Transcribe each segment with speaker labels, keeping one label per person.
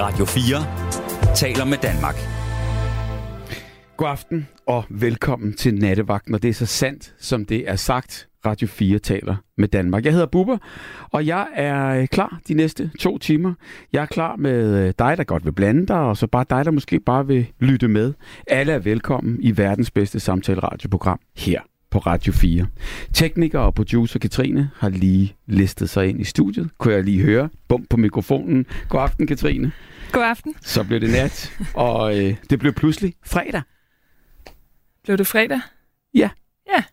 Speaker 1: Radio 4 taler med Danmark.
Speaker 2: God aften og velkommen til Nattevagten, og det er så sandt, som det er sagt. Radio 4 taler med Danmark. Jeg hedder Bubber, og jeg er øh, klar de næste to timer. Jeg er klar med øh, dig, der godt vil blande dig, og så bare dig, der måske bare vil lytte med. Alle er velkommen i verdens bedste samtaleradioprogram her på Radio 4. Tekniker og producer Katrine har lige listet sig ind i studiet. Kunne jeg lige høre? Bum på mikrofonen. God aften, Katrine.
Speaker 3: God aften.
Speaker 2: Så blev det nat, og øh, det blev pludselig fredag.
Speaker 3: Blev det fredag?
Speaker 2: Ja.
Speaker 3: Ja, det,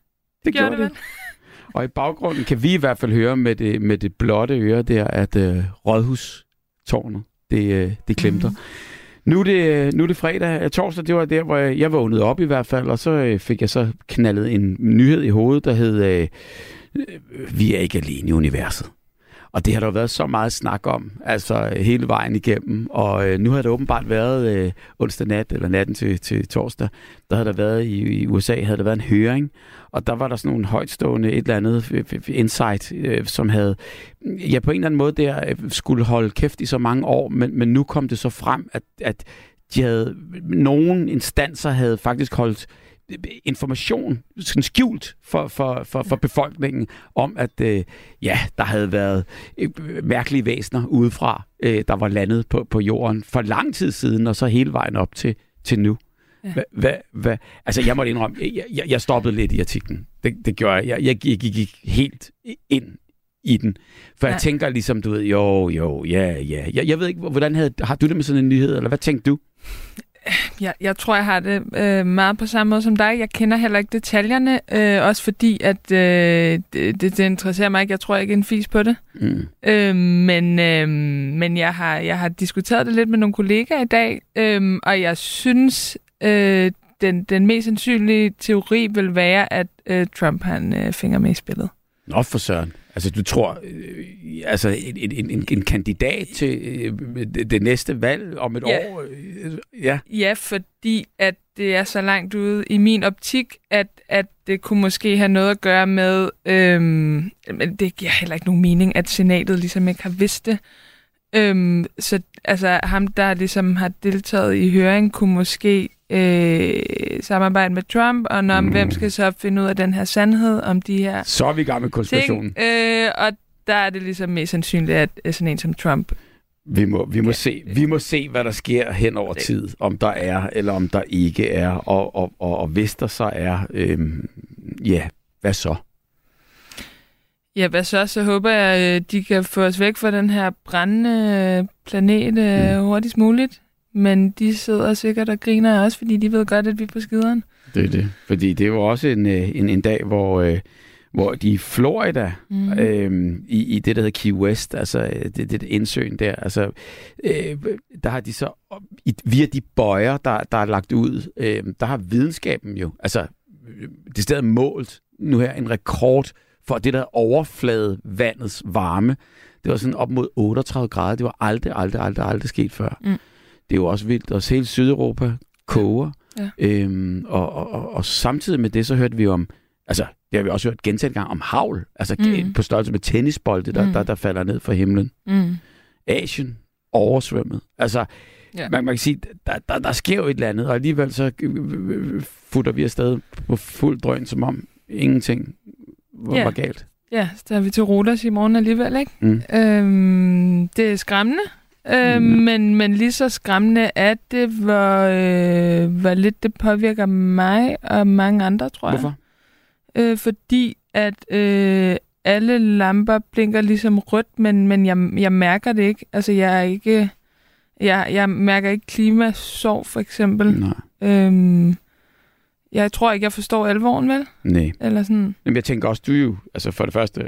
Speaker 2: det
Speaker 3: gjorde
Speaker 2: gjorde
Speaker 3: det
Speaker 2: det. Og i baggrunden kan vi i hvert fald høre med det, med det blotte øre der, at øh, Rådhustårnet, det, øh, det klemter. Mm. Nu, er det, nu er det fredag. Torsdag, det var der, hvor jeg, vågnede op i hvert fald, og så øh, fik jeg så knaldet en nyhed i hovedet, der hed, øh, øh vi er ikke alene i universet. Og det har der jo været så meget snak om, altså øh, hele vejen igennem. Og øh, nu har det åbenbart været øh, onsdag nat, eller natten til, til torsdag, der havde der været i, i USA, havde der været en høring, og der var der sådan nogle højtstående et eller andet øh, øh, insight, øh, som havde, ja på en eller anden måde der, skulle holde kæft i så mange år, men, men nu kom det så frem, at, at de havde, nogen instanser havde faktisk holdt information sådan skjult for, for, for, for befolkningen om, at øh, ja, der havde været øh, mærkelige væsener udefra, øh, der var landet på, på jorden for lang tid siden, og så hele vejen op til, til nu.
Speaker 3: Ja.
Speaker 2: Hva, hva, hva, altså, jeg måtte indrømme, jeg, jeg, jeg stoppede lidt i artiklen. Det, det gjorde jeg. Jeg, jeg, gik, jeg gik helt ind i den. For ja. Jeg tænker ligesom, du ved, jo, jo, ja, ja. Jeg, jeg ved ikke, hvordan havde, har du det med sådan en nyhed, eller hvad tænkte du?
Speaker 3: Jeg, jeg tror, jeg har det øh, meget på samme måde som dig. Jeg kender heller ikke detaljerne, øh, også fordi, at øh, det, det, interesserer mig ikke. Jeg tror ikke en fis på det.
Speaker 2: Mm.
Speaker 3: Øh, men øh, men jeg, har, jeg har diskuteret det lidt med nogle kollegaer i dag, øh, og jeg synes, øh, den, den mest sandsynlige teori vil være, at øh, Trump har en øh, finger med i spillet.
Speaker 2: Nå for søren. Altså, du tror, øh, altså en, en, en, en kandidat til øh, det, det næste valg om et
Speaker 3: Ja.
Speaker 2: år? Øh, ja.
Speaker 3: Ja, fordi at det er så langt ude i min optik, at, at det kunne måske have noget at gøre med, øhm, men det giver heller ikke nogen mening, at senatet ligesom ikke har vidst det. Øhm, så altså ham, der ligesom har deltaget i høring, kunne måske øh, samarbejde med Trump, og når,
Speaker 2: Mm.
Speaker 3: hvem skal så finde ud af den her sandhed om de her
Speaker 2: Så er vi i gang med konspirationen.
Speaker 3: ting. Øh, og der er det ligesom mest sandsynligt, at sådan en som Trump
Speaker 2: Vi må, vi, må
Speaker 3: Ja.
Speaker 2: se, vi må se, hvad der sker hen over tid. Om der er, eller om der ikke er. Og, og, og, og hvis der så er, øhm, ja, hvad så?
Speaker 3: Ja, hvad så? Så håber jeg, øh, de kan få os væk fra den her brændende planet øh,
Speaker 2: Mm.
Speaker 3: hurtigst muligt. Men de sidder sikkert og griner også, fordi de ved godt, at vi er på skideren.
Speaker 2: Det er det. Fordi det var også en, øh, en, en dag, hvor, øh, hvor de i Florida,
Speaker 3: Mm.
Speaker 2: øhm, i, i det, der hedder Key West, altså øh, det, det indsøen der, altså, øh, der har de så, i, via de bøjer, der, der er lagt ud, øh, der har videnskaben jo, altså, øh, det stedet målt nu her en rekord for det der overflade vandets varme. Det var sådan op mod 38 grader. Det var aldrig, aldrig, aldrig, aldrig sket før.
Speaker 3: Mm.
Speaker 2: Det er jo også vildt. Også hele Sydeuropa koger.
Speaker 3: Ja.
Speaker 2: Øhm, og, og, og, og samtidig med det, så hørte vi om, altså det har vi også hørt gentaget gang om havl, altså
Speaker 3: Mm.
Speaker 2: på størrelse med tennisbolde, der,
Speaker 3: Mm.
Speaker 2: der, der falder ned fra himlen.
Speaker 3: Mm.
Speaker 2: Asien oversvømmet. Altså,
Speaker 3: Ja.
Speaker 2: man, man kan sige, der, der, der sker jo et eller andet, og alligevel så øh, futter vi afsted på fuld drøn, som om ingenting var,
Speaker 3: Ja.
Speaker 2: var galt.
Speaker 3: Ja, så er vi til Rodas i morgen alligevel, ikke?
Speaker 2: Mm.
Speaker 3: Øhm, det er skræmmende.
Speaker 2: Mm.
Speaker 3: men, men lige så skræmmende er det, hvor, øh, hvor lidt det påvirker mig og mange andre, tror jeg.
Speaker 2: Hvorfor?
Speaker 3: Øh, fordi at øh, alle lamper blinker ligesom rødt, men, men jeg, jeg mærker det ikke. Altså, jeg er ikke... Jeg, jeg mærker ikke klimasorg, for eksempel.
Speaker 2: Nej.
Speaker 3: Øhm, jeg tror ikke, jeg forstår alvoren, vel?
Speaker 2: Nej.
Speaker 3: Eller sådan...
Speaker 2: Jamen, jeg tænker også, du er jo altså for det første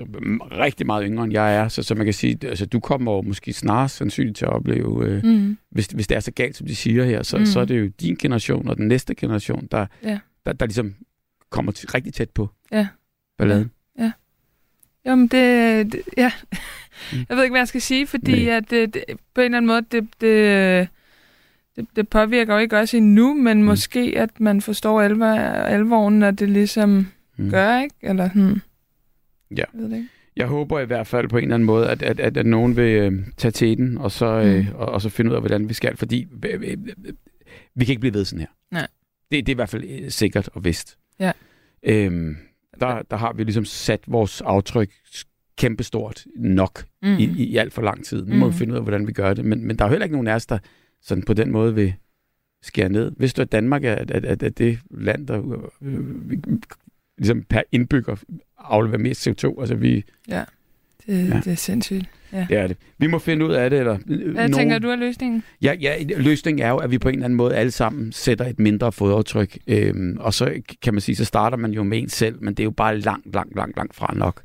Speaker 2: rigtig meget yngre, end jeg er, så, så man kan sige, altså, du kommer jo måske snarere sandsynligt til at opleve, øh,
Speaker 3: Mm.
Speaker 2: hvis, hvis det er så galt, som de siger her, så,
Speaker 3: Mm.
Speaker 2: så er det jo din generation og den næste generation, der,
Speaker 3: Ja.
Speaker 2: der, der ligesom kommer til, rigtig tæt på
Speaker 3: Ja.
Speaker 2: balladen.
Speaker 3: Jamen, det, det ja.
Speaker 2: Mm.
Speaker 3: Jeg ved ikke, hvad jeg skal sige, fordi at det, det, på en eller anden måde, det, det, det, det påvirker jo ikke også endnu, men mm. måske, at man forstår alvor, alvoren, når det ligesom
Speaker 2: Mm.
Speaker 3: gør, ikke? Eller hmm.
Speaker 2: Ja.
Speaker 3: Jeg ved det ikke.
Speaker 2: Jeg håber i hvert fald på en eller anden måde, at, at, at, at nogen vil øh, tage til den, og så, øh, og, og så finde ud af, hvordan vi skal. Fordi øh, øh, øh, vi kan ikke blive ved sådan her.
Speaker 3: Nej.
Speaker 2: Det, det er i hvert fald øh, sikkert og vist.
Speaker 3: Ja.
Speaker 2: Øhm, der, der har vi ligesom sat vores aftryk kæmpestort nok
Speaker 3: Mm.
Speaker 2: i, i, alt for lang tid. Nu må
Speaker 3: Mhm.
Speaker 2: vi finde ud af, hvordan vi gør det. Men, men der er heller ikke nogen af os, der sådan på den måde vil skære ned. Hvis du at Danmark er, at, at, at det land, der øh, ligesom per indbygger afleverer mest CO2. Altså vi,
Speaker 3: Det,
Speaker 2: Ja.
Speaker 3: ja. det er sindssygt.
Speaker 2: det er det. Vi må finde ud af det. Eller, øh,
Speaker 3: Hvad
Speaker 2: nogen-
Speaker 3: tænker du er løsningen?
Speaker 2: Ja, ja, løsningen er jo, at vi på en eller anden måde alle sammen sætter et mindre fodaftryk. Øhm, og så kan man sige, så starter man jo med en selv, men det er jo bare langt, langt, langt, langt fra nok.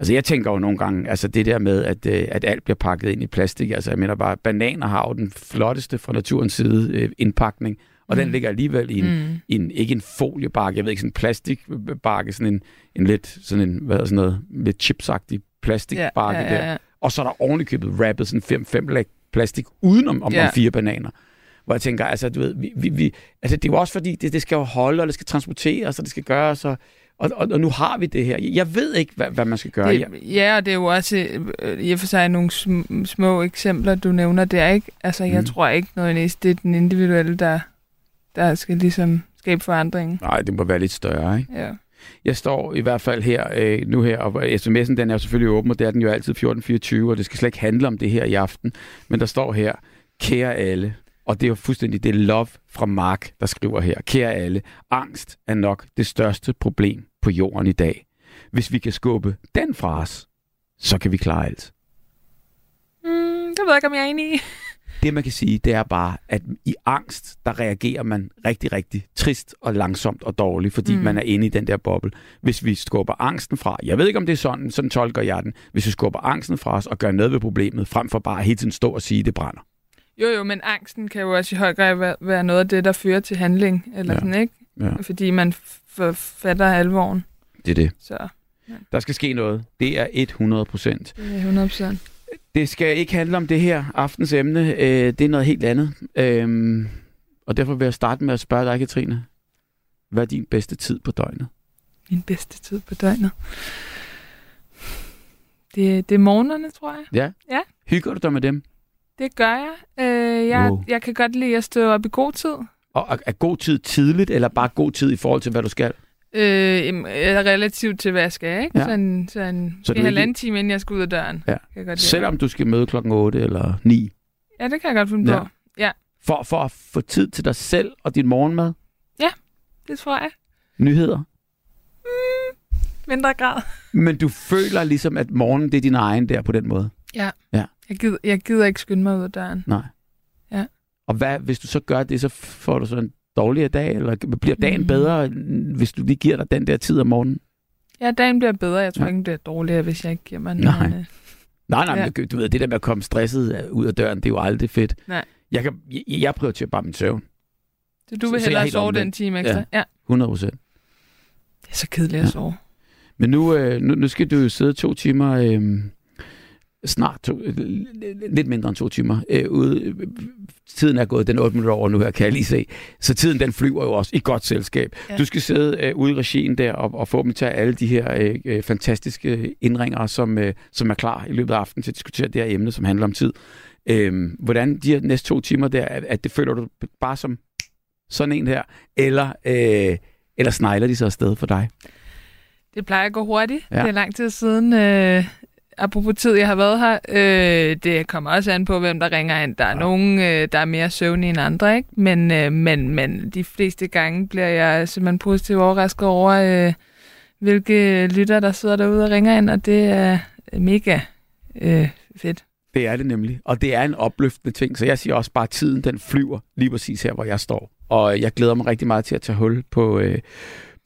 Speaker 2: Altså jeg tænker jo nogle gange, altså det der med, at, øh, at alt bliver pakket ind i plastik. Altså jeg mener bare, bananer har jo den flotteste fra naturens side øh, indpakning, og mm. den ligger alligevel i en, mm. En, ikke en foliebakke, jeg ved ikke, sådan en plastikbakke, sådan en, en lidt, sådan en, hvad er sådan noget, lidt chipsagtig plastikbakke
Speaker 3: ja,
Speaker 2: der.
Speaker 3: ja, ja.
Speaker 2: Og så er der ovenikøbet rappet sådan fem, fem lag plastik udenom om,
Speaker 3: Ja.
Speaker 2: om fire bananer. Hvor jeg tænker, altså, du ved, vi, vi, vi, altså, det er jo også fordi, det, det skal jo holde, og det skal transporteres, og det skal gøres, og, og, og, og nu har vi det her. Jeg ved ikke, hvad, hvad man skal gøre.
Speaker 3: Det, ja, og det er jo også øh, i og for sig nogle sm- små eksempler, du nævner der, ikke? Altså, jeg
Speaker 2: Mm.
Speaker 3: mm. tror ikke nødvendigvis, det er den individuelle, der, der skal ligesom skabe forandringen.
Speaker 2: nej, det må være lidt større, ikke?
Speaker 3: Ja.
Speaker 2: Jeg står i hvert fald her, øh, nu her, og sms'en den er jo selvfølgelig åben, og det er den jo altid 1424, og det skal slet ikke handle om det her i aften. Men der står her, kære alle, og det er jo fuldstændig, det love fra Mark, der skriver her. Kære alle, angst er nok det største problem på jorden i dag. Hvis vi kan skubbe den fra os, så kan vi klare alt.
Speaker 3: Mm, det ved jeg ikke, om jeg er enig i.
Speaker 2: Det man kan sige, det er bare, at i angst, der reagerer man rigtig, rigtig trist og langsomt og dårligt, fordi mm. Man er inde i den der boble. Hvis vi skubber angsten fra, jeg ved ikke om det er sådan, sådan tolker jeg den, hvis vi skubber angsten fra os og gør noget ved problemet, frem for bare hele tiden stå og sige, det brænder.
Speaker 3: Jo, jo, men angsten kan jo også i høj grad være, være noget af det, der fører til handling, eller
Speaker 2: Ja.
Speaker 3: ja. sådan, ikke?
Speaker 2: Ja.
Speaker 3: Fordi man fatter alvoren.
Speaker 2: Det er det.
Speaker 3: Så
Speaker 2: Der skal ske noget. Det er 100 procent.
Speaker 3: det er 100 procent.
Speaker 2: Det skal ikke handle om det her aftens emne. Øh, det er noget helt andet. Øhm, og derfor vil jeg starte med at spørge dig, Katrine. Hvad er din bedste tid på døgnet?
Speaker 3: Min bedste tid på døgnet. Det, det er morgenerne, tror jeg.
Speaker 2: Ja?
Speaker 3: Ja.
Speaker 2: Hygger du dig med dem?
Speaker 3: Det gør jeg. Jeg,
Speaker 2: Wow.
Speaker 3: jeg kan godt lide at stå op i god tid.
Speaker 2: Og er- god tid tidligt, eller bare god tid i forhold til, hvad du skal?
Speaker 3: Øh, øh, relativt til, hvad jeg skal, ikke?
Speaker 2: Ja.
Speaker 3: Ja. Sådan, sådan
Speaker 2: Så
Speaker 3: en halvanden time, inden jeg skal ud af døren.
Speaker 2: Ja.
Speaker 3: Kan jeg godt lide.
Speaker 2: Selvom du skal møde klokken 8 eller 9.
Speaker 3: Ja, det kan jeg godt finde
Speaker 2: Ja.
Speaker 3: ja. på. Ja,
Speaker 2: For, for at få tid til dig selv og din morgenmad,
Speaker 3: det tror jeg.
Speaker 2: nyheder.
Speaker 3: Mindre grad.
Speaker 2: Men du føler ligesom, at morgenen det er din egen der på den måde.
Speaker 3: Ja.
Speaker 2: Ja.
Speaker 3: Jeg gider, jeg gider ikke skynde mig ud af døren.
Speaker 2: Nej. Og hvad, hvis du så gør det, så får du så en dårligere dag, eller bliver dagen
Speaker 3: Mm.
Speaker 2: bedre, hvis du lige giver dig den der tid om morgenen?
Speaker 3: Ja, dagen bliver bedre. Jeg tror
Speaker 2: Ja.
Speaker 3: ikke, den bliver dårligere, hvis jeg ikke giver mig
Speaker 2: Nej.
Speaker 3: en... øh,
Speaker 2: Nej, nej,
Speaker 3: Ja.
Speaker 2: men du ved, det der med at komme stresset ud af døren, det er jo aldrig fedt.
Speaker 3: Nej.
Speaker 2: Jeg, kan, jeg, jeg prioriterer bare min søvn.
Speaker 3: Så du
Speaker 2: Så-
Speaker 3: vil
Speaker 2: så er
Speaker 3: hellere
Speaker 2: helt
Speaker 3: sove den time ekstra?
Speaker 2: Ja. 100 procent.
Speaker 3: Det er så kedeligt
Speaker 2: Ja.
Speaker 3: at sove.
Speaker 2: Men nu, øh, nu, nu skal du jo sidde to timer, øh, snart to, lidt mindre end to timer, øh, ude. Tiden er gået, den er 8 minutter over nu her, kan jeg lige se. Så tiden den flyver jo også i godt selskab. Ja. Du skal sidde øh, ude i regien der og, og få dem til alle de her øh, øh, fantastiske indringer, som, øh, som er klar i løbet af aftenen til at diskutere det her emne, som handler om tid. Øh, hvordan de her næste to timer der, at, at det føler du bare som sådan en her, eller, øh, eller snegler de så afsted for dig?
Speaker 3: Det plejer at gå hurtigt.
Speaker 2: Ja.
Speaker 3: Det er lang tid siden. Øh, apropos tid, jeg har været her. Øh, det kommer også an på, hvem der ringer ind. Der er
Speaker 2: Ja.
Speaker 3: nogen, øh, der er mere søvnige end andre, ikke? Men, øh, men, men de fleste gange bliver jeg simpelthen positivt overrasket over, øh, hvilke lytter, der sidder derude og ringer ind, og det er mega øh, fedt.
Speaker 2: Det er det nemlig. Og det er en opløftende ting. Så jeg siger også bare, at tiden den flyver lige præcis her, hvor jeg står. Og jeg glæder mig rigtig meget til at tage hul på, øh,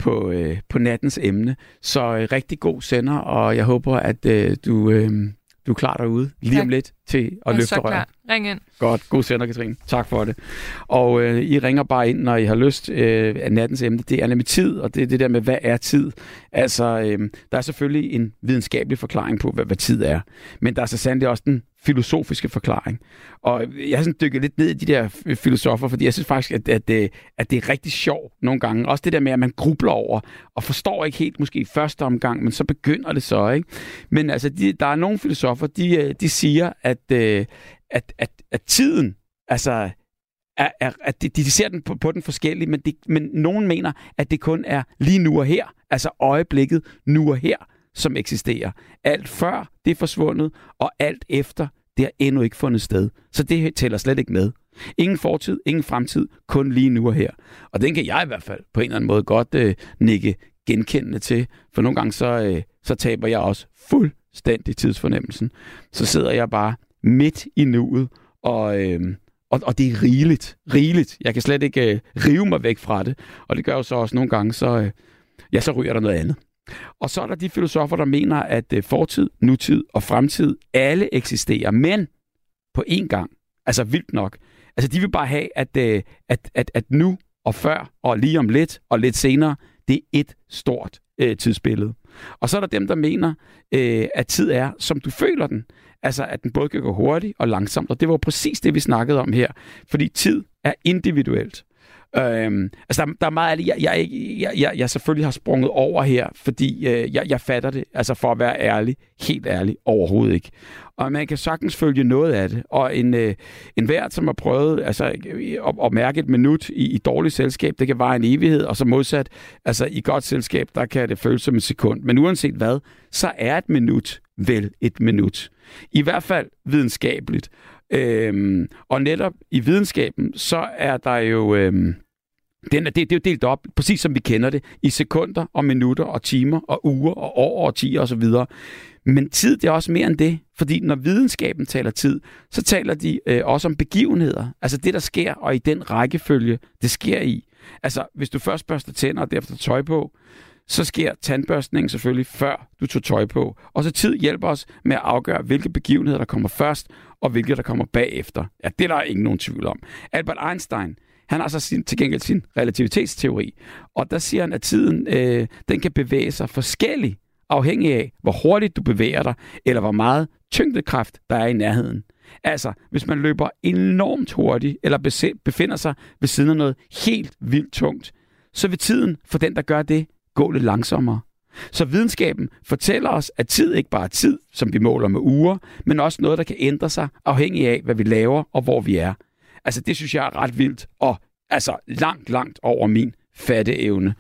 Speaker 2: på, øh, på nattens emne. Så øh, rigtig god sender, og jeg håber, at øh, du, øh, du er klar derude lige
Speaker 3: Tak.
Speaker 2: om lidt til at
Speaker 3: Jeg
Speaker 2: løfte røret.
Speaker 3: Ring ind.
Speaker 2: Godt. God sender, Katrine. Tak for det. Og øh, I ringer bare ind, når I har lyst øh, af nattens emne. Det er nemlig tid, og det er det der med, hvad er tid? Altså, øh, der er selvfølgelig en videnskabelig forklaring på, hvad, hvad tid er. Men der er så sandelig også den filosofiske forklaring. Og jeg har sådan dykket lidt ned i de der filosofer, fordi jeg synes faktisk, at, at, det, at det er rigtig sjovt nogle gange. Også det der med, at man grubler over og forstår ikke helt måske i første omgang, men så begynder det så. ikke. Men altså, de, der er nogle filosofer, de, øh, de siger, at, øh, at, at, at tiden, altså er, er, at de, de ser den på, på den forskellige, men, de, men nogen mener, at det kun er lige nu og her, altså øjeblikket nu og her, som eksisterer. Alt før det er forsvundet, og alt efter det har endnu ikke fundet sted. Så det tæller slet ikke med. Ingen fortid, ingen fremtid, kun lige nu og her. Og den kan jeg i hvert fald på en eller anden måde godt øh, nikke genkendende til, for nogle gange så, øh, så taber jeg også fuldstændig tidsfornemmelsen. Så sidder jeg bare midt i nuet, og, øh, og, og det er rigeligt, rigeligt. Jeg kan slet ikke øh, rive mig væk fra det, og det gør jo så også nogle gange, så, øh, ja, så ryger der noget andet. Og så er der de filosofer, der mener, at øh, fortid, nutid og fremtid alle eksisterer, men på én gang. Altså vildt nok. Altså de vil bare have, at, øh, at, at, at nu og før og lige om lidt og lidt senere, det er et stort øh, tidsbillede. Og så er der dem, der mener, øh, at tid er, som du føler den. Altså, at den både kan gå hurtigt og langsomt. Og det var præcis det, vi snakkede om her. Fordi tid er individuelt. Øhm, altså, der, der er meget jeg, jeg, jeg, jeg, jeg selvfølgelig har sprunget over her, fordi øh, jeg, jeg fatter det, altså for at være ærlig, helt ærlig, overhovedet ikke. Og man kan sagtens følge noget af det. Og en, øh, en vært, som har prøvet altså, at, at mærke et minut i, i dårligt selskab, det kan være en evighed, og så modsat, altså i godt selskab, der kan det føles som en sekund. Men uanset hvad, så er et minut vel et minut. I hvert fald videnskabeligt. Øhm, og netop i videnskaben, så er der jo... Øhm, den er, det, det er jo delt op, præcis som vi kender det, i sekunder og minutter og timer og uger og år og tiger osv. Men tid, det er også mere end det. Fordi når videnskaben taler tid, så taler de øh, også om begivenheder. Altså det, der sker, og i den rækkefølge, det sker i. Altså, hvis du først børster tænder og derefter tøj på, så sker tandbørstningen selvfølgelig før du tog tøj på. Og så tid hjælper os med at afgøre, hvilke begivenheder, der kommer først, og hvilke, der kommer bagefter. Ja, det er der ingen nogen tvivl om. Albert Einstein, han har så sin, til gengæld sin relativitetsteori, og der siger han, at tiden øh, den kan bevæge sig forskelligt, afhængig af, hvor hurtigt du bevæger dig, eller hvor meget tyngdekraft der er i nærheden. Altså, hvis man løber enormt hurtigt, eller befinder sig ved siden af noget helt vildt tungt, så vil tiden for den, der gør det, gå lidt langsommere. Så videnskaben fortæller os, at tid ikke bare er tid, som vi måler med uger, men også noget, der kan ændre sig afhængig af, hvad vi laver og hvor vi er. Altså, det synes jeg er ret vildt, og altså langt, langt over min fatteevne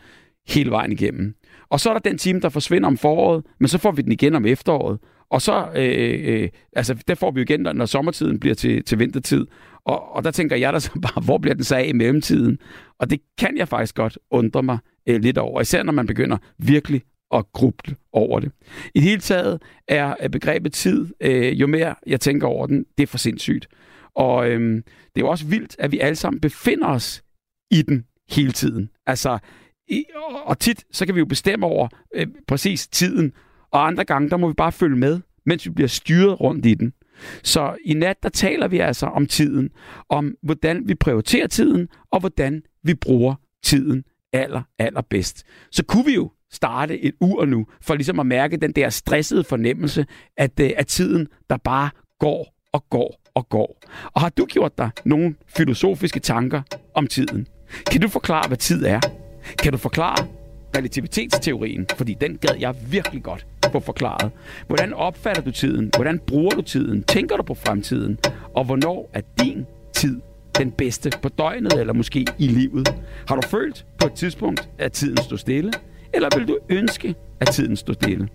Speaker 2: hele vejen igennem. Og så er der den time, der forsvinder om foråret, men så får vi den igen om efteråret. Og så, øh, øh, altså, der får vi jo igen, når sommertiden bliver til, til vintertid. Og, og der tænker jeg da så bare, hvor bliver den så af i mellemtiden? Og det kan jeg faktisk godt undre mig øh, lidt over, især når man begynder virkelig at gruble over det. I det hele taget er øh, begrebet tid, øh, jo mere jeg tænker over den, det er for sindssygt. Og øh, det er jo også vildt, at vi alle sammen befinder os i den hele tiden. Altså, i, og tit, så kan vi jo bestemme over øh, præcis tiden, og andre gange, der må vi bare følge med, mens vi bliver styret rundt i den. Så i nat, der taler vi altså om tiden, om hvordan vi prioriterer tiden, og hvordan vi bruger tiden aller, aller bedst. Så kunne vi jo starte et ur nu, for ligesom at mærke den der stressede fornemmelse, at, øh, at tiden, der bare går og går og går. Og har du gjort dig nogle filosofiske tanker om tiden? Kan du forklare, hvad tid er? Kan du forklare relativitetsteorien? Fordi den gad jeg virkelig godt få forklaret. Hvordan opfatter du tiden? Hvordan bruger du tiden? Tænker du på fremtiden? Og hvornår er din tid den bedste på døgnet, eller måske i livet? Har du følt på et tidspunkt, at tiden stod stille? Eller vil du ønske, at tiden stod stille?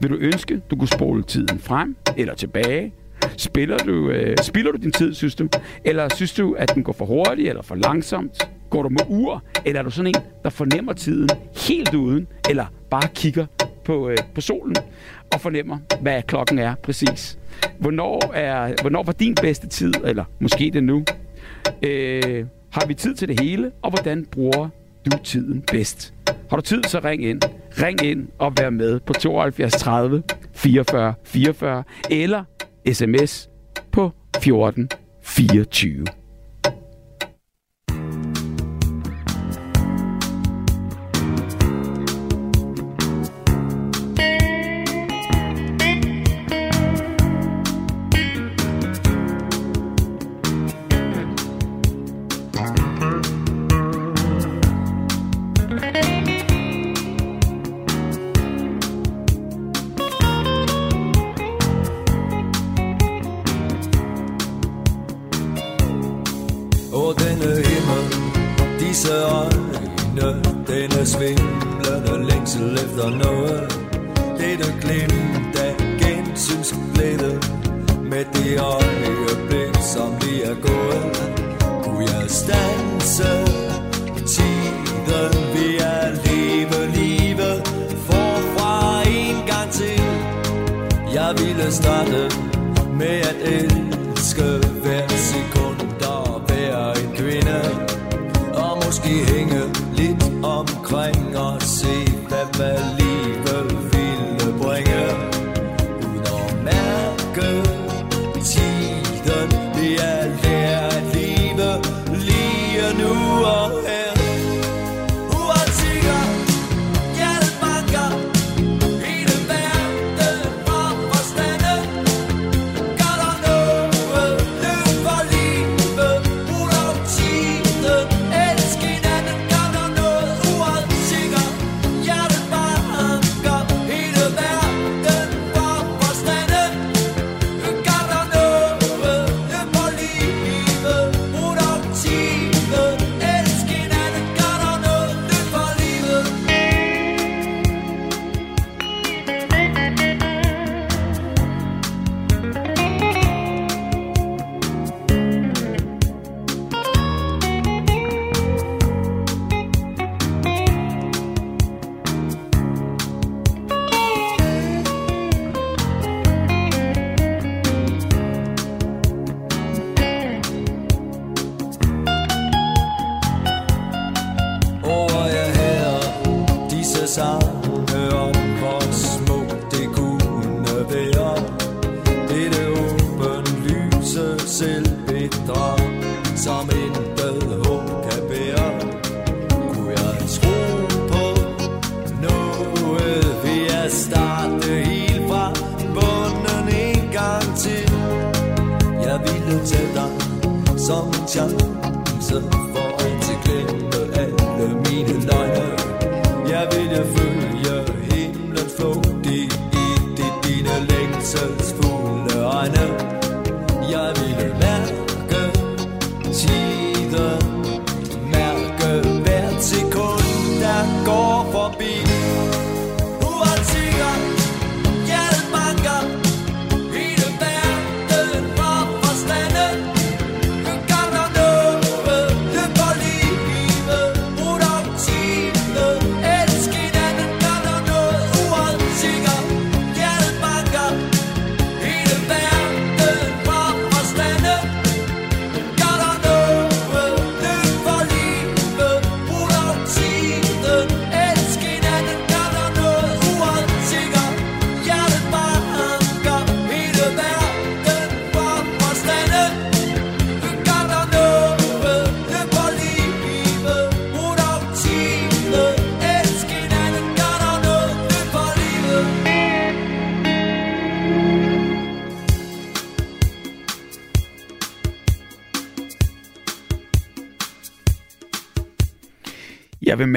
Speaker 2: Vil du ønske, du kunne spole tiden frem eller tilbage? Spiller du, øh, spiller du din tid, synes du? Eller synes du, at den går for hurtigt eller for langsomt? Går du med ur? Eller er du sådan en, der fornemmer tiden helt uden? Eller bare kigger på, øh, på solen og fornemmer, hvad klokken er præcis? Hvornår, er, hvornår var din bedste tid? Eller måske det nu? Øh, har vi tid til det hele? Og hvordan bruger du tiden bedst? Har du tid, så ring ind. Ring ind og vær med på 72 30 44 44 eller sms på 14 24.
Speaker 4: på denne himmel. Disse øjne, denne svimlende længsel efter noget. Dette glimt af gensynsglæde Med det øjeblik, som lige er gået Kunne jeg stanse tiden. Vi er leve livet Forfra en gang til. Jeg ville starte med at elske omkring og se, hvad, valg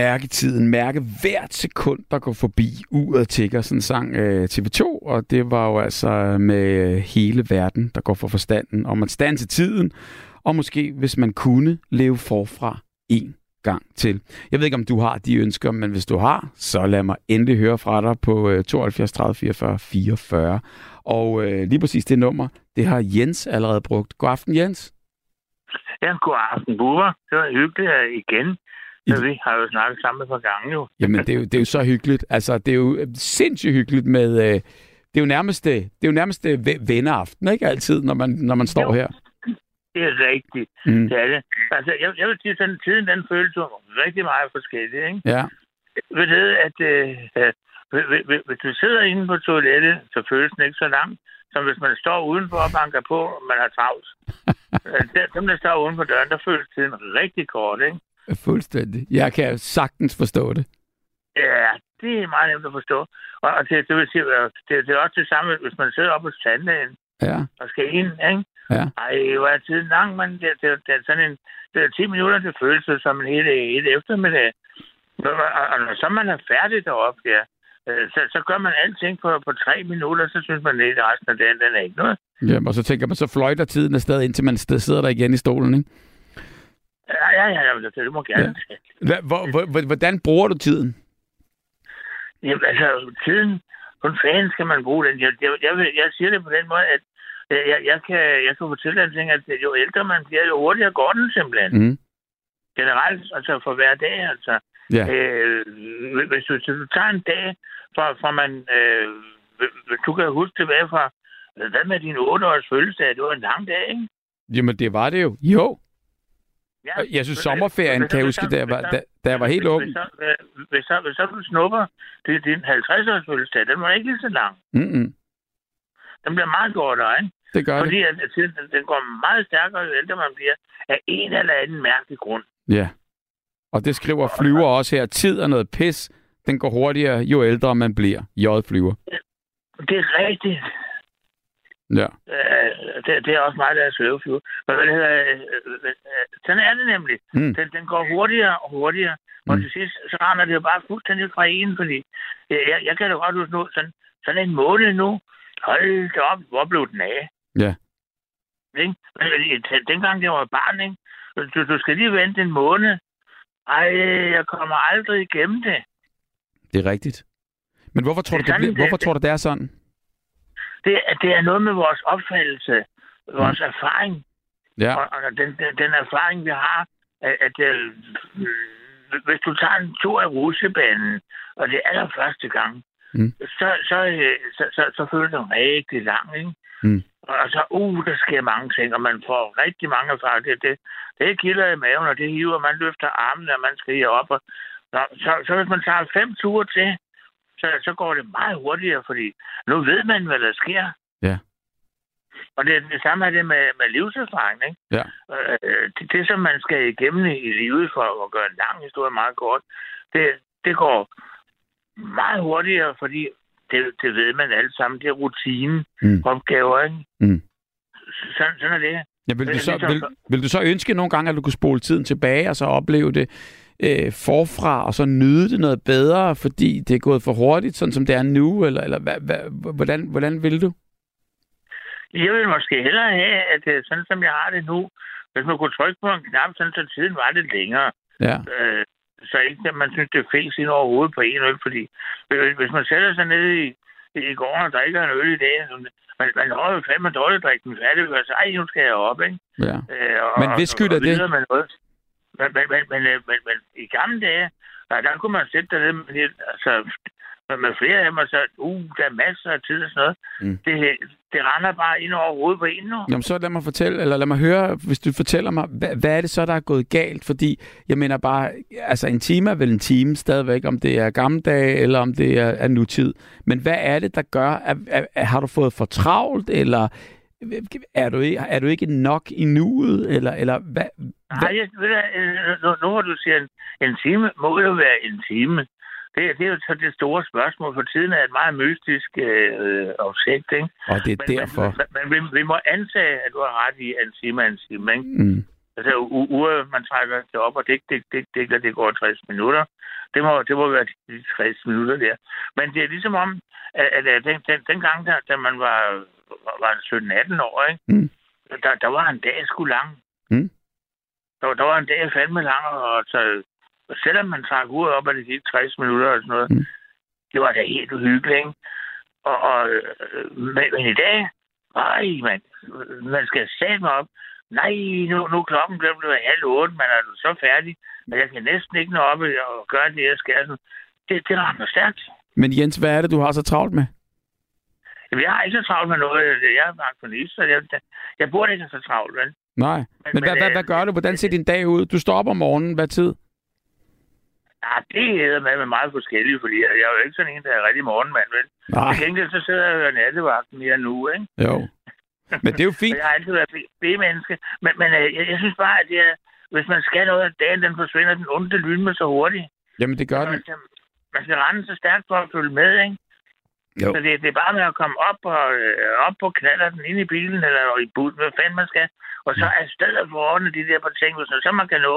Speaker 4: mærke tiden, mærke hvert sekund, der går forbi.
Speaker 2: Uret tigger, sådan sang øh, TV2, og det var jo altså øh, med hele verden, der går for forstanden om at stanse tiden, og måske, hvis man kunne, leve forfra en gang til. Jeg ved ikke, om du har de ønsker, men hvis du har, så lad mig endelig høre fra dig på øh, 72 30 44 44. Og øh, lige præcis det nummer, det har Jens allerede brugt. God aften, Jens.
Speaker 5: Ja, god aften, Bubber. Det var hyggeligt at igen. Så vi har jo snakket sammen et par gange jo.
Speaker 2: Jamen, det er, jo, det er jo så hyggeligt. Altså, det er jo sindssygt hyggeligt med... Øh, det er jo nærmest, øh, det er jo nærmest øh, ve- venneaften, ikke altid, når man, når man står
Speaker 5: Jo.
Speaker 2: her.
Speaker 5: Det er rigtigt.
Speaker 2: Mm.
Speaker 5: Det er det. Altså, jeg, jeg vil sige, sådan tiden, den føles jo rigtig meget forskellig, ikke?
Speaker 2: Ja.
Speaker 5: Ved det, at øh, øh, hvis- du sidder inde på toilettet, så føles den ikke så lang, som hvis man står udenfor og banker på, og man har travlt. Øh, der- Dem, der står uden for døren, der føles tiden rigtig kort, ikke?
Speaker 2: Fuldstændig. Jeg kan sagtens forstå det.
Speaker 5: Ja, det er meget nemt at forstå. Og, og det, det vil sige, øh, det, det er også det samme, hvis man sidder oppe hos tandlægen
Speaker 2: Ja.
Speaker 5: og skal ind, ikke?
Speaker 2: Ja.
Speaker 5: Ej, hvor er tiden lang, men det, det, det er sådan en... Det er 10 minutter, det føles som en hele, hele eftermiddag. Og, og, og når så man er færdig deroppe, ja, øh, så, så gør man alting på, på tre minutter, så synes man, at resten af dagen, den er ikke noget.
Speaker 2: Jamen, og så tænker man, så fløjter tiden afsted, indtil man sidder der igen i stolen, ikke?
Speaker 5: Ja, ja, ja, ja, det, må gerne. Ja.
Speaker 2: Hvor, hvor, hvordan bruger du tiden?
Speaker 5: Jamen, altså, tiden, kun fanden skal man bruge den. Jeg, jeg, jeg, jeg siger det på den måde, at jeg, jeg, kan, jeg kan fortælle en ting, at jo ældre man bliver, jo hurtigere går den simpelthen.
Speaker 2: Mm.
Speaker 5: Generelt, altså for hver dag, altså.
Speaker 2: Ja.
Speaker 5: Øh, hvis du, hvis du tager en dag, fra, fra man, øh, hvis du kan huske tilbage fra, hvad med din 8-års fødselsdag? Det var en lang dag, ikke?
Speaker 2: Jamen, det var det jo. Jo.
Speaker 5: Ja,
Speaker 2: Jeg synes,
Speaker 5: Hvis-
Speaker 2: sommerferien,
Speaker 5: hvis-
Speaker 2: kan jeg
Speaker 5: hvis-
Speaker 2: huske, da jeg var,
Speaker 5: hvis-
Speaker 2: da, da jeg var helt
Speaker 5: hvis-
Speaker 2: ung.
Speaker 5: Hvis, så, hvis, så, hvis så du snupper det, din 50-års fødselsdag, den var ikke lige så lang.
Speaker 2: Mm-mm.
Speaker 5: Den bliver meget kortere, ikke?
Speaker 2: Det gør det.
Speaker 5: Fordi at, at tiden, den, den går meget stærkere, jo ældre man bliver, af en eller anden mærkelig grund.
Speaker 2: Ja. Og det skriver flyver også her. Tid er noget pis. Den går hurtigere, jo ældre man bliver. J flyver.
Speaker 5: Det er rigtigt.
Speaker 2: Ja.
Speaker 5: Øh, det, det er også meget, der er hedder, øh, øh, øh, sådan er det nemlig.
Speaker 2: Mm.
Speaker 5: Den, den går hurtigere og hurtigere. Og
Speaker 2: Mm.
Speaker 5: til sidst, så render det jo bare fuldstændig fra en, fordi jeg, jeg, kan da godt huske nu, sådan, sådan en måned nu, hold da op, hvor blev den af?
Speaker 2: Ja.
Speaker 5: Ikke? Men, den- Dengang jeg var barn, ikke? Du, du skal lige vente en måned. Ej, jeg kommer aldrig igennem det.
Speaker 2: Det er rigtigt. Men hvorfor tror du,
Speaker 5: Det
Speaker 2: det, bliver, hvorfor tror du, det er sådan?
Speaker 5: Det, det er noget med vores opfattelse, vores erfaring,
Speaker 2: Ja.
Speaker 5: og, og den, den, den erfaring, vi har, at, at øh, hvis du tager en tur af russebanen, og det er allerførste gang,
Speaker 2: Mm.
Speaker 5: så, så, så, så, så føles den rigtig lang, ikke?
Speaker 2: Mm.
Speaker 5: Og så, uh, der sker mange ting, og man får rigtig mange erfaringer. Det, det, det kilder i maven, og det hiver, man løfter armene, og man skriger op. Og, så, så, så hvis man tager fem ture til, så, så går det meget hurtigere, fordi nu ved man, hvad der sker.
Speaker 2: Ja.
Speaker 5: Og det, det samme er det med, med livserfaring, ikke?
Speaker 2: Ja.
Speaker 5: Øh, det, det, som man skal igennem i, livet for at gøre en lang historie meget kort, det, det går meget hurtigere, fordi det, det ved man alle sammen. Det er rutinen,
Speaker 2: Mm.
Speaker 5: opgaver, ikke?
Speaker 2: Mm.
Speaker 5: Sådan, sådan er det.
Speaker 2: Ja, vil, du
Speaker 5: Øh,
Speaker 2: så,
Speaker 5: ligesom-
Speaker 2: vil, vil du så ønske nogle gange, at du kunne spole tiden tilbage og så opleve det øh, forfra, og så nyde det noget bedre, fordi det er gået for hurtigt, sådan som det er nu? Eller, eller hvad, hvad, hvordan, hvordan vil du?
Speaker 5: Jeg vil måske hellere have, at det er sådan, som jeg har det nu, hvis man kunne trykke på en knap, sådan så tiden var lidt længere.
Speaker 2: Ja.
Speaker 5: Øh, så ikke, at man synes, det er fæls ind over hovedet på en øl, fordi hvis- hvis man sætter sig ned i, i gården og drikker en øl i dag, så man, man når jo fandme dårligt at drikke den færdig, og så, ej, nu skal jeg op, ikke?
Speaker 2: ja.
Speaker 5: Øh, og,
Speaker 2: Men hvis skyld er
Speaker 5: og, og
Speaker 2: det?
Speaker 5: Med noget. Men, men, men, men, øh, men, men, i gamle dage, der, der kunne man sætte der med, lidt, altså, med, med flere af dem, og så, uh, der er masser af tid og sådan noget.
Speaker 2: Mm.
Speaker 5: Det, det render bare ind over hovedet på en nu.
Speaker 2: Jamen, så lad mig fortælle, eller lad mig høre, hvis du fortæller mig, hvad, hvad er det så, der er gået galt? Fordi jeg mener bare, altså en time er vel en time stadigvæk, om det er gamle dage, eller om det er, er nutid. Men hvad er det, der gør, at, at, at har du fået for travlt, eller er du, ikke, er du ikke nok i nuet, eller, eller hvad?
Speaker 5: Nej, jeg, ved du, nu, nu hvor du siger en, en time, må det jo være en time. Det, det er jo så det store spørgsmål, for tiden er et meget mystisk øh, objekt, ikke?
Speaker 2: Og det er
Speaker 5: Men,
Speaker 2: derfor.
Speaker 5: Men, men, vi, vi må antage, at du har ret i, at en time en time, ikke?
Speaker 2: Mm.
Speaker 5: Altså, u- uret, man trækker det op, og det, det, det, det, det, det går 60 minutter. Det må, det må være de 60 minutter der. Men det er ligesom om, at, at, den, den, den gang, der, da man var, var 17-18 år, ikke?
Speaker 2: Mm.
Speaker 5: Der, der var en dag sgu lang.
Speaker 2: Mm.
Speaker 5: Der, der var en dag fandme lang, og så, selvom man trak uret op, og det gik 60 minutter og sådan noget,
Speaker 2: Mm.
Speaker 5: det var da helt uhyggeligt, ikke? Og, og men, men i dag, ej, man, man skal sætte mig op. Nej, nu, nu er klokken blevet blevet halv otte, man er så færdig, men jeg kan næsten ikke nå op og gøre det, jeg skal. Det, det rammer stærkt.
Speaker 2: Men Jens, hvad er det, du har så travlt med?
Speaker 5: Jamen, Jeg har ikke så travlt med noget. Jeg er pensionist, så jeg, jeg burde ikke have så travlt, vel?
Speaker 2: Nej. Men hvad, hvad, hvad gør du? Hvordan ser din dag ud? Du står op om morgenen. Hvad tid?
Speaker 5: Ja, det er med, med meget forskelligt, fordi jeg, jeg er jo ikke sådan en, der er rigtig morgenmand, vel?
Speaker 2: Nej.
Speaker 5: Til gengæld så sidder jeg jo i nattevagten mere nu, ikke?
Speaker 2: Jo. Men det er jo fint.
Speaker 5: jeg har altid været B-menneske. Men, men øh, jeg, jeg synes bare, at det er, hvis man skal noget af dagen, den forsvinder den onde lyn med så hurtigt.
Speaker 2: Jamen, det gør
Speaker 5: man,
Speaker 2: den.
Speaker 5: skal, man skal rende så stærkt for at følge med, ikke?
Speaker 2: Jo.
Speaker 5: Så det, det er bare med at komme op, og, øh, op på knaller den ind i bilen, eller i bussen, hvad fanden man skal. Og så er stedet for ordne de der på ting, så, så man kan nå,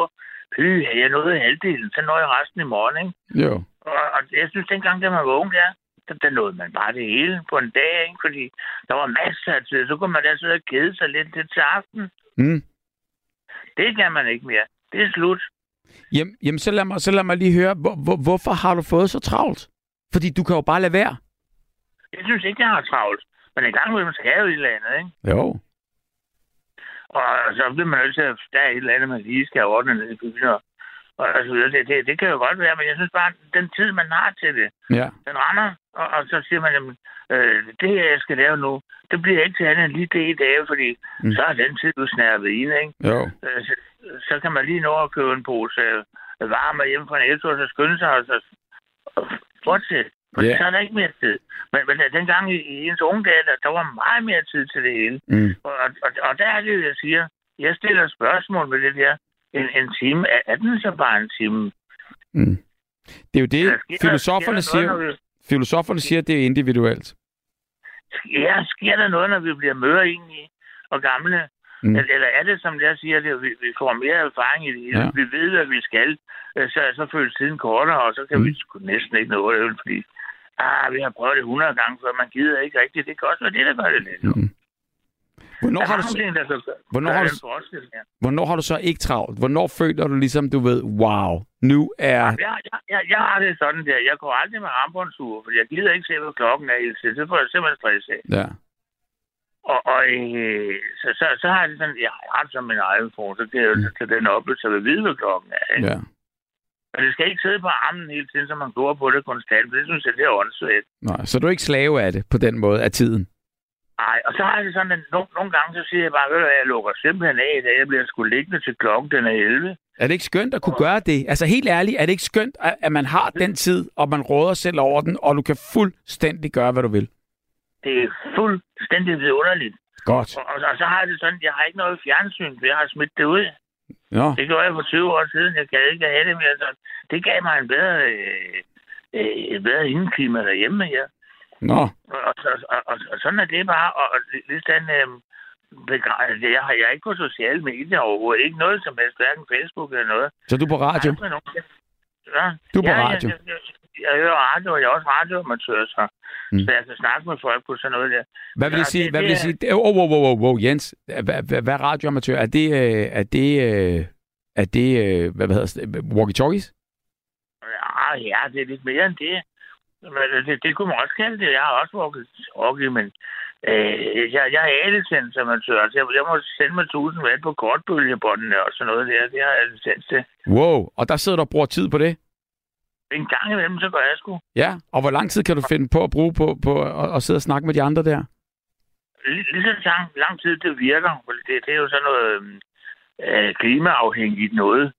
Speaker 5: fy, jeg nåede halvdelen, så når jeg resten i morgen, ikke?
Speaker 2: Jo.
Speaker 5: Og, og jeg synes, dengang, da man var ung, der, der, der nåede man bare det hele på en dag, ikke? Fordi der var masser af tid. Så kunne man da sidde og kede sig lidt til til aften.
Speaker 2: Mm.
Speaker 5: Det kan man ikke mere. Det er slut.
Speaker 2: Jamen, jamen så, lad mig, så lad mig lige høre, hvor, hvor, hvorfor har du fået så travlt? Fordi du kan jo bare lade være.
Speaker 5: Jeg synes ikke, jeg har travlt. Men en gang imellem skal jeg jo et eller andet, ikke?
Speaker 2: Jo.
Speaker 5: Og så bliver man nødt til at der er et eller andet, man lige skal ordne ned i byen. Og, og så videre. Det, det, det, kan jo godt være, men jeg synes bare, den tid, man har til det,
Speaker 2: Ja.
Speaker 5: den render, og, og så siger man, jamen, øh, det her, jeg skal lave nu, det bliver ikke til andet end lige det i dag, fordi
Speaker 2: Mm.
Speaker 5: så er den tid, du snærvet ind, ikke?
Speaker 2: Jo.
Speaker 5: Øh, så, så kan man lige nå at købe en pose øh, varme hjemme fra Netto, og så skynde sig, og så og fortsætte. For
Speaker 2: Ja.
Speaker 5: yeah. så er der ikke mere tid. Men, men dengang i, i ens unge dage, der, der var meget mere tid til det hele.
Speaker 2: Mm.
Speaker 5: Og, og, og der er det, jeg siger, jeg stiller spørgsmål med det der. En, en time, er, den så bare en time?
Speaker 2: Mm. Det er jo det,
Speaker 5: sker-
Speaker 2: filosoferne
Speaker 5: sker noget,
Speaker 2: siger.
Speaker 5: vi-
Speaker 2: Filosoferne siger, at det er individuelt.
Speaker 5: Ja, sker der noget, når vi bliver møre egentlig og gamle?
Speaker 2: Mm.
Speaker 5: Eller er det, som jeg siger, det, vi, vi får mere erfaring i det.
Speaker 2: Ja.
Speaker 5: Vi ved, hvad vi skal. Øh, Så, så føles tiden kortere, og så kan
Speaker 2: Mm.
Speaker 5: vi næsten ikke nå det, fordi ah, vi har prøvet det 100 gange før, man gider ikke rigtigt. Det kan også være det, der gør det lidt.
Speaker 2: Mm. Hvornår har, du, så-
Speaker 5: ting, gøre-
Speaker 2: hvornår har du- hvornår har du så ikke travlt? Hvornår føler du ligesom, du ved, wow, nu er...
Speaker 5: Jeg, jeg, jeg, jeg har det sådan der. Jeg går aldrig med armbåndsure, fordi jeg gider ikke se, hvad klokken er hele tiden. Det får jeg simpelthen stress af.
Speaker 2: Ja.
Speaker 5: Og, og øh, så, så, så har jeg det sådan, jeg har det som min iPhone, så kan jeg jo tage den op, så jeg vide, hvad klokken er. Ikke?
Speaker 2: ja.
Speaker 5: Men det skal ikke sidde på armen hele tiden, så man går på det konstant. Det synes jeg, det er åndssvagt.
Speaker 2: Nej, så er du ikke slave af det på den måde af tiden?
Speaker 5: Nej, og så har jeg sådan, at nogle, nogle gange, så siger jeg bare, hvad, jeg lukker simpelthen af i dag. Jeg bliver sgu liggende til klokken, den er 11.
Speaker 2: Er det ikke skønt at kunne gøre det? Altså helt ærligt, er det ikke skønt, at at man har den tid, og man råder selv over den, og du kan fuldstændig gøre, hvad du vil?
Speaker 5: Det er fuldstændig vidunderligt.
Speaker 2: Godt.
Speaker 5: Og, og, og så har jeg det sådan, jeg har ikke noget fjernsyn, for jeg har smidt det ud.
Speaker 2: Nå,
Speaker 5: Det gjorde jeg for 20 år siden. Jeg gad ikke have det mere. Så det gav mig en bedre, øh, øh, et bedre indeklima derhjemme her.
Speaker 2: nå.
Speaker 5: Og, og, og, og, og sådan er det bare. Og, og lige sådan, øh, begrænset. Jeg har, jeg er ikke på sociale medier overhovedet. Ikke noget som helst, hverken Facebook eller noget.
Speaker 2: Så er du på radio?
Speaker 5: Ja.
Speaker 2: Du er på
Speaker 5: ja,
Speaker 2: radio.
Speaker 5: Jeg, jeg, jeg, jeg hører radio, og jeg er også radioamatør, så,
Speaker 2: Mm.
Speaker 5: så jeg kan snakke med folk på sådan noget der.
Speaker 2: Hvad vil det sige?
Speaker 5: det-
Speaker 2: Hvad vil
Speaker 5: det
Speaker 2: sige? Det- Wow, wow, wow, wow, Jens. Hvad, er radioamatør? Er det, øh, er det, øh, er det, øh, hvad, hedder det, walkie-talkies?
Speaker 5: Ja, ja, det er lidt mere end det. Men det, det kunne man også kalde det. Jeg har også walket talkie, men øh, jeg, jeg er alelicens-amatør. Altså, jeg, jeg må sende mig 1000 watt på kortbølgebåndene og sådan noget der. Det har jeg licens til.
Speaker 2: Wow, og der sidder du og bruger tid på det?
Speaker 5: En gang imellem, så gør jeg sgu.
Speaker 2: Ja, og hvor lang tid kan du finde på at bruge på, på at, at sidde og snakke med de andre der?
Speaker 5: Lige, så lang, lang tid det virker. For det, det er jo sådan noget øh, klimaafhængigt noget.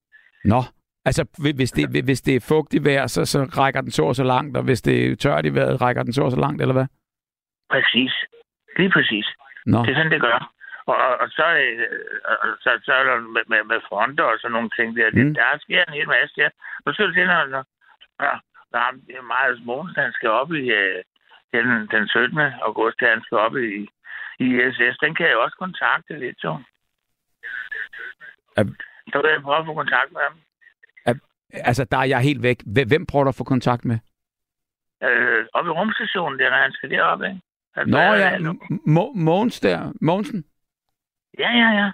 Speaker 2: Nå, altså hvi- hvis det, hvis det er fugtigt vejr, så, så rækker den så og så langt, og hvis det er tørt i vejret, rækker den så og så langt, eller hvad?
Speaker 5: Præcis. Lige præcis.
Speaker 2: Nå,
Speaker 5: Det er sådan, det gør. Og, og, og så, øh, og så, så er der med, med, med fronter og sådan nogle ting der. Det,
Speaker 2: Mm.
Speaker 5: Der sker en hel masse der. Nu skal du til, når, når, når ham, det er Marius Mogensen, han skal op i øh, den, den 17. august, der han skal op i, i ISS. Den kan jeg også kontakte lidt, så.
Speaker 2: Er-
Speaker 5: Så vil jeg prøve at få kontakt med ham.
Speaker 2: altså der er jeg helt væk. Hvem prøver du at få kontakt med?
Speaker 5: Øh, op i rumstationen der, han skal derop, ikke? Han
Speaker 2: Nå
Speaker 5: er-
Speaker 2: ja, Mo- Mogens der. Mogensen?
Speaker 5: Ja, ja, ja.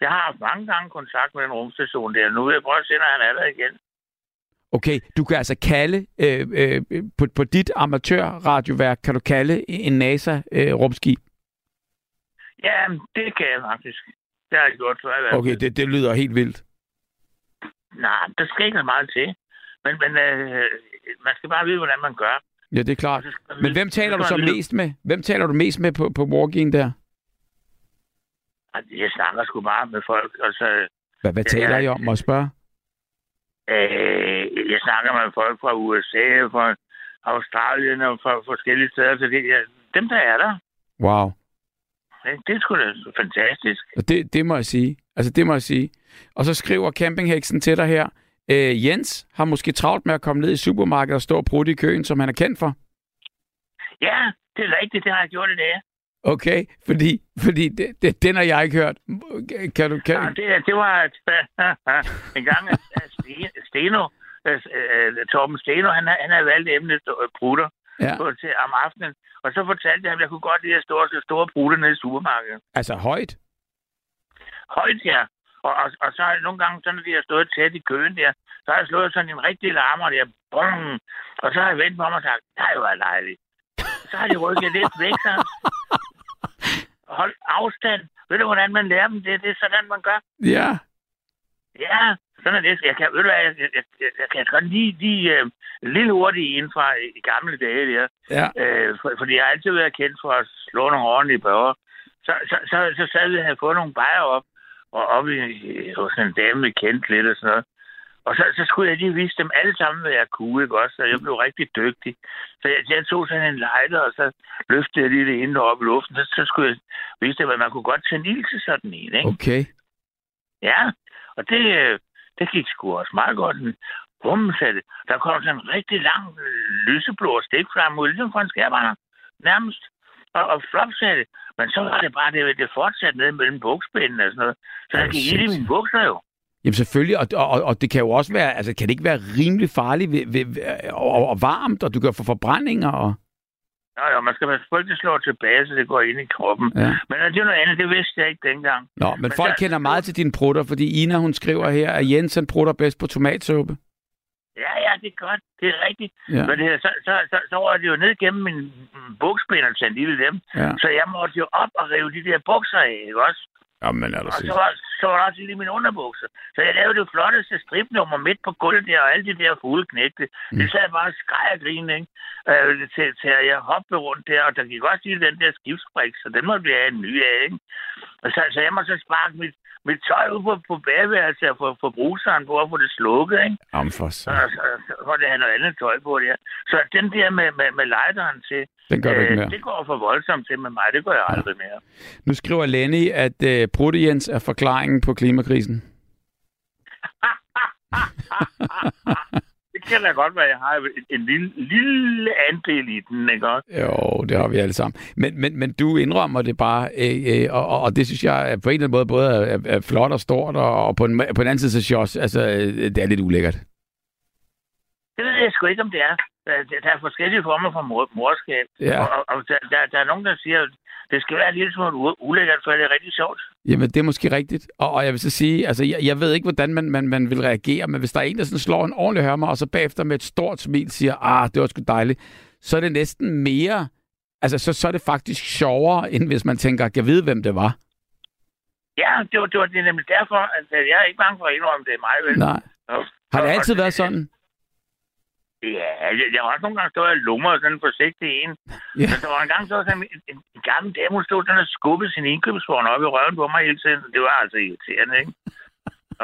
Speaker 5: Jeg har haft mange gange kontakt med den rumstation der. Nu vil jeg prøve at se, når han er der igen.
Speaker 2: Okay, du kan altså kalde, øh, øh, på, på dit amatørradioværk, kan du kalde en NASA-rumskib?
Speaker 5: Ja, det kan jeg faktisk. Det har jeg gjort før. fald.
Speaker 2: okay, det, det lyder helt vildt.
Speaker 5: Nej, der skal ikke meget til. Men, men øh, man skal bare vide, hvordan man gør.
Speaker 2: Ja, det er klart. Men
Speaker 5: vide-
Speaker 2: hvem taler du så
Speaker 5: vide-
Speaker 2: mest med? Hvem taler du mest med på, på walkien der?
Speaker 5: Jeg snakker sgu bare med folk. Og så,
Speaker 2: Hvad, hvad taler
Speaker 5: ja.
Speaker 2: I om? Må jeg spørge?
Speaker 5: Øh, jeg snakker med folk fra USA, fra Australien og fra forskellige steder. Så det, ja, dem, der er der,
Speaker 2: Wow.
Speaker 5: ikke? det er sgu da fantastisk.
Speaker 2: Det, det må jeg sige. Altså, det må jeg sige. Og så skriver campingheksen til dig her. Øh, Jens har måske travlt med at komme ned i supermarkedet og stå og prutte i køen, som han er kendt for.
Speaker 5: Ja, det er rigtigt. Det har jeg gjort i dag.
Speaker 2: Okay, fordi, fordi det, det, den har jeg ikke hørt. Kan du, kan,
Speaker 5: Ja, det, det var en gang, at Ste- Steno, øh, øh, Torben Steno, han, har- han havde valgt emnet øh, prutter
Speaker 2: ja.
Speaker 5: på, til om aftenen. Og så fortalte jeg ham, at jeg kunne godt lide at se store prutter nede i supermarkedet.
Speaker 2: Altså højt?
Speaker 5: Højt, ja. Og, og, og så har jeg nogle gange, så når de har stået tæt i køen der, så har jeg slået sådan en rigtig larmer der. Bum! Og så har jeg vendt på mig og sagt, nej, hvor dejligt. Så har de rykket lidt væk, så hold afstand. Ved du, hvordan man lærer dem det? Det er sådan, man gør.
Speaker 2: Ja.
Speaker 5: Ja, sådan er det. Jeg kan, ved du hvad, jeg, jeg, jeg, jeg kan godt lide de uh, lille hurtige inden fra i gamle dage der.
Speaker 2: Ja.
Speaker 5: Øh, for, fordi jeg har altid været kendt for at slå nogle ordentlige bøger. Så, så, så, så sad vi og havde fået nogle bajer op, og op i, i, hos en dame, vi kendte lidt og sådan noget. Og så, så skulle jeg lige vise dem alle sammen, hvad jeg kunne, ikke også? Så jeg blev rigtig dygtig. Så jeg, jeg tog sådan en lighter, og så løftede jeg lige det ene op i luften. Så, så skulle jeg vise dem, at man kunne godt tænde ild til sådan en, ikke?
Speaker 2: Okay.
Speaker 5: Ja, og det, det gik sgu også meget godt. Bum, sagde det. Der kom sådan en rigtig lang lyseblå stikflamme ud, ligesom fra en skærbrænder, nærmest. Og, og flop, sagde det. Men så var det bare, det, det fortsatte ned mellem bukspændene og sådan noget. Så jeg
Speaker 2: Oh,
Speaker 5: gik ind i mine bukser jo.
Speaker 2: Jamen selvfølgelig, og, og, og det kan jo også være, altså kan det ikke være rimelig farligt ved, ved, og, og, og varmt, og du kan få forbrændinger og...
Speaker 5: Nå, jo, man skal at det slår tilbage, så det går ind i kroppen.
Speaker 2: Ja.
Speaker 5: Men øh, det er noget andet, det vidste jeg ikke dengang.
Speaker 2: Nå, men
Speaker 5: Men
Speaker 2: folk
Speaker 5: der-
Speaker 2: kender meget til dine prutter, fordi Ina, hun skriver her, at Jens han prutter bedst på tomatsuppe.
Speaker 5: Ja, ja, det er godt. Det er rigtigt.
Speaker 2: Ja,
Speaker 5: Men det, så, så, så, så var det jo ned gennem min bukspænd og tændte i dem.
Speaker 2: ja.
Speaker 5: Så jeg måtte jo op og rive de der bukser af, ikke også?
Speaker 2: Jamen, er der
Speaker 5: Og så var, så var der også lige mine underbukser. Så jeg lavede det flotteste stripnummer midt på gulvet der, og alle de der fugle knægte. Mm. Det sad bare og skreg og grinede, ikke? Øh, til, til, at jeg hoppede rundt der, og der gik også lige den der skibsbrik, så den måtte vi have en ny af, ikke? Og så, så jeg måtte så sparke mit, mit tøj ud på, på bagværelset og få, få bruseren på at få det slukket, ikke?
Speaker 2: Jamen for så.
Speaker 5: Og så, så var det have noget andet tøj på der. Så den der med, med, med lighteren til,
Speaker 2: Den gør du ikke
Speaker 5: øh,
Speaker 2: mere.
Speaker 5: det går for voldsomt til med mig. Det gør jeg aldrig mere.
Speaker 2: Nu skriver Lenny, at uh, Prutte Jens er forklaringen på klimakrisen.
Speaker 5: Det kan da godt være, at jeg har en, lille, lille andel i den, ikke også?
Speaker 2: Jo, det har vi alle sammen. Men, men, men du indrømmer det bare, øh, øh, og, og- og det synes jeg på en eller anden måde både er, er flot og stort, og, og på, en, på en anden side synes jeg også, altså, øh, det er lidt ulækkert.
Speaker 5: Det ved jeg sgu ikke, om det er. Der, der- er forskellige former for mor, morskab.
Speaker 2: Ja.
Speaker 5: Og, og, der, der, der er nogen, der siger, at det skal være lille smule ulækkert, for det er rigtig sjovt.
Speaker 2: Jamen, det er måske rigtigt. Og, og jeg vil så sige, altså, jeg, jeg ved ikke, hvordan man, man, man vil reagere, men hvis der er en, der sådan slår en ordentlig hørmer, og så bagefter med et stort smil siger, ah, det var sgu dejligt, så er det næsten mere, altså, så, så er det faktisk sjovere, end hvis man tænker, jeg ved, hvem det var.
Speaker 5: Ja, det var, det var det nemlig derfor, at jeg er ikke bange for at indrømme, det er mig, vel?
Speaker 2: Nej.
Speaker 5: Og-
Speaker 2: Har det altid været sådan?
Speaker 5: Ja, jeg, jeg har også nogle gange stået og lummer sådan forsigtig en.
Speaker 2: Ja.
Speaker 5: Men der var en gang, så var sådan en, en, en gammel dame, hun stod sådan og skubbede sin indkøbsvogn op i røven på mig hele tiden. Det var altså irriterende, ikke?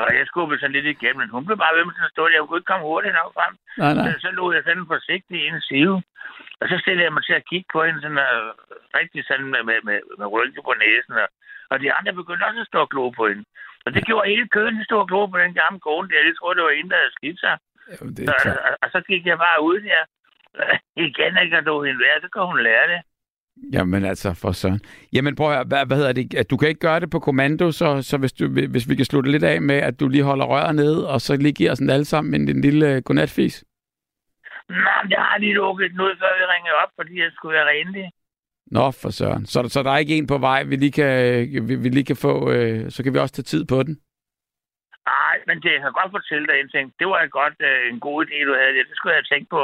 Speaker 5: Og jeg skubbede sådan lidt igennem, men hun blev bare ved med at stå der. Jeg kunne ikke komme hurtigt nok frem.
Speaker 2: Nej, nej.
Speaker 5: Så, så lå jeg sådan forsigtigt i en sive. Og så stillede jeg mig til at kigge på hende sådan uh, rigtig sådan med, med, med, med ryggen på næsen. Og, og de andre begyndte også at stå og glo på hende. Og det gjorde hele køen, de stod og glo på den gamle kone der. Jeg troede, det var en, der havde skidt sig.
Speaker 2: Jamen, det
Speaker 5: Så,
Speaker 2: er klart.
Speaker 5: og, og, så gik jeg bare ud der. Igen ikke at du hende lære, så kan hun lære det.
Speaker 2: Jamen altså, for søren. Jamen prøv at høre, hvad, hvad hedder det? At Du kan ikke gøre det på kommando, så, så hvis, du, hvis vi kan slutte lidt af med, at du lige holder røret nede, og så lige giver os alle sammen en, en lille uh, godnatfis.
Speaker 5: Men jeg har lige lukket den ud, før vi ringede op, fordi jeg skulle være renlig.
Speaker 2: Nå, for søren. Så, så der er ikke en på vej, vi lige kan, vi, vi lige kan få, øh, så kan vi også tage tid på den.
Speaker 5: Men det jeg kan godt fortælle dig en ting. Det var et godt, øh, en god idé, du havde. Det skulle jeg have tænkt på.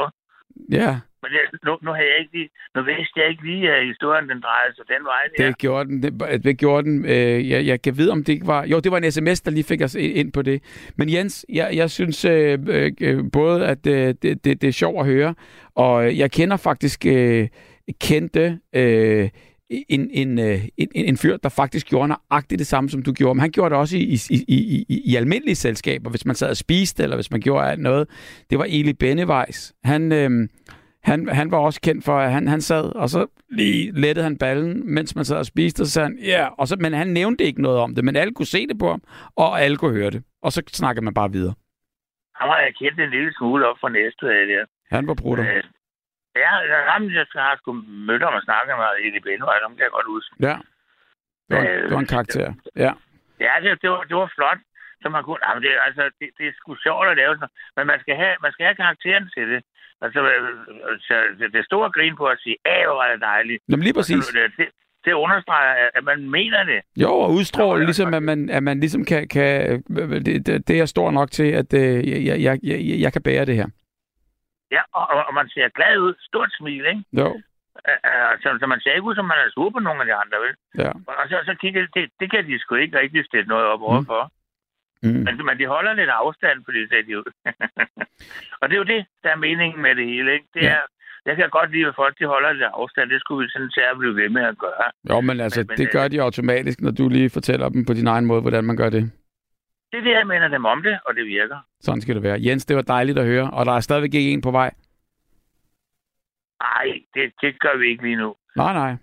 Speaker 2: Ja,
Speaker 5: Men det, nu, nu, havde jeg ikke lige, nu vidste jeg ikke lige, at historien den drejede sig den vej. Der.
Speaker 2: det gjorde den. Det, det gjorde den. Øh, jeg, jeg kan vide, om det ikke var... Jo, det var en sms, der lige fik os ind, på det. Men Jens, jeg, jeg synes øh, øh, både, at øh, det, det, det er sjovt at høre, og øh, jeg kender faktisk øh, kendte... Øh, en, en, øh, en, en fyr, der faktisk gjorde nøjagtigt det samme, som du gjorde. Men han gjorde det også i, i, i, i, i almindelige selskaber, hvis man sad og spiste, eller hvis man gjorde alt noget. Det var Eli Bennevejs. Han, øh, han, han var også kendt for, at han, han sad, og så lige lettede han ballen, mens man sad og spiste, og så sagde han, ja, yeah. og så, men han nævnte ikke noget om det, men alle kunne se det på ham, og alle kunne høre det. Og så snakkede man bare videre.
Speaker 5: Han var jeg kendt en lille smule op fra næste af der.
Speaker 2: Han var brutter.
Speaker 5: Øh, ja, ham, jeg har sgu mødt ham og snakket med i det Benvej, ham kan jeg godt huske.
Speaker 2: Ja. Det var, det var en karakter. Ja.
Speaker 5: Ja, det, det, var, det var flot. Så man kunne, jamen det, altså, det, det er sgu sjovt at lave sådan Men man skal have, man skal have karakteren til det. Altså, øh, så det, det store grin på at sige, æh, hvor var det dejligt.
Speaker 2: Jamen lige præcis.
Speaker 5: Så, det, det understreger, at, man mener det.
Speaker 2: Jo, og udstråle
Speaker 5: Nå, ja,
Speaker 2: ligesom, at man, at man ligesom kan... kan det, det, det er stor nok til, at øh, jeg, jeg, jeg, jeg kan bære det her.
Speaker 5: Ja, og, og, og man ser glad ud. Stort smil, ikke?
Speaker 2: Jo,
Speaker 5: så, så man ser ikke ud, som man er sur på nogle af de andre, vel?
Speaker 2: ja.
Speaker 5: Og så, så kigger det, det, det kan de sgu ikke rigtig stille noget op overfor.
Speaker 2: Mm.
Speaker 5: Men, men de holder lidt afstand, fordi det ser de ud. og det er jo det, der er meningen med det hele, ikke? Det
Speaker 2: Ja.
Speaker 5: er, jeg kan godt lide, at folk de holder lidt afstand. Det skulle vi sådan at blive ved med at gøre.
Speaker 2: Jo, men altså,
Speaker 5: Men- men,
Speaker 2: det
Speaker 5: øh,
Speaker 2: gør de automatisk, når du lige fortæller dem på din egen måde, hvordan man gør det.
Speaker 5: Det er det, jeg mener dem om det, og det virker.
Speaker 2: Sådan skal det være. Jens, det var dejligt at høre, og der er stadigvæk ikke en på vej.
Speaker 5: Nej, det, det gør vi ikke lige nu.
Speaker 2: Nej, nej.
Speaker 5: Men,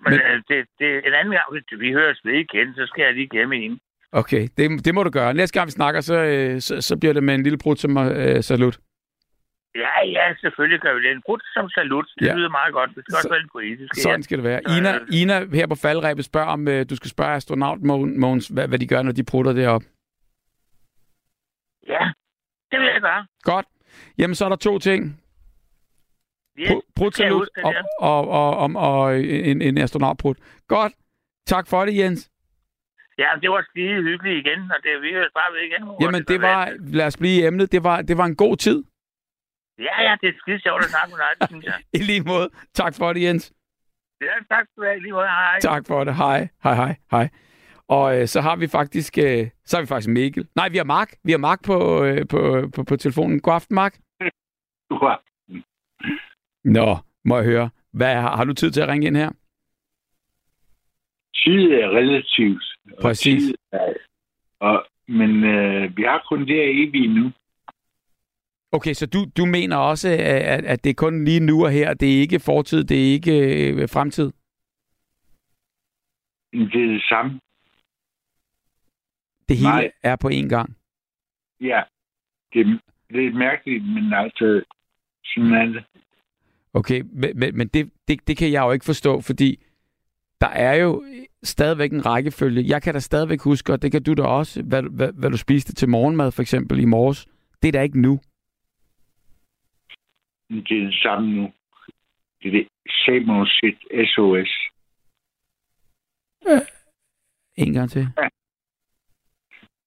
Speaker 2: Men-
Speaker 5: men... det, det, en anden gang, hvis vi høres ved igen, så skal jeg lige gemme en.
Speaker 2: Okay, det, det må du gøre. Næste gang vi snakker, så, øh, så, så bliver det med en lille brud som øh, salut.
Speaker 5: Ja, ja, selvfølgelig gør vi det. En brud som salut, det
Speaker 2: Ja.
Speaker 5: lyder meget godt. Det skal
Speaker 2: Så-
Speaker 5: også være lidt politisk.
Speaker 2: Sådan skal det være.
Speaker 5: Så,
Speaker 2: Ina,
Speaker 5: øh,
Speaker 2: Ina her på faldrebet spørger, om øh, du skal spørge astronaut Mogens, hvad, hvad de gør, når de prutter derop.
Speaker 5: Ja, det vil jeg gøre.
Speaker 2: Godt. Jamen, så er der to ting.
Speaker 5: Yes,
Speaker 2: Pr- Prut
Speaker 5: skal jeg
Speaker 2: salut
Speaker 5: huske det
Speaker 2: og, og, og, og, og en, en astronautprut. Godt. Tak for det, Jens.
Speaker 5: Ja, det var skide hyggeligt igen, og det vi bare ved igen.
Speaker 2: Jamen, det var,
Speaker 5: privat.
Speaker 2: lad os blive i emnet, det var, det var en god tid.
Speaker 5: Ja, ja, det er skide sjovt at snakke med dig, det synes jeg.
Speaker 2: I lige måde. Tak for det, Jens.
Speaker 5: Ja, tak skal du have. i Lige måde, hej.
Speaker 2: Tak for det. Hej, hej, hej, hej. Og øh, så har vi faktisk, øh, så har vi faktisk Mikkel. Nej, vi har Mark. Vi har Mark på, øh, på, på, på telefonen. God aften, Mark.
Speaker 6: Ja.
Speaker 2: Nå, må jeg høre. Hvad, har, har du tid til at ringe ind her?
Speaker 6: Tid er relativt. og
Speaker 2: Præcis.
Speaker 6: tid Er, og, men øh, vi har kun det her evige nu.
Speaker 2: Okay, så du, du mener også, at, at det er kun lige nu og her. Det er ikke fortid, det er ikke øh, fremtid?
Speaker 6: Det er det samme.
Speaker 2: Det hele
Speaker 6: Nej.
Speaker 2: er på én gang.
Speaker 6: Ja. Det, er- det er mærkeligt, men altså, sådan er det.
Speaker 2: Okay, men, men, men det, det, det kan jeg jo ikke forstå, fordi der er jo stadigvæk en rækkefølge. Jeg kan da stadigvæk huske, og det kan du da også, hvad, hvad, hvad du spiste til morgenmad for eksempel i morges. Det er da ikke nu.
Speaker 6: Men Det er det samme nu. Det er det samme sit SOS.
Speaker 2: En gang til.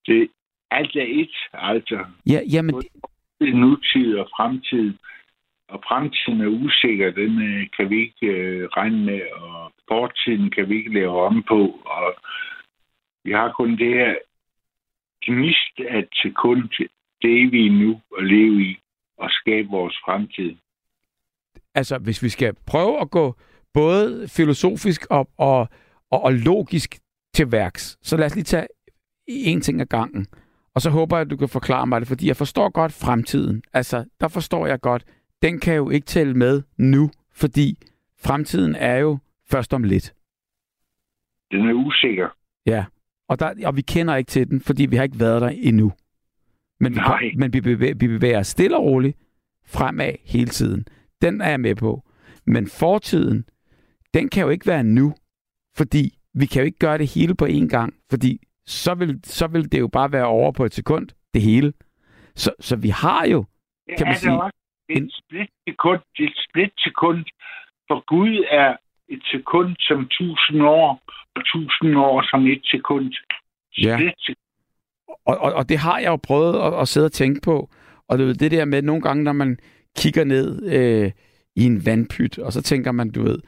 Speaker 6: Det, alt er et, altså.
Speaker 2: Ja, jamen, det,
Speaker 6: Det er nutid og fremtid. Og fremtiden er usikker, den øh, kan vi ikke øh, regne med, og fortiden kan vi ikke lave om på. Og vi har kun det her gnist af et sekund, det evige nu at leve i og skabe vores fremtid.
Speaker 2: altså, hvis vi skal prøve at gå både filosofisk og, og, og, og logisk til værks, så lad os lige tage en ting ad gangen. Og så håber jeg, at du kan forklare mig det, fordi jeg forstår godt fremtiden. Altså, der forstår jeg godt, den kan jo ikke tælle med nu, fordi fremtiden er jo først om lidt.
Speaker 6: Den er usikker.
Speaker 2: Ja, og, der, og vi kender ikke til den, fordi vi har ikke været der endnu. Men, vi,
Speaker 6: Nej.
Speaker 2: men vi, bevæger, vi bevæger os stille og roligt fremad hele tiden. Den er jeg med på. Men fortiden, den kan jo ikke være nu, fordi vi kan jo ikke gøre det hele på én gang, fordi så vil, så vil det jo bare være over på et sekund, det hele. Så, så vi har jo,
Speaker 6: Det
Speaker 2: Kan man sige,
Speaker 6: det også. Det er
Speaker 2: en-
Speaker 6: et splitsekund. Det er et splitsekund. For Gud er et sekund som tusind år, og tusind år som et sekund.
Speaker 2: Ja. Og, og, og det har jeg jo prøvet at, at sidde og tænke på. Og du ved, det der med nogle gange, når man kigger ned øh, i en vandpyt, og så tænker man, du ved,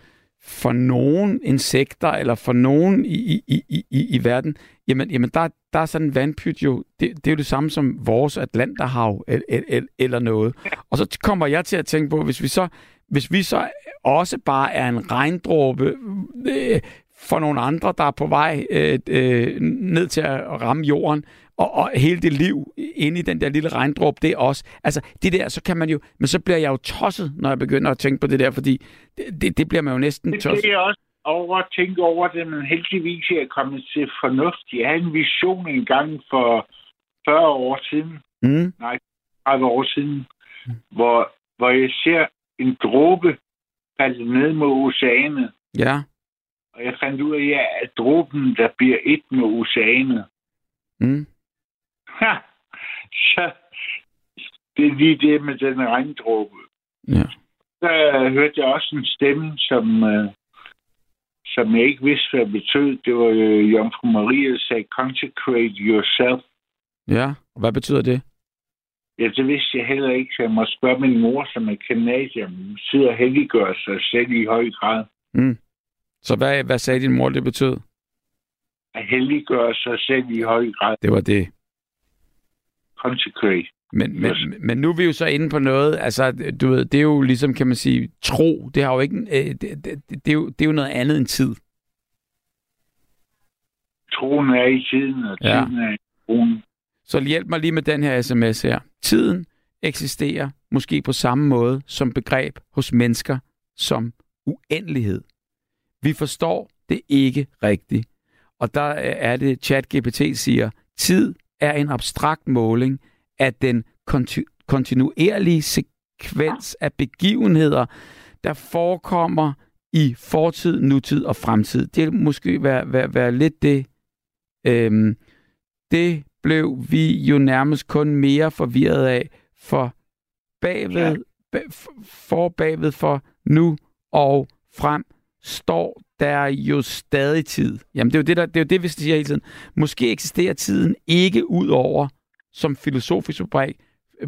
Speaker 2: for nogle insekter, eller for nogen i, i, i, i, i verden, jamen, jamen der, der er sådan en vandpyt jo, det, det er jo det samme som vores Atlanterhav eller, eller, eller noget. Og så kommer jeg til at tænke på, hvis vi så, hvis vi så også bare er en regndråbe øh, for nogle andre, der er på vej øh, øh, ned til at ramme jorden, og, og hele det liv inde i den der lille regndråbe, det er også. Altså, det der, så kan man jo... Men så bliver jeg jo tosset, når jeg begynder at tænke på det der, fordi det, det, det bliver man jo næsten
Speaker 6: Det
Speaker 2: tosset.
Speaker 6: bliver jeg også over at tænke over det, men heldigvis er jeg kommet til fornuft. Jeg havde en vision engang for 40 år siden,
Speaker 2: Mm,
Speaker 6: 30 år siden, hvor, hvor jeg ser en dråbe falde ned mod oceanet.
Speaker 2: ja,
Speaker 6: Og jeg fandt ud af, at er dråben, der bliver et med oceanet.
Speaker 2: mm,
Speaker 6: Ha! Så det er lige det med den regndråbe.
Speaker 2: ja.
Speaker 6: Så hørte jeg også en stemme, som, øh, som jeg ikke vidste, hvad det betød. Det var øh, Jomfru Maria, der sagde, consecrate yourself.
Speaker 2: Ja, hvad betyder det?
Speaker 6: Ja, det vidste jeg heller ikke, så jeg må spørge min mor, som er kanadier. Hun sidder og helliggør sig selv i høj grad.
Speaker 2: Mm. Så hvad, hvad sagde din mor, det betød?
Speaker 6: At helliggøre sig selv i høj grad.
Speaker 2: Det var det.
Speaker 6: Consecrate.
Speaker 2: Men, men,
Speaker 6: Yes.
Speaker 2: men nu er vi jo så inde på noget, altså, du ved, det er jo ligesom, kan man sige, tro, det har jo ikke, øh, det, det, det, er jo, det er jo noget andet end tid.
Speaker 6: Troen er i tiden, og
Speaker 2: Ja.
Speaker 6: tiden er i troen.
Speaker 2: Så hjælp mig lige med den her sms her. Tiden eksisterer måske på samme måde som begreb hos mennesker som uendelighed. Vi forstår det ikke rigtigt. Og der er det, ChatGPT siger, tid er en abstrakt måling af den konti- kontinuerlige sekvens af begivenheder, der forekommer i fortid, nutid og fremtid. Det måske være, være, være lidt det, øhm, det blev vi jo nærmest kun mere forvirret af, for bagved, ba, for bagved for nu og frem står der jo stadig tid. Jamen det er jo det, der, det, er jo det vi siger hele tiden. Måske eksisterer tiden ikke ud over som filosofisk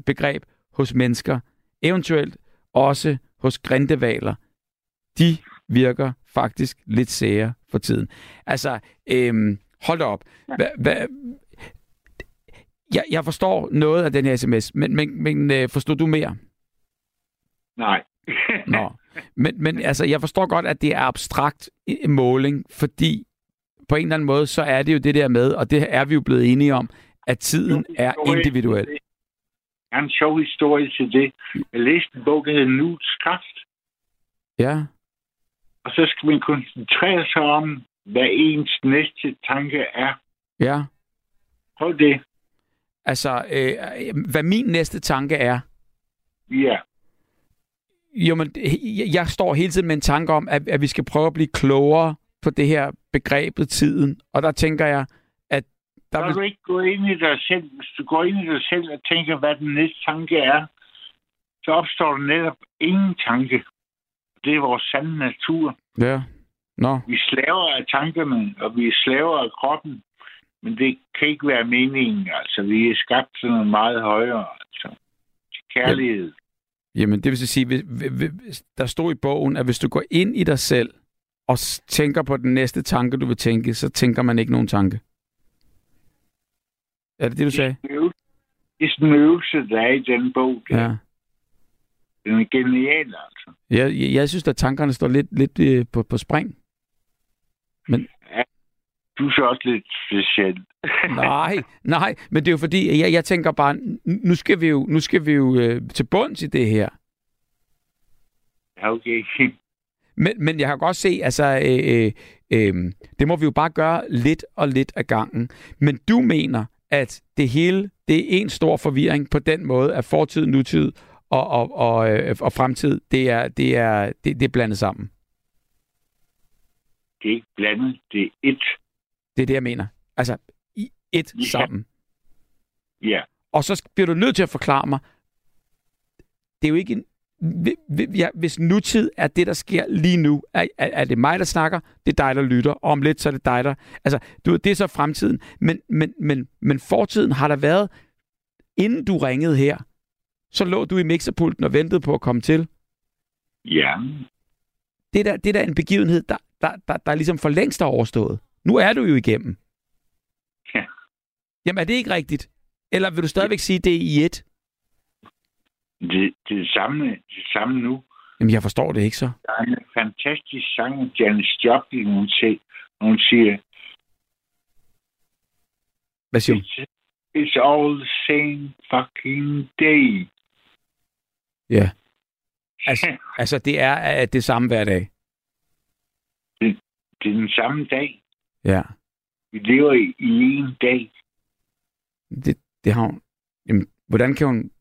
Speaker 2: begreb, hos mennesker, eventuelt også hos grindevaler. De virker faktisk lidt sære for tiden. Altså, øhm, hold da op. Hva, hva, jeg, jeg forstår noget af den her sms, men, men, men øh, forstår du mere?
Speaker 6: Nej.
Speaker 2: Nå. Men, men altså, jeg forstår godt, at det er abstrakt øh, måling, fordi på en eller anden måde, så er det jo det der med, og det er vi jo blevet enige om, at tiden er individuel.
Speaker 6: Jeg har en sjov historie til det. Jeg læste en bog, der hedder Kraft.
Speaker 2: Ja,
Speaker 6: Og så skal man koncentrere sig om, hvad ens næste tanke er.
Speaker 2: ja.
Speaker 6: Prøv det.
Speaker 2: Altså, øh, hvad min næste tanke er,
Speaker 6: Ja.
Speaker 2: Jo, men jeg, står hele tiden med en tanke om, at, at vi skal prøve at blive klogere på det her begrebet tiden. Og der tænker jeg, at der
Speaker 6: Så
Speaker 2: vil...
Speaker 6: du ikke gå ind i dig selv. Hvis du går ind i dig selv og tænker, hvad den næste tanke er, så opstår der netop ingen tanke. Det er vores sande natur.
Speaker 2: Ja. Nå,
Speaker 6: Vi slaver af tankerne, og vi er slaver af kroppen. Men det kan ikke være meningen. Altså, vi er skabt til noget meget højere. Altså, til kærlighed.
Speaker 2: Jamen, det vil så sige, der stod i bogen, at hvis du går ind i dig selv og tænker på den næste tanke, du vil tænke, så tænker man ikke nogen tanke. Er det det, du sagde?
Speaker 6: Det er sådan en øvelse, der er i den bog. Der.
Speaker 2: Ja.
Speaker 6: Den er genial, altså.
Speaker 2: Jeg, jeg, jeg synes, at tankerne står lidt, lidt øh, på, på spring.
Speaker 6: Du er så også lidt speciel.
Speaker 2: Nej, nej, men det er jo fordi, jeg, jeg tænker bare, nu skal vi jo, nu skal vi jo øh, til bunds i det her.
Speaker 6: Ja, okay.
Speaker 2: Men, men jeg kan godt se, altså, øh, øh, øh, det må vi jo bare gøre lidt og lidt af gangen. Men du mener, at det hele, det er en stor forvirring på den måde, at fortid, nutid og, og, og, øh, og fremtid, det er, det, er, det, det er blandet sammen.
Speaker 6: Det er ikke blandet. Det er et.
Speaker 2: Det er det, jeg mener. Altså, i et
Speaker 6: Ja.
Speaker 2: sammen.
Speaker 6: Ja.
Speaker 2: Og så bliver du nødt til at forklare mig, det er jo ikke en, ja, hvis nutid er det, der sker lige nu, er, er, er det mig, der snakker, det er dig, der lytter, og om lidt, så er det dig, der... Altså, du, ved, det er så fremtiden. Men, men, men, men fortiden har der været, inden du ringede her, så lå du i mixerpulten og ventede på at komme til.
Speaker 6: Ja.
Speaker 2: Det der, det der er en begivenhed, der, der, der, der ligesom for længst er overstået. Nu er du jo igennem.
Speaker 6: Ja.
Speaker 2: Jamen, er det ikke rigtigt? Eller vil du stadigvæk sige, det er i et?
Speaker 6: Det, det er det samme, det samme nu.
Speaker 2: Jamen, jeg forstår det ikke så.
Speaker 6: Der er en fantastisk sang af Janis Joplin, hun siger, hun siger
Speaker 2: Hvad siger du?
Speaker 6: it's, it's all the same fucking day.
Speaker 2: Ja. Altså, altså det er at det samme hver dag.
Speaker 6: Det er den samme dag.
Speaker 2: Ja.
Speaker 6: Vi lever i, i en dag.
Speaker 2: Det, det har hun. Jamen, hvordan kan hun...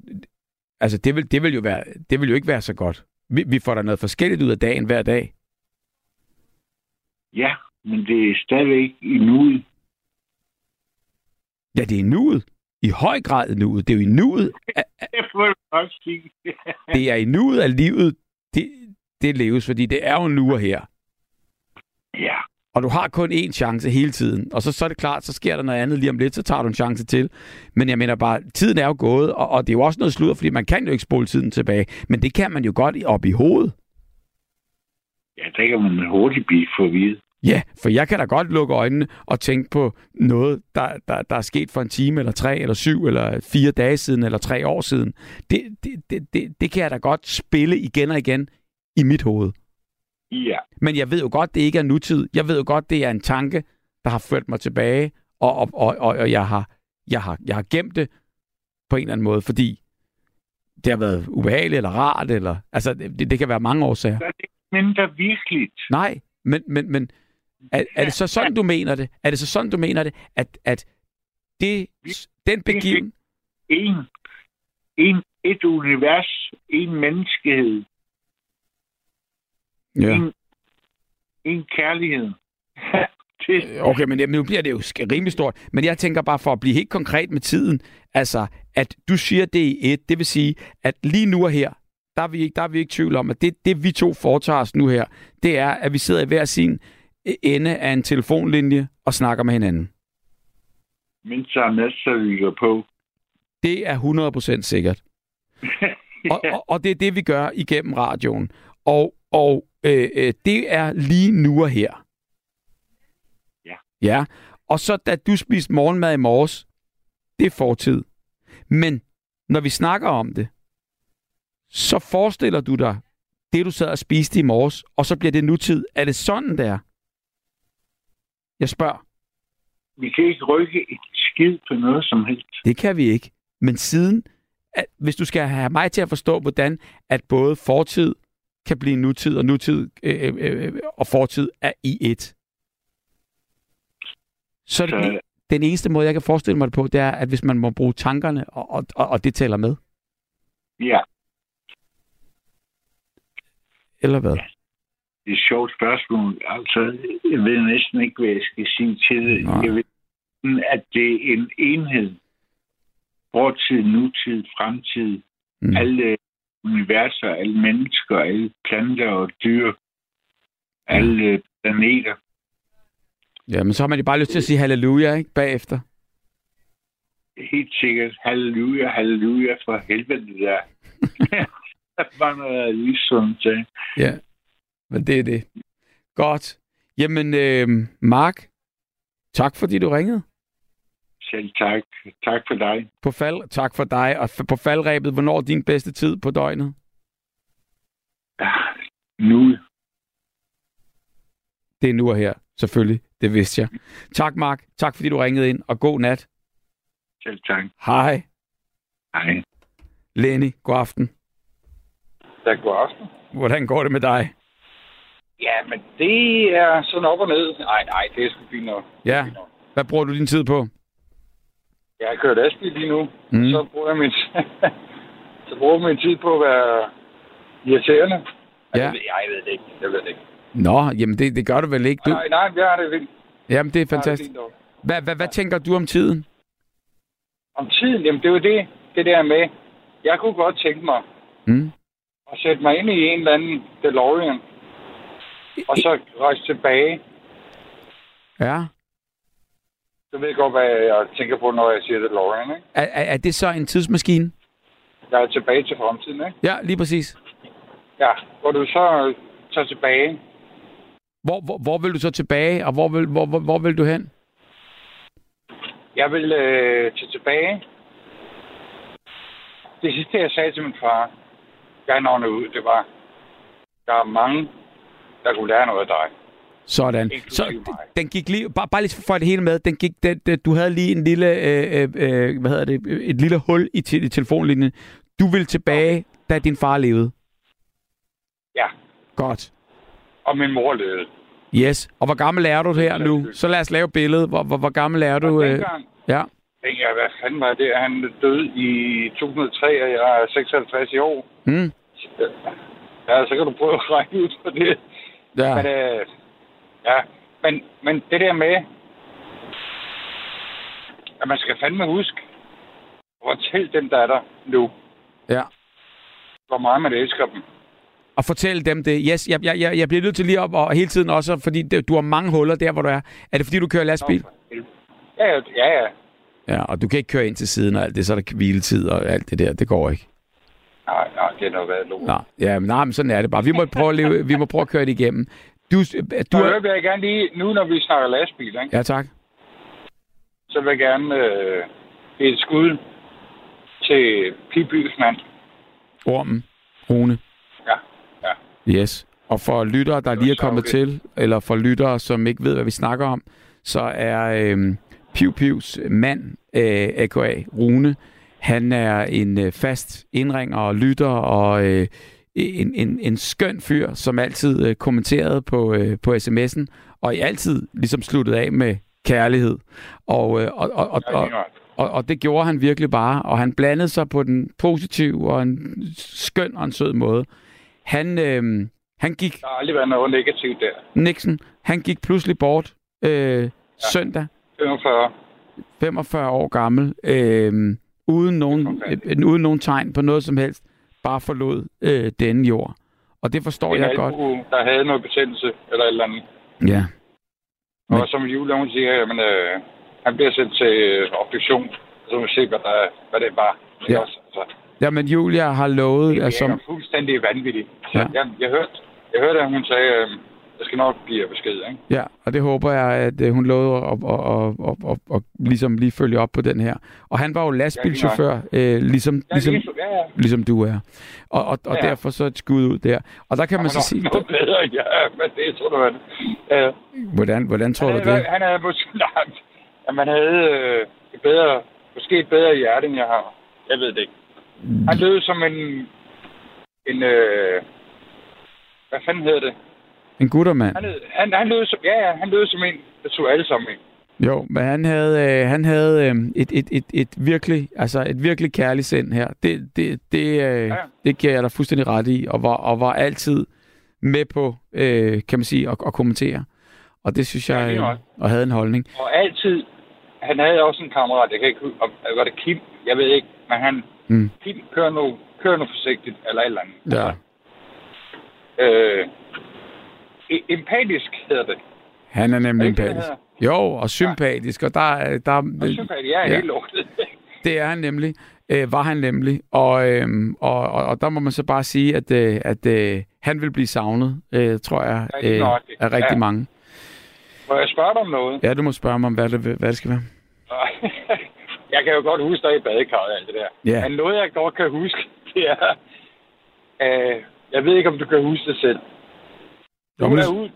Speaker 2: Altså, det vil, det vil, jo, være, det vil jo ikke være så godt. Vi, vi får da noget forskelligt ud af dagen hver dag.
Speaker 6: Ja, men det er stadigvæk i nuet.
Speaker 2: Ja, det er nuet. I høj grad i nuet. Det er jo i nuet.
Speaker 6: sige.
Speaker 2: Det er i nuet af livet, det, det leves, fordi det er jo nu og her.
Speaker 6: Ja.
Speaker 2: Og du har kun én chance hele tiden. Og så, så er det klart, så sker der noget andet lige om lidt, så tager du en chance til. Men jeg mener bare, tiden er jo gået, og, og det er jo også noget sludder, fordi man kan jo ikke spole tiden tilbage. Men det kan man jo godt op i hovedet.
Speaker 6: Ja, der kan man hurtigt blive forvirret.
Speaker 2: Ja, for jeg kan da godt lukke øjnene og tænke på noget, der, der, der er sket for en time, eller tre, eller syv, eller fire dage siden, eller tre år siden. Det, det, det, det, det kan jeg da godt spille igen og igen i mit hoved.
Speaker 6: Ja.
Speaker 2: Men jeg ved jo godt, det ikke er nutid. Jeg ved jo godt, det er en tanke, der har ført mig tilbage, og, og, og, og, jeg, har, jeg, har, jeg har gemt det på en eller anden måde, fordi det har været ubehageligt eller rart, eller altså det, det kan være mange årsager.
Speaker 6: Så er det mindre virkeligt.
Speaker 2: Nej, men, men, men er, er det så sådan, du mener det? Er det så sådan, du mener det, at, at det, den begiven...
Speaker 6: En, en, et univers, en menneskehed,
Speaker 2: Ja.
Speaker 6: en, en kærlighed. det,
Speaker 2: Okay, men nu bliver det jo rimelig stort. Men jeg tænker bare for at blive helt konkret med tiden, altså, at du siger det i et, det vil sige, at lige nu og her, der er vi ikke, der er vi ikke tvivl om, at det, det vi to foretager os nu her, det er, at vi sidder i hver sin øh, ende af en telefonlinje og snakker med hinanden.
Speaker 6: mens der er ligger på.
Speaker 2: Det er 100% sikkert. Og, og, og det er det, vi gør igennem radioen. Og, og øh, øh, det er lige nu og her.
Speaker 6: Ja.
Speaker 2: Ja. Og så da du spiste morgenmad i morges, det er fortid. Men når vi snakker om det, så forestiller du dig det, du sad og spiste i morges, og så bliver det nutid. Er det sådan, der? Jeg spørger.
Speaker 6: Vi kan ikke rykke et skid på noget som helst.
Speaker 2: Det kan vi ikke. Men siden, at, hvis du skal have mig til at forstå, hvordan at både fortid kan blive nutid, og nutid øh, øh, øh, og fortid er i et, så den, den eneste måde, jeg kan forestille mig det på, det er, at hvis man må bruge tankerne, og, og, og, det tæller med.
Speaker 6: Ja,
Speaker 2: Eller hvad?
Speaker 6: det er et sjovt spørgsmål. Altså, jeg ved næsten ikke, hvad jeg skal sige til det.
Speaker 2: Nej.
Speaker 6: Jeg ved, at det er en enhed. Fortid, nutid, fremtid.
Speaker 2: Mm.
Speaker 6: Alle universer, alle mennesker, alle planter og dyr. Alle planeter.
Speaker 2: Ja, men så har man jo bare lyst til at sige halleluja, ikke? Bagefter.
Speaker 6: Helt sikkert. Halleluja, halleluja for helvede der. der var noget lige sådan til.
Speaker 2: Ja, men det er det. Godt. Jamen, øh, Mark, tak fordi du ringede.
Speaker 6: Selv tak. Tak for dig.
Speaker 2: På fald, tak for dig. Og på faldrebet, hvornår er din bedste tid på døgnet?
Speaker 6: Ah, Nu.
Speaker 2: Det er nu og her, selvfølgelig. Det vidste jeg. Tak, Mark. Tak, fordi du ringede ind, og god nat.
Speaker 6: Selv tak.
Speaker 2: Hej.
Speaker 6: Hej.
Speaker 2: Lenny, god aften.
Speaker 7: Ja, god aften.
Speaker 2: Hvordan går det med dig?
Speaker 7: Ja, men det er sådan op og ned. Nej, nej, det er sgu fint nok.
Speaker 2: Ja. Hvad bruger du din tid på?
Speaker 7: Jeg kører lastbil lige nu.
Speaker 2: Mm.
Speaker 7: Så bruger jeg min, så bruger jeg min tid på at være irriterende.
Speaker 2: Ja.
Speaker 7: Jeg, ved, jeg ved det ikke. Jeg ved det ikke.
Speaker 2: Nå, jamen det, det gør du vel ikke? Du...
Speaker 7: Nej, nej, jeg har det vildt.
Speaker 2: Jamen, det er
Speaker 7: har det
Speaker 2: fantastisk. Hvad, hvad, hvad tænker du om tiden?
Speaker 7: Om tiden, jamen det er jo det, det der med. Jeg kunne godt tænke mig
Speaker 2: Mm?
Speaker 7: at sætte mig ind i en eller anden DeLorean. Og så rejse tilbage.
Speaker 2: Ja.
Speaker 7: Du ved godt, hvad jeg tænker på, når jeg siger DeLorean, ikke?
Speaker 2: Er, er, er det så en tidsmaskine?
Speaker 7: Jeg er tilbage til fremtiden, ikke?
Speaker 2: Ja, lige præcis.
Speaker 7: Ja, hvor du så tager tilbage
Speaker 2: Hvor, hvor, hvor vil du så tilbage, og hvor vil, hvor, hvor, hvor vil du hen?
Speaker 7: Jeg vil øh, tage tilbage. Det sidste, jeg sagde til min far, jeg navnet ud, det var, der er mange, der kunne lære noget af dig.
Speaker 2: Sådan. Så den gik lige, bare, bare lige for det hele med, den gik, den, den, du havde lige en lille, øh, øh, hvad hedder det, et lille hul i, te- i telefonlinjen. Du vil tilbage, da din far levede.
Speaker 7: Ja,
Speaker 2: Godt.
Speaker 7: og min mor levede.
Speaker 2: Yes. Og hvor gammel er du her nu? Så lad os lave billedet. Hvor, hvor, hvor gammel er du? Øh, ja.
Speaker 7: jeg, hvad fanden var det? Han døde i 2003, og jeg er 56 i år.
Speaker 2: Mm.
Speaker 7: Ja, så kan du prøve at regne ud på det.
Speaker 2: Ja.
Speaker 7: Men, øh, ja, men, men det der med, at man skal fandme huske at fortælle dem, der er der nu,
Speaker 2: ja.
Speaker 7: hvor meget man elsker dem.
Speaker 2: og fortælle dem det. Yes, jeg, jeg, jeg jeg bliver nødt til lige op, og hele tiden også, fordi det, du har mange huller der, hvor du er. Er det fordi, du kører lastbil?
Speaker 7: Ja, ja, ja, ja.
Speaker 2: Og du kan ikke køre ind til siden og alt det, så er der hviletid og alt det der. Det går ikke.
Speaker 7: Nej, nej, det er noget været lort.
Speaker 2: Nå, ja, men, nej, men sådan er det bare. Vi må prøve at, leve, vi må prøve at køre det igennem. Du, du er...
Speaker 7: vil jeg gerne lige, nu når vi snakker lastbil, ikke?
Speaker 2: Ja, tak.
Speaker 7: så vil jeg gerne øh, et skud til Pibys mand.
Speaker 2: Ormen. Rune.
Speaker 7: Ja, ja.
Speaker 2: Yes. Og for lyttere, der lige er kommet til, eller for lyttere, som ikke ved, hvad vi snakker om, så er øhm, Piv Pivs mand, øh, a.k.a. Rune, han er en øh, fast indringer og lytter og øh, en, en, en skøn fyr, som altid øh, kommenterede på, øh, på sms'en, og i altid ligesom sluttet af med kærlighed. Og, øh, og, og, og,
Speaker 7: Ja,
Speaker 2: og, og, og det gjorde han virkelig bare, og han blandede sig på den positive og en skøn og en sød måde. Han, øh, han gik,
Speaker 7: Der har aldrig været noget negativt der.
Speaker 2: Nixon, han gik pludselig bort øh, søndag,
Speaker 7: 45.
Speaker 2: 45 år gammel, øh, uden, nogen, øh, uden nogen tegn på noget som helst, bare forlod øh, denne jord. Og det forstår
Speaker 7: En
Speaker 2: jeg godt.
Speaker 7: der havde noget betændelse eller et eller andet.
Speaker 2: Ja, Men-
Speaker 7: Og som Julie hun siger, jamen, øh, han bliver sendt til øh, obduktion, så må vi se, hvad, der, hvad det var.
Speaker 2: Ja.
Speaker 7: også? Altså,
Speaker 2: Jamen, Julia har lovet,
Speaker 7: det er fuldstændig vanvittigt.
Speaker 2: Ja.
Speaker 7: jeg, jeg, hørte, jeg hørte, at hun sagde, øh, der skal nok blive besked, ikke?
Speaker 2: ja, og det håber jeg, at øh, hun lovede at, at, at, at, at, at, ligesom lige følge op på den her. Og han var jo lastbilchauffør, øh, ligesom,
Speaker 7: Ja,
Speaker 2: ligesom,
Speaker 7: lige, ja, ja.
Speaker 2: ligesom du er. Og, og, og
Speaker 7: Ja.
Speaker 2: derfor så et skud ud der. Og der kan man så
Speaker 7: Nå,
Speaker 2: sige,
Speaker 7: Noget bedre, ja, men det tror du, det
Speaker 2: hvordan, hvordan tror
Speaker 7: han,
Speaker 2: du det?
Speaker 7: havde, han havde måske... Nej, at man havde øh, et bedre, måske et bedre hjerte, end jeg har. Jeg ved det ikke. Han lød som en... En... Øh, hvad fanden hedder det?
Speaker 2: En guttermand.
Speaker 7: Han, han, han lød som... Ja, ja, han lød som en, der tog alle sammen ind.
Speaker 2: Jo, men han havde, øh, han havde øh, et, et, et, et virkelig, altså et virkelig kærligt sind her. Det, det, det, øh, ja.
Speaker 7: Ja.
Speaker 2: det giver jeg dig fuldstændig ret i, og var, og var altid med på, øh, kan man sige, at, at kommentere. Og det synes
Speaker 7: Ja,
Speaker 2: jeg,
Speaker 7: lige
Speaker 2: øh, og havde en holdning.
Speaker 7: Og altid... Han havde også en kammerat, jeg kan ikke huske, om var det Kim? Jeg ved ikke, men han...
Speaker 2: Mm.
Speaker 7: Kim kører nu, kører nu forsigtigt, eller et eller andet.
Speaker 2: Ja.
Speaker 7: Øh, e- empatisk hedder det.
Speaker 2: Han er nemlig
Speaker 7: Er
Speaker 2: empatisk.
Speaker 7: det
Speaker 2: Jo, og sympatisk, og der, er- der,
Speaker 7: Og sympatisk, jeg er
Speaker 2: Ja.
Speaker 7: helt lortet.
Speaker 2: Det er han nemlig. Øh, var han nemlig. Og, øh, og, og, og der må man så bare sige, at, øh, at øh, han vil blive savnet, øh, tror jeg,
Speaker 7: Ja,
Speaker 2: øh, af rigtig
Speaker 7: Ja.
Speaker 2: mange.
Speaker 7: Må jeg spørge dig om noget?
Speaker 2: Ja, du må spørge mig om, hvad det, hvad det skal være.
Speaker 7: jeg kan jo godt huske dig i badekarret og alt det der.
Speaker 2: Ja.
Speaker 7: Men noget, jeg godt kan huske, det er... Øh, jeg ved ikke, om du kan huske det selv.
Speaker 2: Men-
Speaker 7: er ude,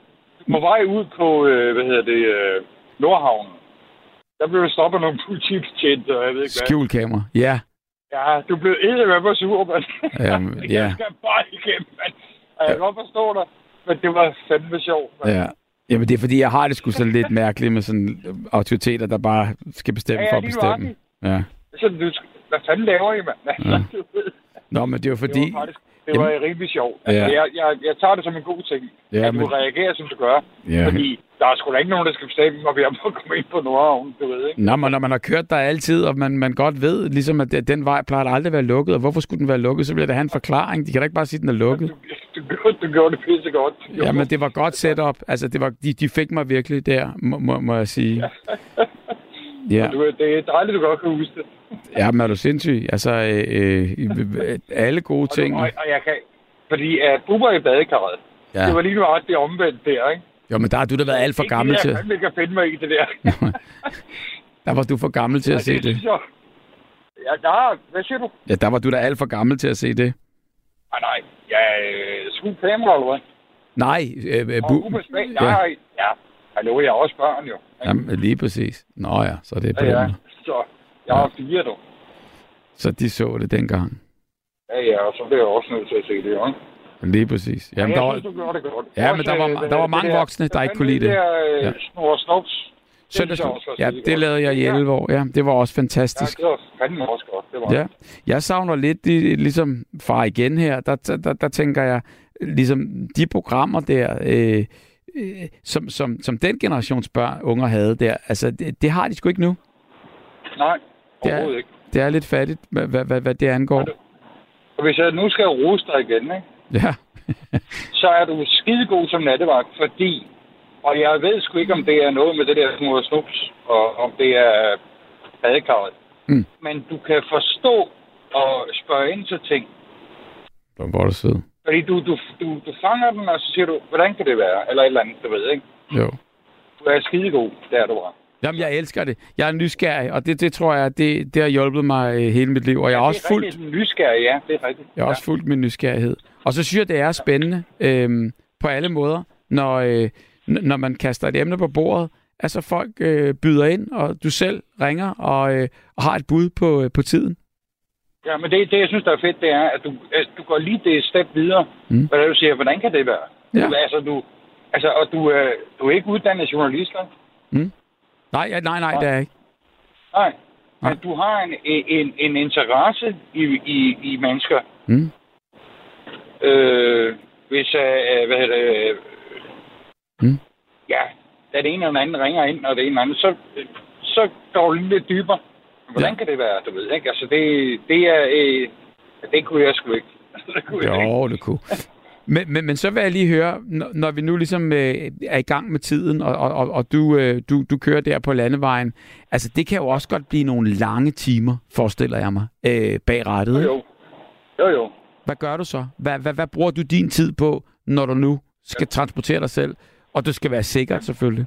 Speaker 7: på vej ud på, øh, hvad hedder det, øh, Nordhavnen. Der blev du stoppet nogle politibetjente, og jeg ved ikke hvad.
Speaker 2: Skjulkamera. Ja.
Speaker 7: Ja, du blev eddermame sur, mand.
Speaker 2: Jamen,
Speaker 7: jeg
Speaker 2: ja.
Speaker 7: skal bare igennem, mand. Og jeg kan godt forstå dig, men det var fandme sjovt, mand.
Speaker 2: Ja. Jamen, det er fordi, jeg har det sgu sådan lidt mærkeligt med sådan autoriteter, der bare skal bestemme
Speaker 7: Ja, ja,
Speaker 2: for at bestemme. Ja.
Speaker 7: Så du, hvad fanden laver I, mand? Altså,
Speaker 2: Ja.
Speaker 7: du ved.
Speaker 2: Nå, men det jo fordi...
Speaker 7: Det var faktisk det var rimelig sjovt.
Speaker 2: Ja.
Speaker 7: Altså, jeg, jeg, jeg tager det som en god ting,
Speaker 2: Ja,
Speaker 7: at du
Speaker 2: men-
Speaker 7: reagerer, som du gør.
Speaker 2: Ja.
Speaker 7: Fordi der er sgu da ikke nogen, der skal bestemme, når vi er på at komme ind på Nordhavn, du ved, ikke?
Speaker 2: Nå, men når man har kørt der altid, og man, man godt ved, ligesom at den vej plejer der aldrig at være lukket, og hvorfor skulle den være lukket, så bliver der have en forklaring. De kan da ikke bare sige, at den er lukket.
Speaker 7: Du, du, gjorde, du gjorde det pisse godt.
Speaker 2: Ja, men det var godt setup. Altså, det var, de, de fik mig virkelig der, må, må, må jeg sige. Ja,
Speaker 7: Du, det er dejligt, du godt kan huske det.
Speaker 2: Ja men er du sindssyg? Altså, øh, øh, alle gode
Speaker 7: Og,
Speaker 2: ting.
Speaker 7: og, og jeg kan... Fordi at du var i badekarret. Ja.
Speaker 2: Ja.
Speaker 7: Det var lige nu ret det omvendt der, ikke?
Speaker 2: Jo, men der har du da været alt for
Speaker 7: Ikke
Speaker 2: gammel
Speaker 7: det,
Speaker 2: til.
Speaker 7: Jeg ikke at finde mig i det der.
Speaker 2: Der var du for gammel til at se det.
Speaker 7: jeg- Ja, der, hvad siger du?
Speaker 2: Ja, der var du da alt for gammel til at se det.
Speaker 7: Nej, nej. Jeg er sgu kamera, eller hvad?
Speaker 2: Nej, øh, øh,
Speaker 7: Og
Speaker 2: bu-
Speaker 7: Ubers bag.
Speaker 2: ja,
Speaker 7: Ja, ja. Hallo, jeg er også børn, jo.
Speaker 2: jamen, lige præcis. Nå ja, så er det på
Speaker 7: Ja, ja. Så jeg har fire, du.
Speaker 2: Så de så det dengang.
Speaker 7: Ja, ja, og så bliver jeg også nødt til at se det, ikke?
Speaker 2: Lige præcis. Jamen,
Speaker 7: jeg
Speaker 2: der var,
Speaker 7: synes, du gjorde det godt.
Speaker 2: Ja, men der var-
Speaker 7: øh,
Speaker 2: der var mange voksne, der ikke kunne lide det.
Speaker 7: Der
Speaker 2: Ja.
Speaker 7: øh, snor snops.
Speaker 2: søndags,
Speaker 7: synes jeg også var
Speaker 2: ja, det lavede jeg i
Speaker 7: Ja.
Speaker 2: 11 år. Ja, det var også
Speaker 7: Ja,
Speaker 2: fantastisk.
Speaker 7: det var fandme også godt. Det var
Speaker 2: Ja, jeg savner lidt, ligesom far igen her, der, der, der, der tænker jeg, ligesom de programmer der, øh, øh, som, som, som den generations børn, unger havde der, altså det, det har de sgu ikke nu.
Speaker 7: Nej,
Speaker 2: Det er-
Speaker 7: ikke.
Speaker 2: Det er lidt fattigt, hvad, hvad, hvad, hvad det angår.
Speaker 7: Og hvis jeg nu skal rose dig igen, ikke?
Speaker 2: Ja,
Speaker 7: så er du skidegod som nattevagt, fordi, og jeg ved sgu ikke, om det er noget med det der små snups, og om det er badekarret.
Speaker 2: Mm.
Speaker 7: Men du kan forstå og spørge ind til ting.
Speaker 2: Hvor er du sød.
Speaker 7: Fordi du, du, du, du fanger den, og så siger du, hvordan kan det være? Eller et eller andet, du ved, ikke?
Speaker 2: Jo.
Speaker 7: Du er skidegod, der er du bare.
Speaker 2: Jamen, jeg elsker det. Jeg er nysgerrig, og det, det tror jeg, det, det har hjulpet mig øh, hele mit liv. Og jeg er også
Speaker 7: er
Speaker 2: fuldt,
Speaker 7: rigtigt nysgerrig, ja, det er rigtigt.
Speaker 2: jeg er også fuldt min nysgerrighed. Og så synes jeg, det er spændende øhm, på alle måder, når, øh, når man kaster et emne på bordet. Altså folk øh, byder ind, og du selv ringer og, øh, og har et bud på, øh, på tiden.
Speaker 7: Ja, men det, det, jeg synes, der er fedt, det er, at du, at du går lige det et step videre.
Speaker 2: Mm.
Speaker 7: Mm. Hvad du siger, hvordan kan det være?
Speaker 2: Ja.
Speaker 7: Du, altså, du, altså, og du, øh, du er ikke uddannet journalist, vel?
Speaker 2: Nej, ja, nej, nej, det er ikke.
Speaker 7: Nej.
Speaker 2: Nej.
Speaker 7: Men du har en, en, en interesse i, i, i mennesker.
Speaker 2: Mm.
Speaker 7: Øh, hvis, øh, hvad hedder det, øh,
Speaker 2: Mm.
Speaker 7: ja, da det ene eller anden ringer ind, og det ene eller andet, så, så går lige lidt dybere. Hvordan
Speaker 2: Ja.
Speaker 7: kan det være, du ved, ikke? Altså, det, det er, øh, det kunne jeg sgu ikke. det kunne jeg ikke.
Speaker 2: Jo, det kunne. Men, men, men så vil jeg lige høre, når, når vi nu ligesom øh, er i gang med tiden, og, og, og- du, øh, du, du kører der på landevejen, altså det kan jo også godt blive nogle lange timer, forestiller jeg mig, øh, bag rattet. ikke?
Speaker 7: Jo, jo. Jo.
Speaker 2: Hvad gør du så? Hvad, hvad, hvad bruger du din tid på, når du nu skal transportere dig selv? Og det skal være sikkert, selvfølgelig.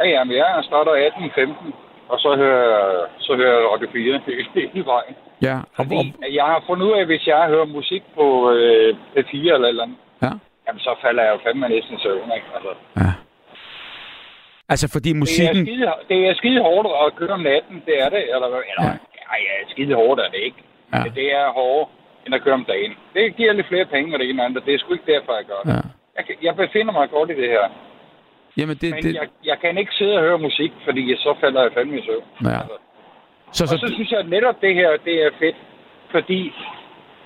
Speaker 7: Ja, jamen, jeg starter 18.15, og så hører, så hører jeg Radio 4 hele, vejen.
Speaker 2: Ja, og,
Speaker 7: Fordi jeg har fundet ud af, at hvis jeg hører musik på øh, P4 eller eller andet,
Speaker 2: ja,
Speaker 7: jamen så falder jeg jo fandme næsten i søvn, ikke? Altså,
Speaker 2: ja. Altså, fordi
Speaker 7: det, er
Speaker 2: musikken...
Speaker 7: skide, det er skide hårdt at køre om natten, det er det. Eller, eller
Speaker 2: Ja.
Speaker 7: ja. ja, skide hårdt er det ikke.
Speaker 2: Ja.
Speaker 7: Det er hårdere, end at køre om dagen. Det giver lidt flere penge, og det ene andet. Det er sgu ikke derfor, jeg gør det.
Speaker 2: Ja.
Speaker 7: Jeg, jeg befinder mig godt i det her.
Speaker 2: Jamen, det...
Speaker 7: Men
Speaker 2: det
Speaker 7: jeg, jeg kan ikke sidde og høre musik, fordi så falder jeg fandme i søvn.
Speaker 2: ja.
Speaker 7: Altså.
Speaker 2: Så,
Speaker 7: Og så
Speaker 2: så,
Speaker 7: synes jeg, at netop det her, det er fedt, fordi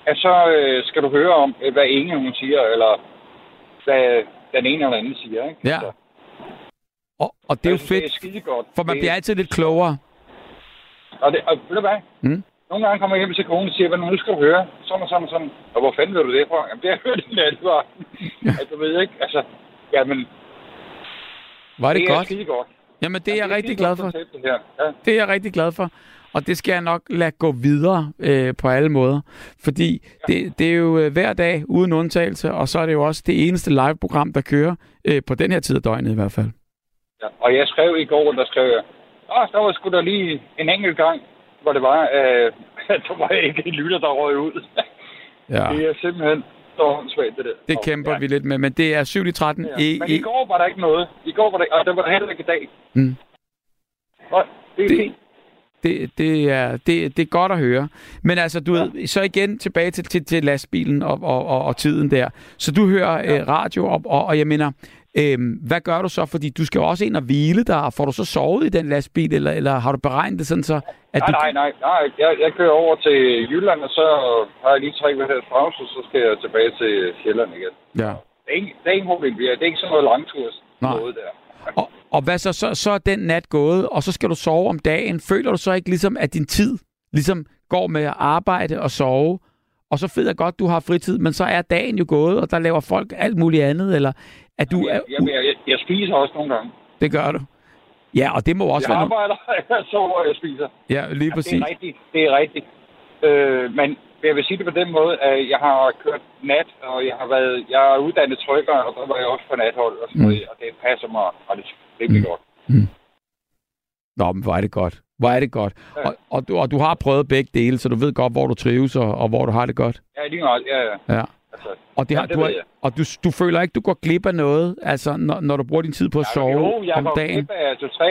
Speaker 7: at så øh, skal du høre om, øh, hvad Inge hun siger, eller hvad den ene eller anden siger. Ikke?
Speaker 2: Ja.
Speaker 7: Så,
Speaker 2: og, og det er jo
Speaker 7: jeg synes, Det er
Speaker 2: fedt,
Speaker 7: godt.
Speaker 2: for man bliver altid lidt klogere.
Speaker 7: Og, det, og ved du hvad?
Speaker 2: Mm.
Speaker 7: Nogle gange kommer jeg hjem til konen og siger, hvad nu skal du høre? Sådan og sådan og sådan. Og hvor fanden ved du det fra? Jamen, det har jeg hørt i natten.
Speaker 2: Ja.
Speaker 7: Ja. Du ved ikke, altså, jamen,
Speaker 2: Var det,
Speaker 7: det er
Speaker 2: godt?
Speaker 7: skide godt.
Speaker 2: Jamen, det er
Speaker 7: Ja,
Speaker 2: jeg rigtig glad for.
Speaker 7: det her. Ja.
Speaker 2: Det er jeg rigtig glad for. Og det skal jeg nok lade gå videre øh, på alle måder. Fordi det, det er jo øh, hver dag uden undtagelse, og så er det jo også det eneste live-program, der kører øh, på den her tid af døgnet i hvert fald.
Speaker 7: Ja. Og jeg skrev i går, der skrev jeg, Åh, der var sgu da lige en enkelt gang, hvor det var, øh, at der var ikke en lytter, der røg ud.
Speaker 2: Ja.
Speaker 7: Det er simpelthen så åndssvagt, det der.
Speaker 2: Det kæmper
Speaker 7: ja.
Speaker 2: vi lidt med, men det er 7 i 13.
Speaker 7: Ja.
Speaker 2: E,
Speaker 7: Men i går var der ikke noget. I går var der, og det var der heller ikke i dag.
Speaker 2: Mm.
Speaker 7: Nej, det er
Speaker 2: Det-
Speaker 7: fint.
Speaker 2: det, det, er, det, det er godt at høre. Men altså, du ja. ved, så igen tilbage til, til, til lastbilen og, og, og, og tiden der. Så du hører ja. øh, radio, og, og, og jeg mener, øh, hvad gør du så? Fordi du skal jo også ind og hvile dig. Får du så sovet i den lastbil, eller, eller har du beregnet det sådan så, at
Speaker 7: Nej,
Speaker 2: du...
Speaker 7: nej, nej, nej. Jeg, jeg kører over til Jylland, og så har jeg lige tre kvarters pause, og så skal jeg tilbage til Sjælland igen.
Speaker 2: Ja.
Speaker 7: Det er ikke, det er ikke problem. Det er ikke sådan noget langturs noget der.
Speaker 2: Og, og hvad så, så? Så er den nat gået, og så skal du sove om dagen. Føler du så ikke ligesom, at din tid ligesom går med at arbejde og sove, og så ved jeg godt, du har fritid, men så er dagen jo gået, og der laver folk alt muligt andet, eller at du er...
Speaker 7: Jeg, jeg, jeg, jeg spiser også nogle gange.
Speaker 2: Det gør du. Ja, og det må også
Speaker 7: Jeg
Speaker 2: være...
Speaker 7: arbejder, jeg sover, og jeg spiser.
Speaker 2: Ja, lige
Speaker 7: Ja,
Speaker 2: præcis.
Speaker 7: det er rigtigt. Det er rigtigt. Øh, men jeg vil sige det på den måde, at jeg har kørt nat, og jeg har været, jeg er uddannet trykker, og der var jeg også på nathold, og, sådan
Speaker 2: Mm.
Speaker 7: noget, og det passer mig og det er rimelig
Speaker 2: Mm.
Speaker 7: godt.
Speaker 2: Nå, men hvor er det godt. Hvor er det godt.
Speaker 7: Ja.
Speaker 2: Og, og, du, og du har prøvet begge dele, så du ved godt, hvor du trives og, og hvor du har det godt.
Speaker 7: Ja, lige meget. Ja, ja.
Speaker 2: Ja.
Speaker 7: Altså,
Speaker 2: Og, det
Speaker 7: Ja,
Speaker 2: har,
Speaker 7: det
Speaker 2: du, har,
Speaker 7: jeg.
Speaker 2: og du, du føler ikke, du går glip af noget, altså, når, når du bruger din tid på at sove
Speaker 7: jo, jeg
Speaker 2: om
Speaker 7: går
Speaker 2: dagen?
Speaker 7: glip af to-tre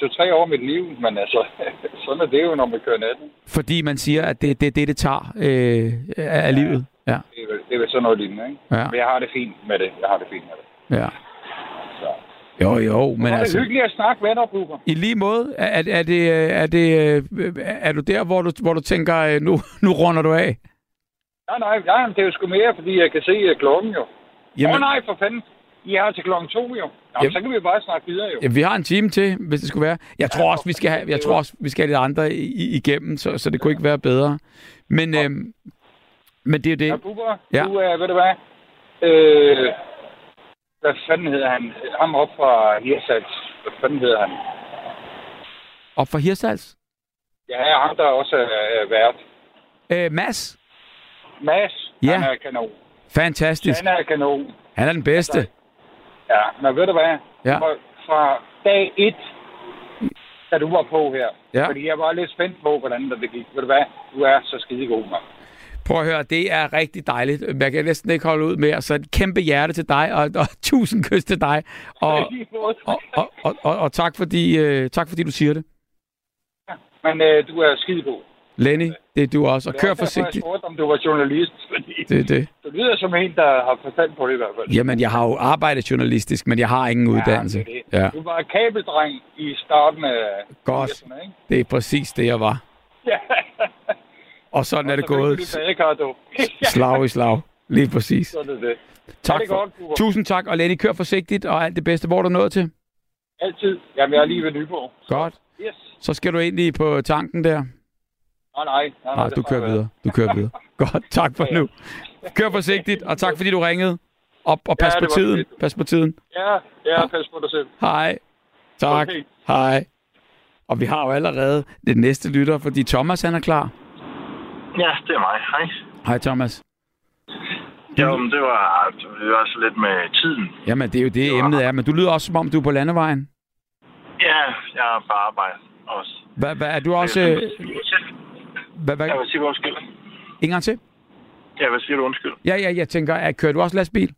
Speaker 7: to, tre år af mit liv, men altså, sådan er det jo, når man kører natten.
Speaker 2: Fordi man siger, at det er det, det, det tager øh, af ja. livet. Ja,
Speaker 7: Det er, vel- det er vel sådan noget lignende, ikke?
Speaker 2: ja,
Speaker 7: Men jeg har det fint med det. Jeg har det fint med det.
Speaker 2: ja. Jo, jo, men
Speaker 7: Men er det
Speaker 2: altså...
Speaker 7: hyggeligt at snakke med dig, Bubber.
Speaker 2: I lige måde, er, er, er, det, er, det, øh, er du der, hvor du, hvor du tænker, øh, nu, nu runder du af?
Speaker 7: Nej, nej, nej, det er jo sgu mere, fordi jeg kan se klokken jo. Åh
Speaker 2: Jamen,
Speaker 7: oh, nej, for fanden. I har til klokken to jo. Nå,
Speaker 2: Jamen.
Speaker 7: så kan vi bare snakke videre jo.
Speaker 2: Ja, vi har en time til, hvis det skulle være. Jeg tror
Speaker 7: Ja,
Speaker 2: også, vi skal have, jeg
Speaker 7: det
Speaker 2: tror også, vi skal have lidt andre i, igennem, så, så det kunne ikke være bedre. Men, øhm, men det er
Speaker 7: Ja,
Speaker 2: det.
Speaker 7: Bubber,
Speaker 2: Ja.
Speaker 7: du, uh, ved du hvad? Øh, hvad fanden hedder han? Ham op fra Hirsals. Hvad fanden hedder han?
Speaker 2: Op for Hirsals.
Speaker 7: Ja, ham der også er vært.
Speaker 2: Øh, Mads.
Speaker 7: Mads,
Speaker 2: Ja.
Speaker 7: han er kanon.
Speaker 2: Fantastisk.
Speaker 7: Han er kanon.
Speaker 2: Han er den bedste.
Speaker 7: Ja, men ved du hvad?
Speaker 2: Ja.
Speaker 7: Fra, fra dag et, da du var på her.
Speaker 2: Ja.
Speaker 7: Fordi jeg var lidt spændt på, hvordan det gik. Ved du hvad? Du er så skide god, mand.
Speaker 2: Prøv at høre, det er rigtig dejligt. Jeg kan næsten ikke holde ud mere, så et kæmpe hjerte til dig, og, og tusind kys til dig. Og, og, og, og, og, og tak, fordi, øh, tak fordi du siger det.
Speaker 7: Men øh, du er skide god.
Speaker 2: Lenny, det er du også. Og kør forsigtigt.
Speaker 7: Jeg spurgte, om du var journalist. Fordi
Speaker 2: Det det.
Speaker 7: du lyder som en, der har forstand på det i hvert fald.
Speaker 2: Jamen, jeg har jo arbejdet journalistisk, men jeg har ingen uddannelse.
Speaker 7: Ja, det er det.
Speaker 2: Ja,
Speaker 7: Du var kabeldreng i starten af
Speaker 2: Godt.
Speaker 7: 80'erne, ikke?
Speaker 2: det er præcis det, jeg var.
Speaker 7: Ja.
Speaker 2: Og sådan er det gået. Slag i slag. Lige præcis.
Speaker 7: Sådan er det.
Speaker 2: Tak
Speaker 7: det
Speaker 2: for.
Speaker 7: godt.
Speaker 2: Tusind tak, og Lenny, kør forsigtigt, og alt det bedste. Hvor er du nået til?
Speaker 7: Altid. Jamen, jeg er lige ved Nyborg.
Speaker 2: Godt.
Speaker 7: Yes.
Speaker 2: Så skal du egentlig på tanken der.
Speaker 7: Nej, nej. nej,
Speaker 2: Nej,
Speaker 7: det
Speaker 2: du kører videre. Du kører videre. Godt, tak for
Speaker 7: Ja, ja.
Speaker 2: nu. Kør forsigtigt, og tak fordi du ringede. Og, og pas
Speaker 7: Ja,
Speaker 2: på tiden.
Speaker 7: fedt.
Speaker 2: Pas på tiden.
Speaker 7: Ja, ja, pas på dig selv.
Speaker 2: Hej. Tak.
Speaker 7: Okay.
Speaker 2: Hej. Og vi har jo allerede det næste lytter, fordi Thomas han er klar.
Speaker 8: Ja, det er mig. Hej.
Speaker 2: Hej Thomas.
Speaker 8: Jo, men det var, det var også lidt med tiden.
Speaker 2: Jamen, det er jo det,
Speaker 8: Jo.
Speaker 2: emnet er. Men du lyder også, som om du er på landevejen.
Speaker 8: Ja, jeg er på arbejde også.
Speaker 2: Hvad, hvad er du også... øh, Hvad, hvad,
Speaker 8: Jeg vil sige undskyld.
Speaker 2: en gang til?
Speaker 8: Jeg vil sige undskyld.
Speaker 2: Ja, ja, jeg tænker, at kører du også lastbil?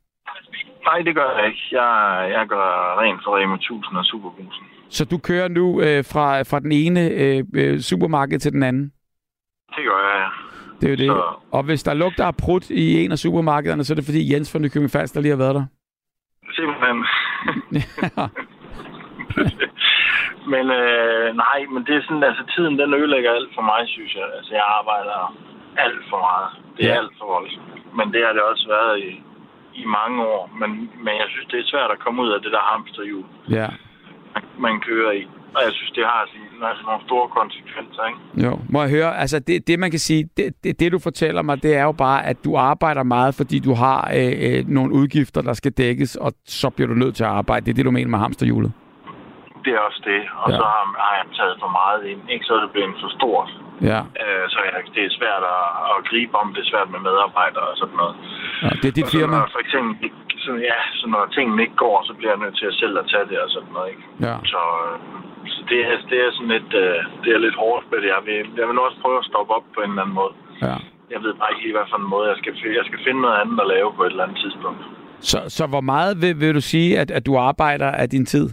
Speaker 8: Nej, det gør jeg ikke. Jeg, jeg gør rent for Rema 1000 og Superbrusen.
Speaker 2: Så du kører nu øh, fra, fra den ene øh, øh, supermarked til den anden?
Speaker 8: Det gør jeg, ja.
Speaker 2: Det er jo det.
Speaker 8: Så-
Speaker 2: Og hvis der lugter af prut i en af supermarkederne, så er det fordi Jens fra Nykøbing Falster lige har været der.
Speaker 8: Simpelthen. men øh, nej, men det er sådan, altså tiden den ødelægger alt for mig, synes jeg. Altså jeg arbejder alt for meget. Det er
Speaker 2: Ja.
Speaker 8: alt for voldsomt. Men det har det også været i, i mange år. Men, men jeg synes, det er svært at komme ud af det der hamsterhjul,
Speaker 2: ja.
Speaker 8: man- man kører i. Og jeg synes, det har sådan, altså nogle store konsekvenser, ikke?
Speaker 2: Jo, må jeg høre, altså det, det man kan sige, det, det, det du fortæller mig, det er jo bare, at du arbejder meget, fordi du har øh, øh, nogle udgifter, der skal dækkes, og så bliver du nødt til at arbejde. Det er det, du mener med hamsterhjulet.
Speaker 8: Det er også det. Og
Speaker 2: Ja.
Speaker 8: så har, har jeg taget for meget ind. Ikke så er det blevet for stort.
Speaker 2: Ja,
Speaker 8: Øh, så jeg, det er svært at, at gribe om. Det er svært med medarbejdere og sådan noget.
Speaker 2: ja det er dit
Speaker 8: Og så
Speaker 2: firma.
Speaker 8: Når, for eksempel, så, ja, så når tingene ikke går, så bliver jeg nødt til at selv at tage det og sådan noget. Ikke?
Speaker 2: Ja.
Speaker 8: Så, øh, så det, er, det er sådan lidt, øh, det er lidt hårdt det. Jeg vil, jeg vil også prøve at stoppe op på en eller anden måde.
Speaker 2: ja.
Speaker 8: Jeg ved bare ikke helt, hvad for en måde jeg skal, jeg skal finde noget andet at lave på et eller andet tidspunkt.
Speaker 2: Så, så hvor meget vil, vil du sige, at, at du arbejder af din tid?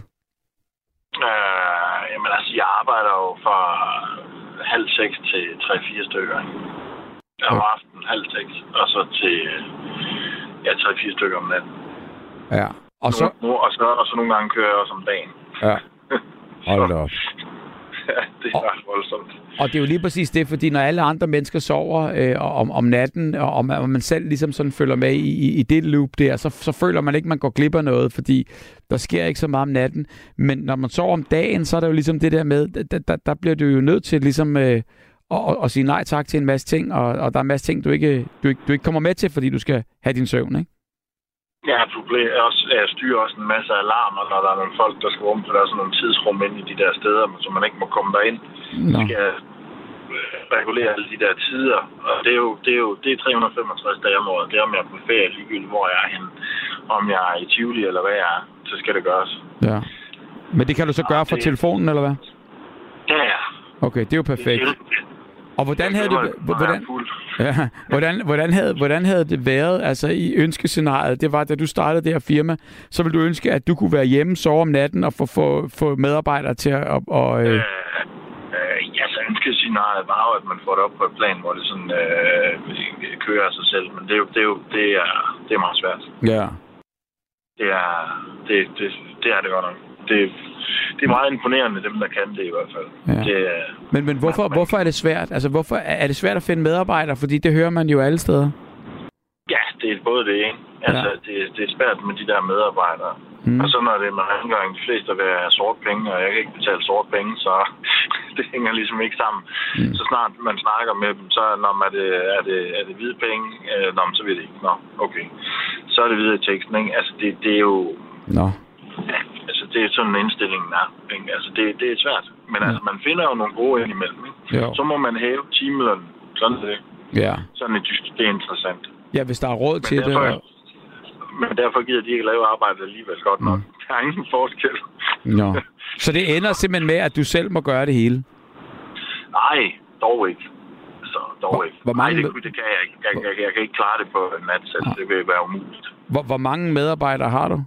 Speaker 8: Øh, jamen altså, jeg arbejder jo fra halv seks til tre-fire stykker. ikke? Om
Speaker 2: Ja.
Speaker 8: aftenen halv seks, og så til ja, tre-fire stykker om natten.
Speaker 2: Ja. Og så...
Speaker 8: Nu, og, så, og så nogle gange kører jeg også om dagen.
Speaker 2: Ja. Hold da op.
Speaker 8: Ja, det er ret voldsomt.
Speaker 2: Og det er jo lige præcis det, fordi når alle andre mennesker sover øh, om, om natten, og om, og man selv ligesom sådan følger med i, i, i det loop der, så, så føler man ikke, man går glip af noget, fordi der sker ikke så meget om natten. Men når man sover om dagen, så er det jo ligesom det der med, der, der, der bliver du jo nødt til ligesom øh, at, at, at sige nej tak til en masse ting, og, og der er en masse ting, du ikke, du, ikke, du ikke kommer med til, fordi du skal have din søvn, ikke?
Speaker 8: Problem, jeg, også, jeg styrer også en masse alarmer, når der er nogle folk, der skal rum, for der er sådan nogle tidsrum inde i de der steder, så man ikke må komme derind.
Speaker 2: Nå.
Speaker 8: skal jeg øh, regulere alle de der tider. Og det er jo, det er jo det er 365 dage om året. Det er, om jeg er på ferie, ligegyldigt hvor jeg er henne. Om jeg er i Tivoli eller hvad jeg er, så skal det gøres.
Speaker 2: Ja. Men det kan du så gøre fra
Speaker 8: det-
Speaker 2: telefonen, eller hvad?
Speaker 8: Ja, ja.
Speaker 2: Okay, det er jo perfekt. Og hvordan havde det... Hvordan. Ja, hvordan, hvordan, havde, hvordan havde det været altså i ønskescenariet? Det var, da du startede det her firma, så ville du ønske, at du kunne være hjemme, sove om natten og få, få, få medarbejdere til at... Og, og, øh,
Speaker 8: Øh, øh, ja, så ønskescenariet var jo, at man får det op på et plan, hvor det sådan øh, kører af sig selv. Men det er jo, det er, jo, det er, det er meget svært.
Speaker 2: ja.
Speaker 8: Det er, det, det, det er det godt nok. Det, det er meget imponerende, dem der kan det i hvert fald.
Speaker 2: Ja.
Speaker 8: Det,
Speaker 2: Men, men hvorfor, hvorfor er det svært? Altså, hvorfor er det svært at finde medarbejdere? Fordi det hører man jo alle steder.
Speaker 8: Ja, det er både det, ikke? Altså,
Speaker 2: Ja.
Speaker 8: det, det er svært med de der medarbejdere.
Speaker 2: Mm.
Speaker 8: Og så når det er med rengøring, de fleste vil have sort penge, og jeg kan ikke betale sort penge, så det hænger ligesom ikke sammen.
Speaker 2: Mm.
Speaker 8: Så snart man snakker med dem, så når man er det, er det, er det hvide penge, øh, nå, så ved det ikke. Nå, okay. så er det videre i teksten, ikke? Altså, det, det er jo...
Speaker 2: Nå.
Speaker 8: Altså, det er sådan indstillingen er. Ikke? Altså, det, det er svært. Men altså, man finder jo nogle gode indimellem, ikke?
Speaker 2: Jo.
Speaker 8: Så må man hæve timelønnen. Sådan er det.
Speaker 2: Ja.
Speaker 8: Sådan et system, det er interessant.
Speaker 2: Ja, hvis der er råd til det.
Speaker 8: derfor,
Speaker 2: Og...
Speaker 8: men derfor gider de ikke lave arbejdet alligevel godt nok. Mm. Der er ingen forskel.
Speaker 2: Nå. Så det ender simpelthen med, at du selv må gøre det hele?
Speaker 8: Nej, dog ikke. Så dog
Speaker 2: Hvor-
Speaker 8: ikke.
Speaker 2: hvor mange
Speaker 8: Nej, det, det kan jeg ikke. Jeg, jeg, jeg kan ikke klare det på en nat, så det vil være umuligt.
Speaker 2: Hvor, hvor mange medarbejdere har du?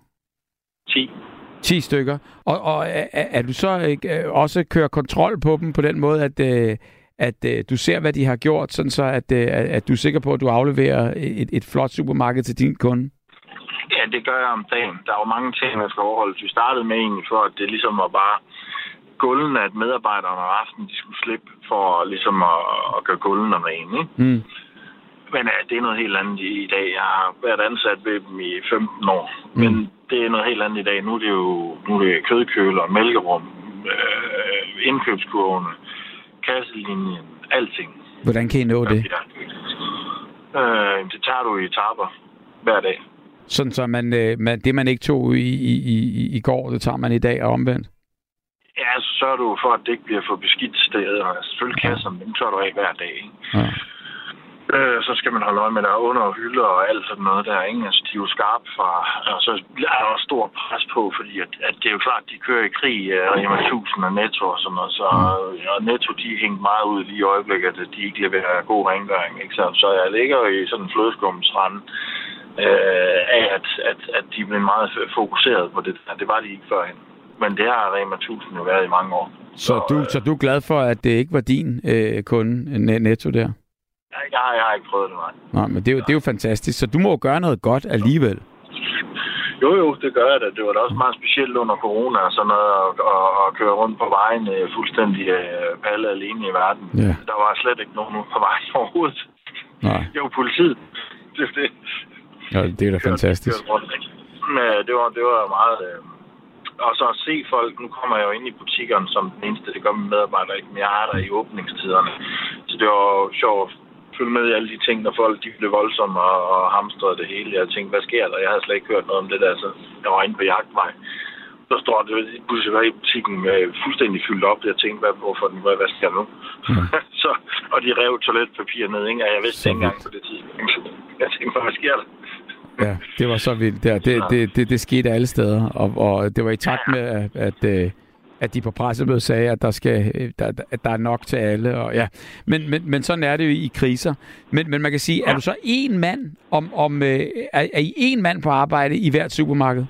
Speaker 8: 10.
Speaker 2: 10 stykker. Og, og er, er du så ikke øh, også kører kontrol på dem på den måde, at, øh, at øh, du ser, hvad de har gjort, sådan så at, at du er sikker på, at du afleverer et, et flot supermarked til din kunde?
Speaker 8: Ja, det gør jeg om dagen. Der er jo mange ting, der skal overholdes. Vi startede med egentlig for, at det ligesom var bare gulden, at medarbejderne om aftenen, de skulle slippe for ligesom at, at gøre gulden rene. Ikke?
Speaker 2: Mm.
Speaker 8: Men ja, det er noget helt andet i, i dag. Jeg har været ansat ved dem i 15 år. Men det er noget helt andet i dag. Nu er det jo nu er det kødkøler, mælkerum, øh, indkøbskurvene, kasselinjen, alting.
Speaker 2: Hvordan kan I nå det?
Speaker 8: Øh, det tager du i etaper hver dag.
Speaker 2: Sådan så man, øh, man, det, man ikke tog i, i, i, i går, det tager man i dag og omvendt?
Speaker 8: Ja, så sørger du for, at det ikke bliver for beskidt steder. Selvfølgelig kasserne, dem tør du af hver dag. Ikke?
Speaker 2: Ja.
Speaker 8: Øh, så skal man holde øje med, der er under og hylder og alt sådan noget der. Ikke? Altså, de er jo skarpe fra... Og så er der også stor pres på, fordi at, at det er jo klart, de kører i krig, uh, Rema 1000 og Netto og sådan noget. Så øh, og Netto, de er hængt meget ud lige i øjeblikket, at de ikke leverer god rengøring. Ikke? Så, så jeg ligger i sådan en flødeskumsrand øh, af, at, at, at de blevet meget fokuseret på det. Det var de ikke førhen. Men det har Rema 1000 jo været i mange år.
Speaker 2: Så du, så du er glad for, at det ikke var din øh, kunde, Ne- Netto der?
Speaker 8: Jeg, jeg, har- jeg har ikke prøvet det, nej.
Speaker 2: Nej, men det er, jo, det er jo fantastisk. Så du må jo gøre noget godt alligevel.
Speaker 8: Jo, jo, det gør jeg da. Det var da også meget specielt under corona og sådan noget, at, at, at køre rundt på vejen fuldstændig øh, palle alene i verden.
Speaker 2: Ja.
Speaker 8: Der var slet ikke nogen på vejen overhovedet.
Speaker 2: Nej,
Speaker 8: Jo, politiet. Det, det,
Speaker 2: ja, det er da fantastisk.
Speaker 8: kørte rundt, ikke? Men øh, det var, det var meget... Øh, og så at se folk, nu kommer jeg jo ind i butikkerne som den eneste, det gør mine medarbejdere ikke, men jeg er der i åbningstiderne. Så det var jo sjovt følge med i alle de ting, når folk de blev voldsomme og, og hamstrede det hele. Jeg tænkte, hvad sker der? Jeg havde slet ikke hørt noget om det der, så jeg var inde på jagtvej. Så står det pludselig var i butikken øh, fuldstændig fyldt op. Jeg tænkte, hvad, hvorfor den, hvad, hvad sker der nu? så, og de rev toiletpapir ned, ikke? Og jeg vidste
Speaker 2: Så
Speaker 8: ikke engang på det tidspunkt. Jeg tænkte, hvad sker der?
Speaker 2: Ja, det var så vildt der. Det, det, det, det skete alle steder, og, og det var i takt med, at, at, øh, at de på pressemødet sagde, at der, skal, øh, der, at der er nok til alle. Og, ja. men, men, men sådan er det jo i kriser. Men, men man kan sige, er du så en mand, om, om, øh, er, er I en mand på arbejde i hvert supermarked?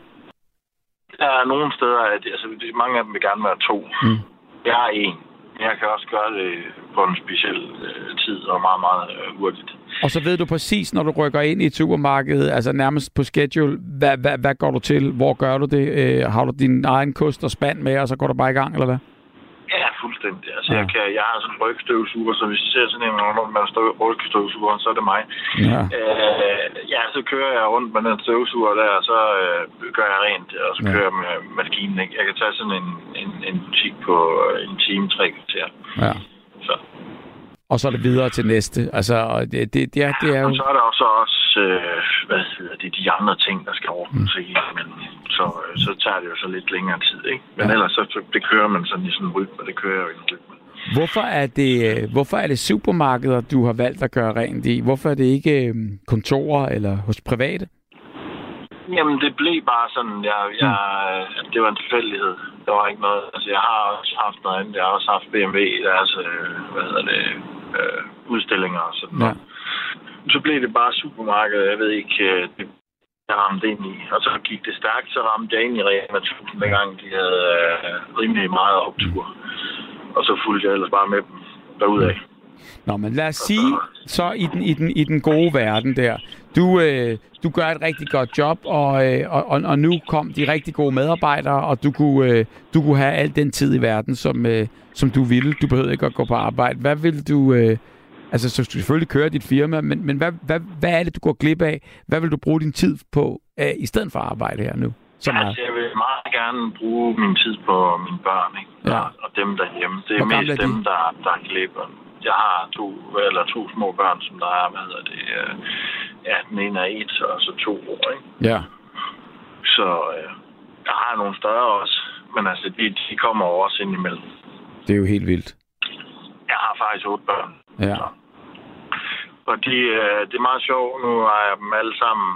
Speaker 8: Der er nogle steder, at altså, mange af dem vil gerne være to.
Speaker 2: Mm.
Speaker 8: Jeg har en. Jeg kan også gøre det på en speciel øh, tid og meget, meget øh, hurtigt.
Speaker 2: Og så ved du præcis, når du rykker ind i et supermarked, altså nærmest på schedule, hvad, hvad, hvad går du til? Hvor gør du det? Øh, har du din egen kost og spand med, og så går du bare i gang, eller hvad?
Speaker 8: Fuldstændig. Altså,
Speaker 2: Ja.
Speaker 8: jeg, kan, jeg har sådan en rygstøvsuger, så hvis jeg ser sådan en, når man står rygstøvsuger, så er det mig.
Speaker 2: Ja.
Speaker 8: Øh, ja, så kører jeg rundt med den støvsuger der, og så øh, gør jeg rent, og så
Speaker 2: Ja.
Speaker 8: ja. kører jeg med maskinen. Ikke? Jeg kan tage sådan en, en, en butik på øh, en time, tre kvarter.
Speaker 2: ja.
Speaker 8: Så.
Speaker 2: Og så er det videre til næste. Altså, det, det, er, det er jo...
Speaker 8: Og så er der også, også øh, hvad hedder det, de andre ting, der skal ordnes mm. men så, øh, så tager det jo så lidt længere tid, ikke? Men
Speaker 2: Ja.
Speaker 8: ja. ellers så, så det kører man sådan i sådan en rytme, det kører jo i en rytme.
Speaker 2: Hvorfor er det, øh, hvorfor er det supermarkeder, du har valgt at gøre rent i? Hvorfor er det ikke øh, kontorer eller hos private?
Speaker 8: Jamen, det blev bare sådan, jeg, jeg, at det var en tilfældighed. Der var ikke noget, altså jeg har også haft noget andet. Jeg har også haft BMW i deres, øh, hvad hedder det, øh, udstillinger og sådan
Speaker 2: Ja.
Speaker 8: Så blev det bare supermarkedet, jeg ved ikke, øh, det, jeg ramte ind i. Og så gik det stærkt, så ramte jeg ind i Rema 1000, dengang de havde øh, rimelig meget optur. Og så fulgte jeg ellers bare med dem derudaf.
Speaker 2: Nå, men lad os sige, så i den, i den, i den gode verden der, du, øh, du gør et rigtig godt job, og, øh, og, og- nu kom de rigtig gode medarbejdere, og du kunne, øh, du kunne have al den tid i verden, som, øh, som du ville. Du behøvede ikke at gå på arbejde. Hvad vil du... Øh, altså, så du selvfølgelig køre dit firma, men, men hvad, hvad, hvad er det, du går glip af? Hvad vil du bruge din tid på, øh, i stedet for at arbejde her nu? Så meget.
Speaker 8: Altså, jeg vil meget gerne bruge min tid på mine børn, ikke?
Speaker 2: Ja.
Speaker 8: Og, og dem derhjemme. Det er
Speaker 2: Hvor
Speaker 8: mest
Speaker 2: er de?
Speaker 8: dem, der, der glipper. Jeg har to, eller to små børn, som der er, hvad hedder det, øh, ja, den ene er et, og så to år, ikke?
Speaker 2: Ja.
Speaker 8: Så øh, jeg har nogle større også, men altså, de, de kommer også ind imellem.
Speaker 2: Det er jo helt vildt.
Speaker 8: Jeg har faktisk otte børn.
Speaker 2: Ja.
Speaker 8: Og de, øh, det er meget sjovt. Nu har jeg dem alle sammen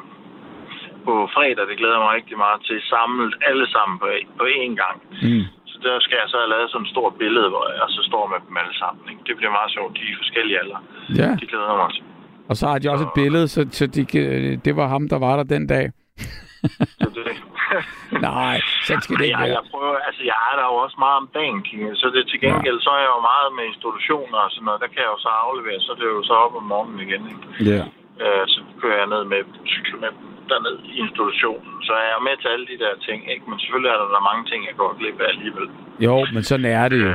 Speaker 8: på fredag. Det glæder jeg mig rigtig meget til. Samlet alle sammen på, på én gang.
Speaker 2: Mm.
Speaker 8: Så der skal jeg så have lavet sådan et stort billede, hvor jeg så står med dem alle sammen. Ikke? Det bliver meget sjovt. De er forskellige alder.
Speaker 2: Ja.
Speaker 8: Det glæder mig til.
Speaker 2: Og så har de også et billede, så, så de, det var ham, der var der den dag.
Speaker 8: Så det,
Speaker 2: Nej, så skal det ikke
Speaker 8: jeg,
Speaker 2: være.
Speaker 8: jeg, prøver, altså, jeg er der jo også meget om dagen. Så det til gengæld, så er jeg jo meget med institutioner og sådan noget. Der kan jeg jo så aflevere, så er det jo så op om morgenen igen. Ikke?
Speaker 2: Ja.
Speaker 8: Øh, så kører jeg ned med cykler med dem derned i institutionen. Så er jeg med til alle de der ting, ikke? Men selvfølgelig er der, der mange ting, jeg går glip af alligevel.
Speaker 2: Jo, men sådan er det jo.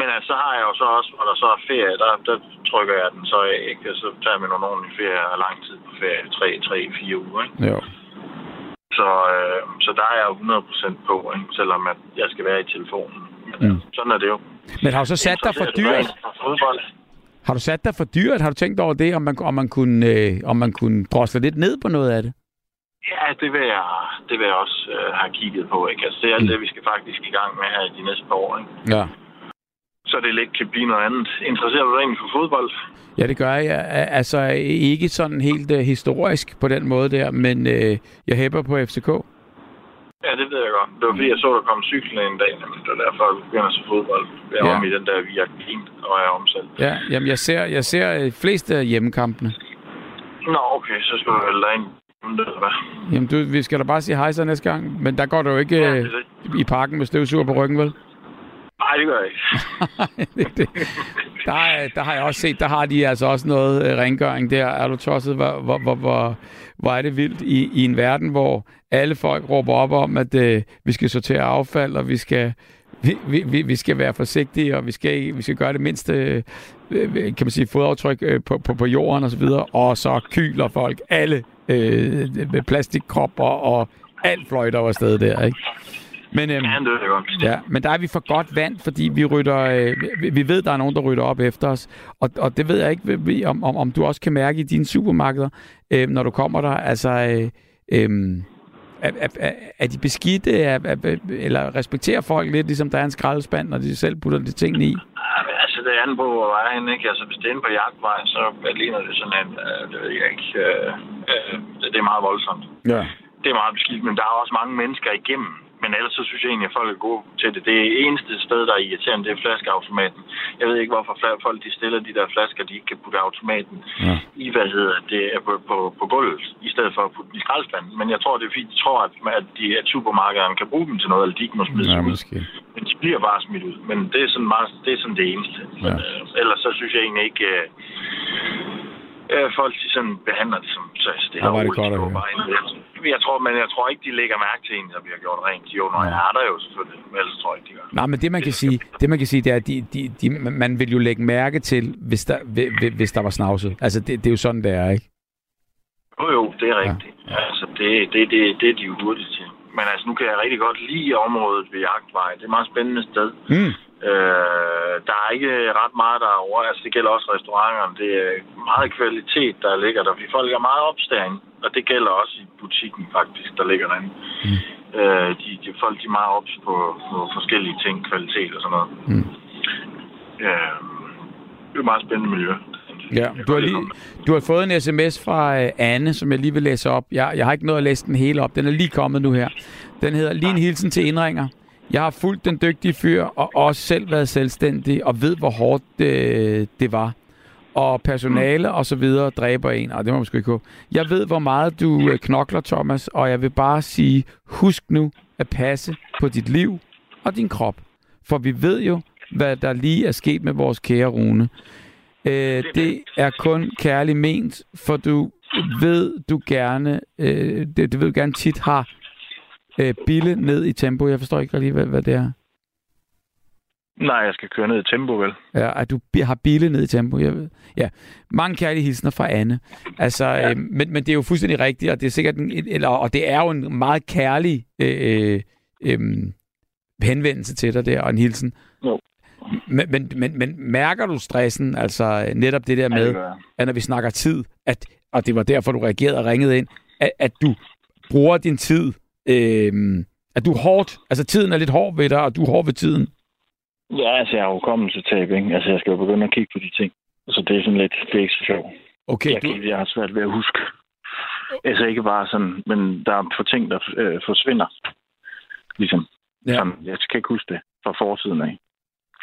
Speaker 8: Men altså, så har jeg jo så også, hvor der så er ferie, der, der trykker jeg den så af, ikke? Så tager jeg med nogle ordentlige ferie og lang tid på ferie. 3, 3, 4 uger, ikke?
Speaker 2: Jo.
Speaker 8: Så, øh, så der er jeg jo 100% på, ikke? selvom at jeg skal være i telefonen. Men,
Speaker 2: Mm.
Speaker 8: mm. Sådan er det jo.
Speaker 2: Men har du så sat dig for dyrt?
Speaker 8: Fodbold.
Speaker 2: Har du sat dig for dyrt? Har du tænkt over det, om man, om man, kunne, øh, om man kunne drosle lidt ned på noget af det?
Speaker 8: Ja, det vil jeg, det vil jeg også øh, have kigget på. Ikke? Altså, det er alt det, vi skal faktisk i gang med her i de næste par år. Ikke?
Speaker 2: Ja.
Speaker 8: Så det lidt kan blive noget andet. Interesserer du dig egentlig for fodbold?
Speaker 2: Ja, det gør jeg. Altså ikke sådan helt øh, historisk på den måde der, men øh, jeg hæpper på FCK.
Speaker 8: Ja, det ved jeg godt. Det var fordi, jeg så, der kom cyklen en dag, men det var derfor, jeg begynder se fodbold. Jeg
Speaker 2: Ja.
Speaker 8: var med i den der via Green, og jeg er om selv.
Speaker 2: Ja, jamen jeg ser, jeg ser øh, fleste af hjemmekampene.
Speaker 8: Nå, okay, så skal du vel hvad?
Speaker 2: Jamen du, vi skal da bare sige hej så næste gang, men der går du jo ikke
Speaker 8: Ja,
Speaker 2: øh,
Speaker 8: det er det.
Speaker 2: i parken med støvsuger på ryggen, vel?
Speaker 8: Nej, det gør jeg ikke.
Speaker 2: det, det. Der, der har jeg også set, der har de altså også noget øh, rengøring der. Er du tosset? Hvor, hvor, hvor, hvor, hvor er det vildt i, i en verden, hvor alle folk råber op om, at øh, vi skal sortere affald, og vi skal, vi, vi, vi- skal være forsigtige, og vi skal, vi skal gøre det mindste øh, øh, kan man sige, fodaftryk øh, på, på, på jorden og så videre. Og så kyler folk alle øh, øh plastikkropper og alt fløjter over sted der, ikke? Men, øhm,
Speaker 8: Ja, det godt.
Speaker 2: Ja, men der er vi for godt vand, fordi vi rytter, øh, vi, vi ved, der er nogen, der rytter op efter os. Og, og det ved jeg ikke, vi- om, om, om du også kan mærke i dine supermarkeder, øh, når du kommer der. Altså, øh, øh, er, er, er, er de beskidte, er, er, eller respekterer folk lidt, ligesom der er en skraldespand, når de selv putter de ting i?
Speaker 8: Altså, det er an på, hvor jeg er henne, ikke? Altså, hvis det er inde på jagtvej, så ligner det sådan en, øh, det ved jeg ikke, øh, øh, det, det er meget voldsomt.
Speaker 2: Ja.
Speaker 8: Det er meget beskidt, men der er også mange mennesker igennem. Men ellers så synes jeg egentlig, at folk er gode til det. Det eneste sted, der er irriterende, det er flaskeautomaten. Jeg ved ikke, hvorfor folk de stiller de der flasker, de ikke kan putte automaten
Speaker 2: Ja.
Speaker 8: i, hvad hedder det, på, på, på gulvet, i stedet for at putte den i skraldespanden. Men jeg tror, det er fordi, de tror, at, at, de, at supermarkederne kan bruge dem til noget, eller de ikke må smide
Speaker 2: Ja,
Speaker 8: dem ud.
Speaker 2: måske.
Speaker 8: Men de bliver bare smidt ud. Men det er sådan, meget, det, er sådan det eneste. Men,
Speaker 2: Ja.
Speaker 8: øh, ellers så synes jeg egentlig ikke... Øh, øh, folk de sådan behandler det som så det
Speaker 2: er det
Speaker 8: roligt,
Speaker 2: godt at
Speaker 8: de går
Speaker 2: høre.
Speaker 8: bare. Jeg, tror, men jeg tror ikke, de lægger mærke til en, der bliver gjort rent. Jo, når jeg er der jo selvfølgelig. Men ellers tror jeg ikke, de gør.
Speaker 2: Nej, men det man kan sige, det man kan sige, det er, at de, de, de, man vil jo lægge mærke til, hvis der, hvis- hvis der var snavset. Altså, det, det er jo sådan, det er, ikke?
Speaker 8: Jo, jo, det er rigtigt. Ja. Altså, det, det, det, det er de jo hurtigt til. Men altså, nu kan jeg rigtig godt lide området ved Jagtvej. Det er et meget spændende sted.
Speaker 2: Mm.
Speaker 8: Øh, der er ikke ret meget derovre. Altså, det gælder også restauranterne. Det er meget kvalitet, der ligger der. Fordi folk er meget opstæring. Og det gælder også i butikken, faktisk, der ligger derinde.
Speaker 2: Mm.
Speaker 8: Øh, de, de, folk de er meget ops på, på forskellige ting, kvalitet og sådan noget.
Speaker 2: Mm.
Speaker 8: Øh, det er et meget spændende miljø.
Speaker 2: Ja, du har, lige, du har fået en sms fra øh, Anne, som jeg lige vil læse op. Jeg, jeg har ikke nået at læse den hele op. Den er lige kommet nu her. Den hedder Lige en hilsen til indringer. Jeg har fulgt den dygtige fyr og også selv været selvstændig og ved, hvor hårdt det, det var. Og personale og så videre dræber en, og det må man sgu ikke håbe. Jeg ved, hvor meget du øh, knokler, Thomas, og jeg vil bare sige, husk nu at passe på dit liv og din krop. For vi ved jo, hvad der lige er sket med vores kære Rune. Øh, det er kun kærligt ment, for du ved, du gerne, øh, det, du ved du gerne tit har øh, bille ned i tempo. Jeg forstår ikke lige, hvad, det er.
Speaker 8: Nej, jeg skal køre ned i tempo, vel?
Speaker 2: Ja, at du har bille ned i tempo. Jeg ved. Ja, mange kærlige hilsner fra Anne. Altså, ja. øh, men, men det er jo fuldstændig rigtigt, og det er sikkert en, eller, og det er jo en meget kærlig øh, øh, henvendelse til dig der, og en hilsen.
Speaker 8: Jo.
Speaker 2: Men, men, men, men mærker du stressen, altså netop det der
Speaker 8: Ja,
Speaker 2: med,
Speaker 8: det gør jeg.
Speaker 2: at når vi snakker tid, at og det var derfor, du reagerede og ringede ind, at, at du bruger din tid, øh, at du er hårdt, altså tiden er lidt hård ved dig, og du er hård ved tiden.
Speaker 9: Ja, altså jeg har hukommelsestab, ikke? Altså jeg skal jo begynde at kigge på de ting. Så det er sådan lidt, det er ikke så sjovt.
Speaker 2: Okay,
Speaker 9: Jeg,
Speaker 2: du,
Speaker 9: kan, jeg har svært ved at huske. Altså ikke bare sådan, men der er for ting, der øh, forsvinder. Ligesom.
Speaker 2: Ja.
Speaker 9: Sådan, jeg kan ikke huske det fra forsiden af.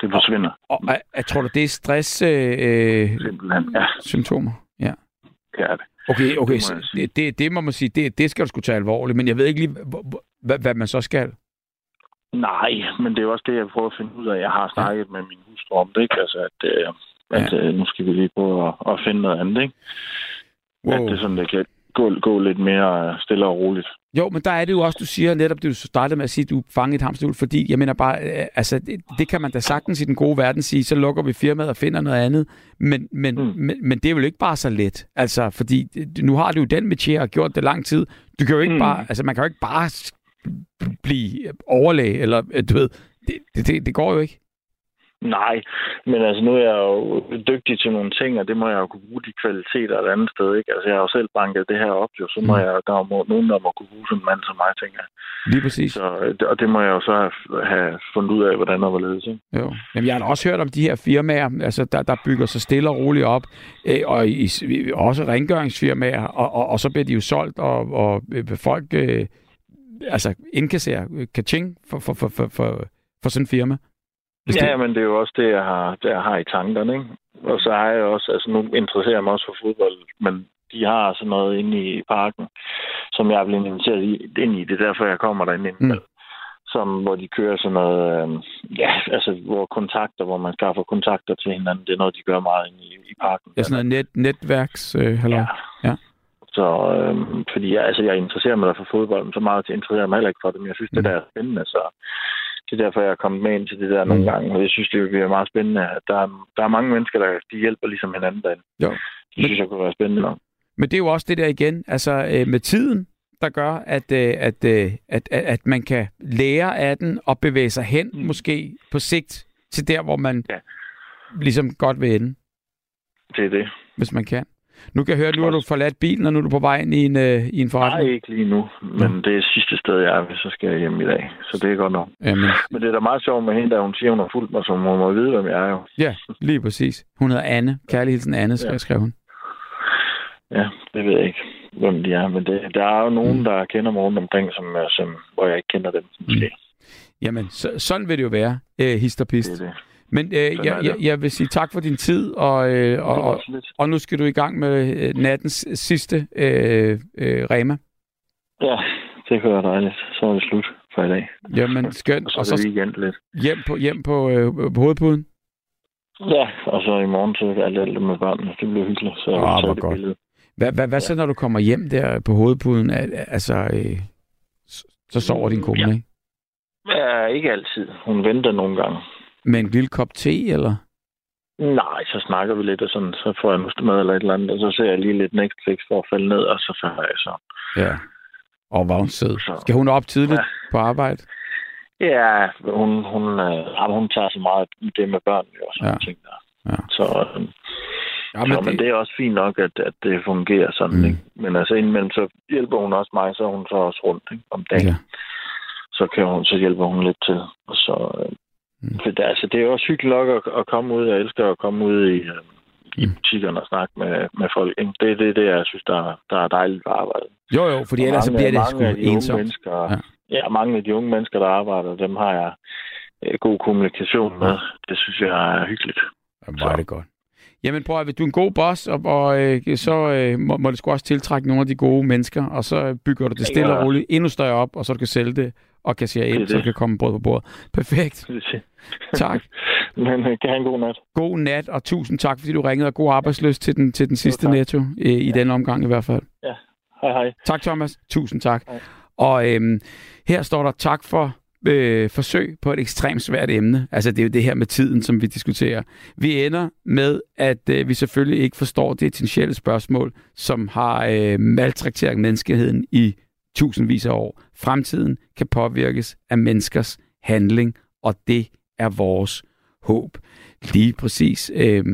Speaker 9: Det forsvinder
Speaker 2: og, jeg, jeg tror du, det er stress øh, øh,
Speaker 9: simpelthen. Ja,
Speaker 2: symptomer? Ja.
Speaker 9: det er det.
Speaker 2: Okay, okay,
Speaker 9: må
Speaker 2: så det, det, det må man sige, det, det skal du skulle tage alvorligt, men jeg ved ikke lige, hvad, hvad man så skal.
Speaker 9: Nej, men det er også det, jeg prøver at finde ud af. Jeg har snakket med min hustru om det, ikke? Altså, at, øh, at øh, nu skal vi lige prøve at, at finde noget andet, ikke? Wow. At det sådan, det kan gå, gå lidt mere øh, stille og roligt.
Speaker 2: Jo, men der er det jo også, du siger netop, det du startede med at sige, at du fangede et hamsterhjul, fordi jeg mener bare, øh, altså det, det kan man da sagtens i den gode verden sige, så lukker vi firmaet og finder noget andet, men, men, mm. Men, men det er vel ikke bare så let, altså fordi det- nu har du jo den metier og gjort det lang tid, du kan jo ikke mm. Bare, altså man kan jo ikke bare blive overlæge, eller øh, du ved, det, det, det går jo ikke.
Speaker 9: Nej, men altså nu er jeg jo dygtig til nogle ting, og det må jeg jo kunne bruge de kvaliteter et andet sted, ikke? Altså jeg har jo selv banket det her op, jo, så må
Speaker 2: Mm.
Speaker 9: jeg, der er nogen, der må kunne bruge sådan en mand som mig, tænker jeg.
Speaker 2: Lige præcis.
Speaker 9: Så, øh, og det må jeg jo så have, have fundet ud af, hvordan og hvorledes, ikke?
Speaker 2: Jo. Jamen, jeg har også hørt om de her firmaer, altså, der, der bygger sig stille og roligt op, øh, og i, også rengøringsfirmaer, og, og, og så bliver de jo solgt, og, og øh, folk øh, altså indkasserer kaching for, for, for, for, for, for sådan en firma. Hvis
Speaker 9: Ja,
Speaker 2: det,
Speaker 9: men det er jo også det, jeg har, det, jeg har i tankerne, ikke? Og så har jeg også, altså nu interesserer jeg mig også for fodbold, men de har sådan noget inde i parken, som jeg er blevet inviteret i, ind i. Det er derfor, jeg kommer derinde ind.
Speaker 2: Mm.
Speaker 9: Som, hvor de kører sådan noget, øh, ja, altså hvor kontakter, hvor man skaffer kontakter til hinanden. Det er noget, de gør meget inde i, i parken.
Speaker 2: ja, sådan noget net, netværks... Øh, halløj.
Speaker 9: Ja.
Speaker 2: Ja.
Speaker 9: Så, øh, fordi jeg, altså, jeg interesserer mig da for fodbold, men så meget jeg interesserer mig heller ikke for det, men jeg synes,
Speaker 2: Mm.
Speaker 9: det der er spændende, så det er derfor, jeg er kommet med ind til det der nogle
Speaker 2: Mm.
Speaker 9: gange, og jeg synes, det bliver meget spændende, at der er, der er mange mennesker, der de hjælper ligesom hinanden derinde.
Speaker 2: Jo.
Speaker 9: Det
Speaker 2: Men-
Speaker 9: synes jeg kunne være spændende nok.
Speaker 2: Men det er jo også det der igen, altså øh, med tiden, der gør, at, øh, at, øh, at, at, at man kan lære af den og bevæge sig hen, mm. Måske på sigt, til der, hvor man. Ja. ligesom godt vil ende.
Speaker 9: Det er det.
Speaker 2: hvis man kan. Nu kan jeg høre, at nu har du forladt bilen, og nu er du på vej ind i en, øh, i en
Speaker 9: Nej,
Speaker 2: forretning.
Speaker 9: ikke lige nu, men det er sidste sted, jeg er ved, så skal jeg hjem i dag. Så det er godt nok.
Speaker 2: Jamen,
Speaker 9: Men det er da meget sjovt med hende, der hun siger, hun har fulgt mig, så hun må vide, hvem jeg er jo.
Speaker 2: ja, lige præcis. Hun hedder Anne. Kærlig hilsen Anne,
Speaker 9: Ja.
Speaker 2: skrev hun.
Speaker 9: Ja, det ved jeg ikke, hvem de er. Men det, der er jo nogen,
Speaker 2: Mm.
Speaker 9: der kender mig rundt omkring, som, som, hvor jeg ikke kender dem. Måske.
Speaker 2: Jamen, så, sådan vil det jo være, øh, hist og
Speaker 9: Det er det.
Speaker 2: Men øh, jeg, jeg, jeg vil sige tak for din tid, og, øh, og, og, og nu skal du i gang med øh, nattens sidste øh, øh, Rema.
Speaker 9: Ja, det være dejligt. Så er det slut for i dag.
Speaker 2: Jamen, skønt.
Speaker 9: Og så
Speaker 2: Og så
Speaker 9: weekend lidt.
Speaker 2: hjem på, hjem på, øh, på hovedpuden.
Speaker 9: Ja, og så i morgen så alt alt med børnene. Det bliver hyggeligt. Så jeg
Speaker 2: hvor godt.
Speaker 9: billede.
Speaker 2: Hvad, hvad, hvad så, når du kommer hjem der på hovedpuden? Al- Altså, øh, så- så sover din kone,
Speaker 9: Ja.
Speaker 2: ikke?
Speaker 9: Ja, ikke altid. Hun venter nogle gange.
Speaker 2: Med en lille kop te, eller?
Speaker 9: Nej, så snakker vi lidt, og sådan, så får jeg mad eller et eller andet, og så ser jeg lige lidt Netflix for at falde ned, og så falder jeg så.
Speaker 2: Ja. Og var hun sød.
Speaker 9: Så-
Speaker 2: Skal hun op tidligt
Speaker 9: Ja.
Speaker 2: på arbejde?
Speaker 9: Ja, hun, hun, øh, hun tager så meget det med børn, og sådan
Speaker 2: Ja.
Speaker 9: ting der.
Speaker 2: Ja.
Speaker 9: Så, øh,
Speaker 2: Ja,
Speaker 9: men, så, men det er også fint nok, at, at det fungerer sådan,
Speaker 2: Mm.
Speaker 9: ikke? Men altså indimellem, så hjælper hun også mig, så hun så også rundt ikke? om dagen.
Speaker 2: Ja.
Speaker 9: Så, kan hun, så hjælper hun lidt til. Og så, øh,
Speaker 2: Mm.
Speaker 9: for det, altså, det er også hyggeligt nok at, at komme ud. Jeg elsker at komme ud i, øh, i
Speaker 2: Mm.
Speaker 9: butikkerne og snakke med, med folk. Det er det, det, jeg synes, der, der er dejligt ved arbejde.
Speaker 2: Jo, jo, fordi
Speaker 9: Og
Speaker 2: ellers så
Speaker 9: mange-
Speaker 2: bliver det sgu
Speaker 9: de
Speaker 2: ensomt.
Speaker 9: Mennesker,
Speaker 2: Ja.
Speaker 9: ja. mange af de unge mennesker, der arbejder, dem har jeg øh, god kommunikation med. Det synes jeg er hyggeligt.
Speaker 2: Jamen, det godt. Jamen prøv at du er en god boss, og, og øh, så øh, må, må det sgu også tiltrække nogle af de gode mennesker, og så bygger du det stille og roligt endnu større op, og så du kan sælge det og kassere ind, så kan komme brød på bordet. Perfekt. Tak.
Speaker 9: Men øh, kan have en god nat.
Speaker 2: God nat, og tusind tak, fordi du ringede, og god arbejdsløst til den, til den sidste
Speaker 9: tak.
Speaker 2: netto, øh, i den omgang i hvert fald.
Speaker 9: Hej hej.
Speaker 2: Tak, Thomas. Tusind tak.
Speaker 9: Hej.
Speaker 2: Og øhm, her står der tak for øh, forsøg på et ekstremt svært emne. Altså, det er jo det her med tiden, som vi diskuterer. Vi ender med, at øh, vi selvfølgelig ikke forstår det essentielle spørgsmål, som har øh, maltrakteret menneskeheden i tusindvis af år. Fremtiden kan påvirkes af menneskers handling, og det er vores håb. Lige præcis. Øh,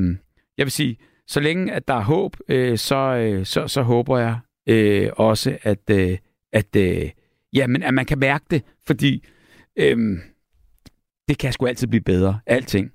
Speaker 2: jeg vil sige, så længe at der er håb, øh, så, øh, så, så håber jeg øh, også, at, øh, at, øh, ja, men, at man kan mærke det, fordi øh, det kan sgu altid blive bedre, alting.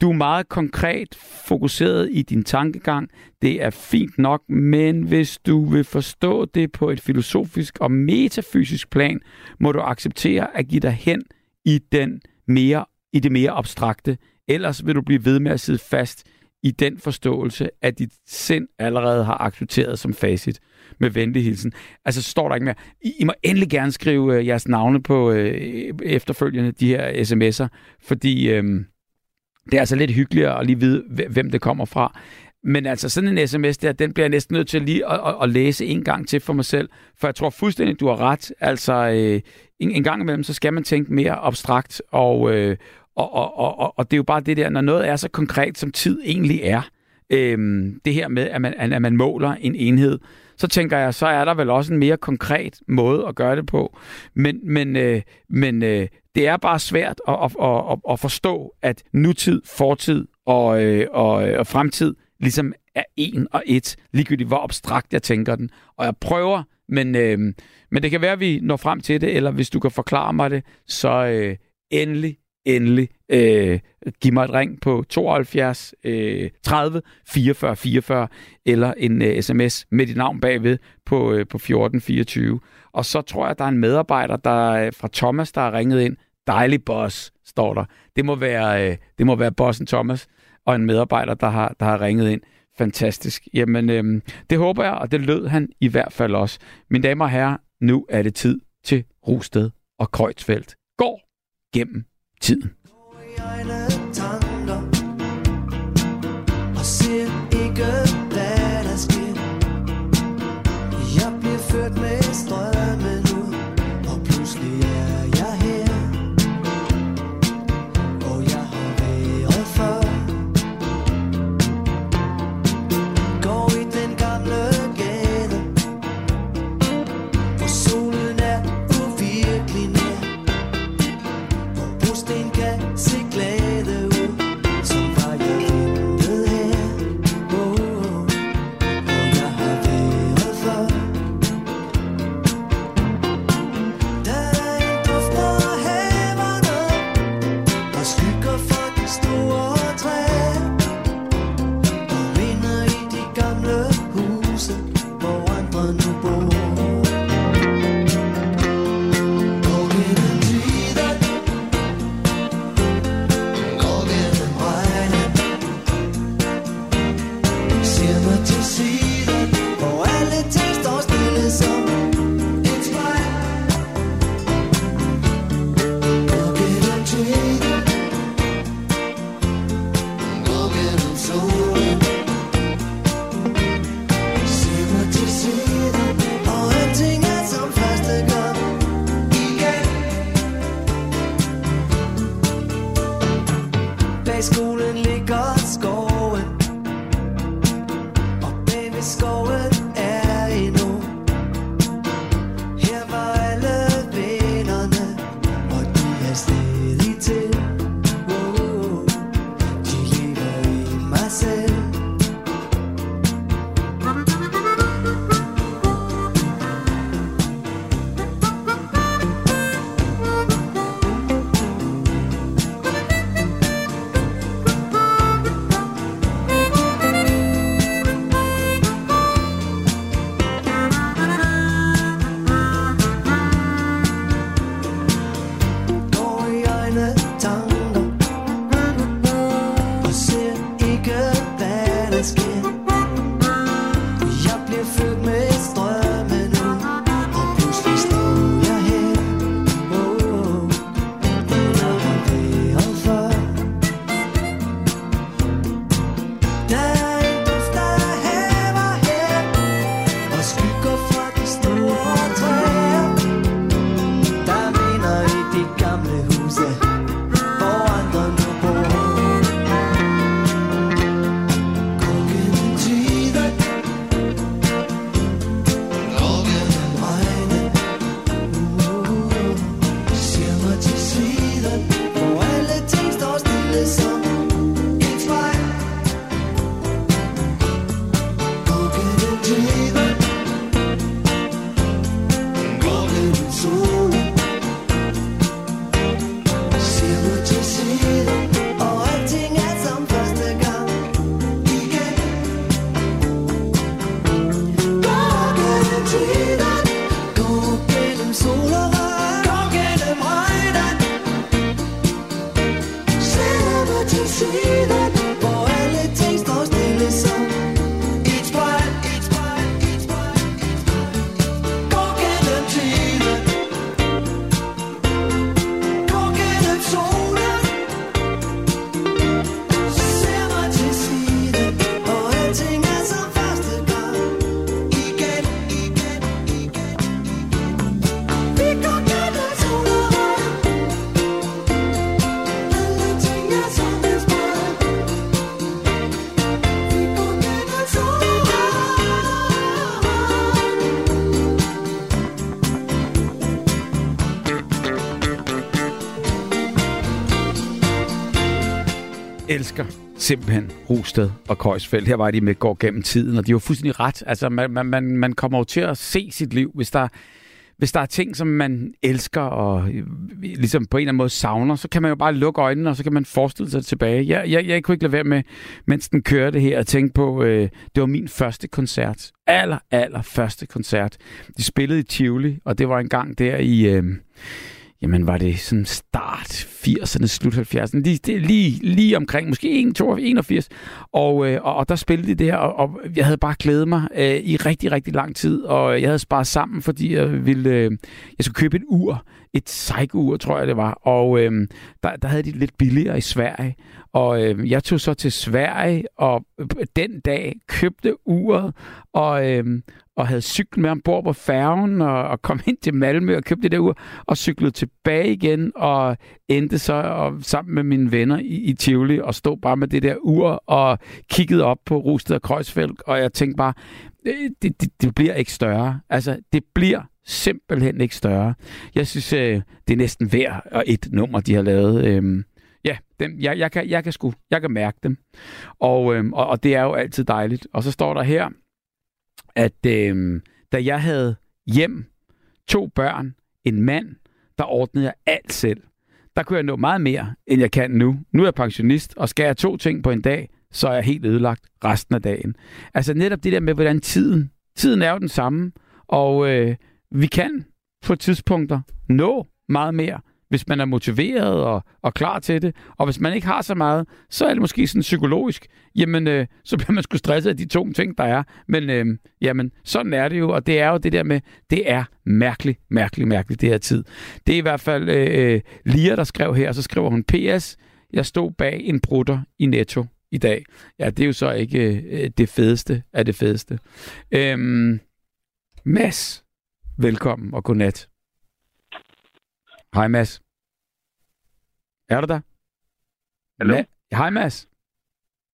Speaker 2: Du er meget konkret fokuseret i din tankegang. Det er fint nok, men hvis du vil forstå det på et filosofisk og metafysisk plan, må du acceptere at give dig hen i, den mere, i det mere abstrakte. Ellers vil du blive ved med at sidde fast i den forståelse, at dit sind allerede har accepteret som facit med venlig hilsen. Altså står der ikke mere. I, I må endelig gerne skrive øh, jeres navne på øh, e-, efterfølgende de her sms'er, fordi øh, det er altså lidt hyggeligere at lige vide, hvem det kommer fra. Men altså sådan en sms der, den bliver jeg næsten nødt til lige at, at, at læse en gang til for mig selv, for jeg tror fuldstændig, du har ret. Altså øh, en, en gang imellem, så skal man tænke mere abstrakt, og, øh, og, og, og, og det er jo bare det der, når noget er så konkret, som tid egentlig er, øh, det her med, at man, at man måler en enhed, så tænker jeg, så er der vel også en mere konkret måde at gøre det på. Men, men, øh, men øh, det er bare svært at, at, at, at forstå, at nutid, fortid og, øh, og, øh, og fremtid ligesom er en og et, ligegyldigt hvor abstrakt jeg tænker den. Og jeg prøver, men, øh, men det kan være, at vi når frem til det, eller hvis du kan forklare mig det, så øh, endelig, endelig øh, giv mig et ring på 72 øh, 30 44 44 eller en øh, sms med dit navn bagved på, øh, på 14 24. Og så tror jeg, at der er en medarbejder der øh, fra Thomas, der har ringet ind. Dejlig boss, står der. Det må være, øh, det må være bossen Thomas og en medarbejder, der har, der har ringet ind. Fantastisk. Jamen, øh, det håber jeg, og det lød han i hvert fald også. Mine damer og herrer, nu er det tid til Rusted og Krøjtsfeldt. Går gennem tiden
Speaker 10: nøgne tanker. Og ser ikke, hvad der sker. Jeg bliver ført med
Speaker 2: elsker simpelthen Rosted og Køjsfeldt. Her var de med går gennem tiden, og de var fuldstændig ret. Altså, man, man, man, kommer jo til at se sit liv, hvis der, hvis der er ting, som man elsker og øh, ligesom på en eller anden måde savner, så kan man jo bare lukke øjnene, og så kan man forestille sig tilbage. Jeg, jeg, jeg kunne ikke lade være med, mens den kørte her, at tænke på, øh, det var min første koncert. Aller, aller første koncert. De spillede i Tivoli, og det var en gang der i... Øh, jamen var det sådan start 80'erne, slut 70'erne, lige, det, lige, lige omkring, måske 1, 81, og, øh, og, og der spillede de her og, og jeg havde bare glædet mig øh, i rigtig, rigtig lang tid, og jeg havde sparet sammen, fordi jeg ville, øh, jeg skulle købe et ur, et Seiko-ur, tror jeg det var, og øh, der, der havde de lidt billigere i Sverige, og øh, jeg tog så til Sverige, og øh, den dag købte uret, og, øh, og havde cyklet med ombord på færgen, og, og kom ind til Malmø og købte det der ur, og cyklede tilbage igen, og endte så og, sammen med mine venner i, i Tivoli, og stod bare med det der ur, og kiggede op på Rusted og Kreuzfeldt, og jeg tænkte bare, øh, det, det, det bliver ikke større. Altså, det bliver simpelthen ikke større. Jeg synes, øh, det er næsten hver og et nummer, de har lavet. Øh, ja, dem, jeg, jeg, kan, jeg, kan sku, jeg kan mærke dem. Og, øh, og, og det er jo altid dejligt. Og så står der her, at øh, da jeg havde hjem, to børn, en mand, der ordnede jeg alt selv. Der kunne jeg nå meget mere, end jeg kan nu. Nu er jeg pensionist, og skal jeg to ting på en dag, så er jeg helt ødelagt resten af dagen. Altså netop det der med, hvordan tiden, tiden er jo den samme, og øh, vi kan på tidspunkter nå meget mere, hvis man er motiveret og, og klar til det. Og hvis man ikke har så meget, så er det måske sådan psykologisk. Jamen, øh, så bliver man sgu stresset af de to ting, der er. Men øh, jamen, sådan er det jo, og det er jo det der med, det er mærkeligt, mærkeligt, mærkeligt, det her tid. Det er i hvert fald øh, øh Lia, der skrev her, og så skriver hun, PS, jeg stod bag en brutter i Netto i dag. Ja, det er jo så ikke øh, det fedeste af det fedeste. Øhm, Mads, velkommen og godnat. Hej Mads. Er du der?
Speaker 11: Hallo?
Speaker 2: Ma- Hej Mads.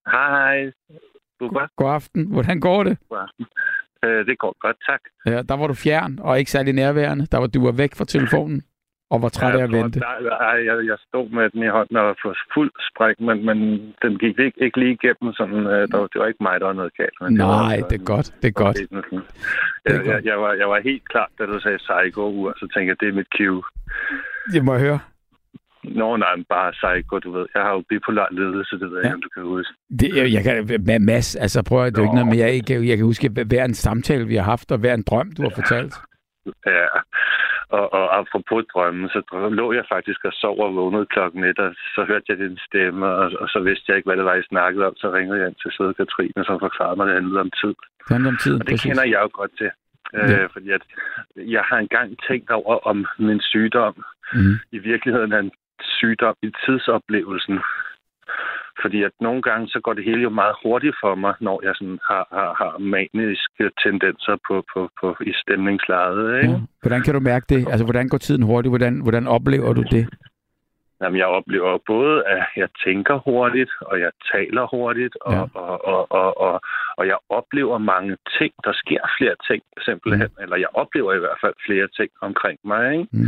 Speaker 11: Hej. Super.
Speaker 2: God aften. Hvordan går det?
Speaker 11: God aften. Øh, det går godt, tak.
Speaker 2: Ja, der var du fjern og ikke særlig nærværende. Der var du var væk fra telefonen og var træt af at vente.
Speaker 11: Jeg, jeg, jeg stod med den i hånden og var fuld spræk, men, men den gik ikke, ikke lige igennem. Sådan, øh, der, det var ikke mig, der var noget galt. Men
Speaker 2: Nej,
Speaker 11: det, var,
Speaker 2: det er godt. Det er godt.
Speaker 11: Jeg,
Speaker 2: Det er
Speaker 11: jeg, jeg, var, jeg var helt klar, da du sagde Psycho, så tænkte jeg, det er mit cue.
Speaker 2: Det må jeg høre.
Speaker 11: Nå, nej, men bare Psycho, du ved. Jeg har jo bipolar ledelse, det ved jeg
Speaker 2: Ja.
Speaker 11: om du kan huske.
Speaker 2: Det, jeg, jeg kan, Mads, altså prøv at det er ikke noget, men jeg, jeg, jeg kan huske hver en samtale, vi har haft, og hver en drøm, du har fortalt.
Speaker 11: Ja, og, og apropos drømmen, så lå jeg faktisk og sov og vågnede klokken et, og så hørte jeg din stemme, og, og så vidste jeg ikke, hvad det var, I snakkede om. Så ringede jeg ind til søde Katrine, som forklarede mig, at det handlede om tid.
Speaker 2: Det handler om tiden,
Speaker 11: Og det
Speaker 2: præcis.
Speaker 11: kender jeg jo godt til. Øh,
Speaker 2: Ja.
Speaker 11: Fordi at jeg har engang tænkt over, om min sygdom
Speaker 2: Mm.
Speaker 11: i virkeligheden er en sygdom i tidsoplevelsen. Fordi at nogle gange, så går det hele jo meget hurtigt for mig, når jeg sådan har, har, har maniske tendenser på, på, på i stemningslejet. Ikke?
Speaker 2: Ja. Hvordan kan du mærke det? Altså, hvordan går tiden hurtigt? Hvordan, hvordan oplever du det?
Speaker 11: Jamen, jeg oplever både, at jeg tænker hurtigt, og jeg taler hurtigt, og,
Speaker 2: Ja.
Speaker 11: og, og, og, og, og jeg oplever mange ting. Der sker flere ting, simpelthen. Mm. Eller jeg oplever i hvert fald flere ting omkring mig, ikke?
Speaker 2: Mm.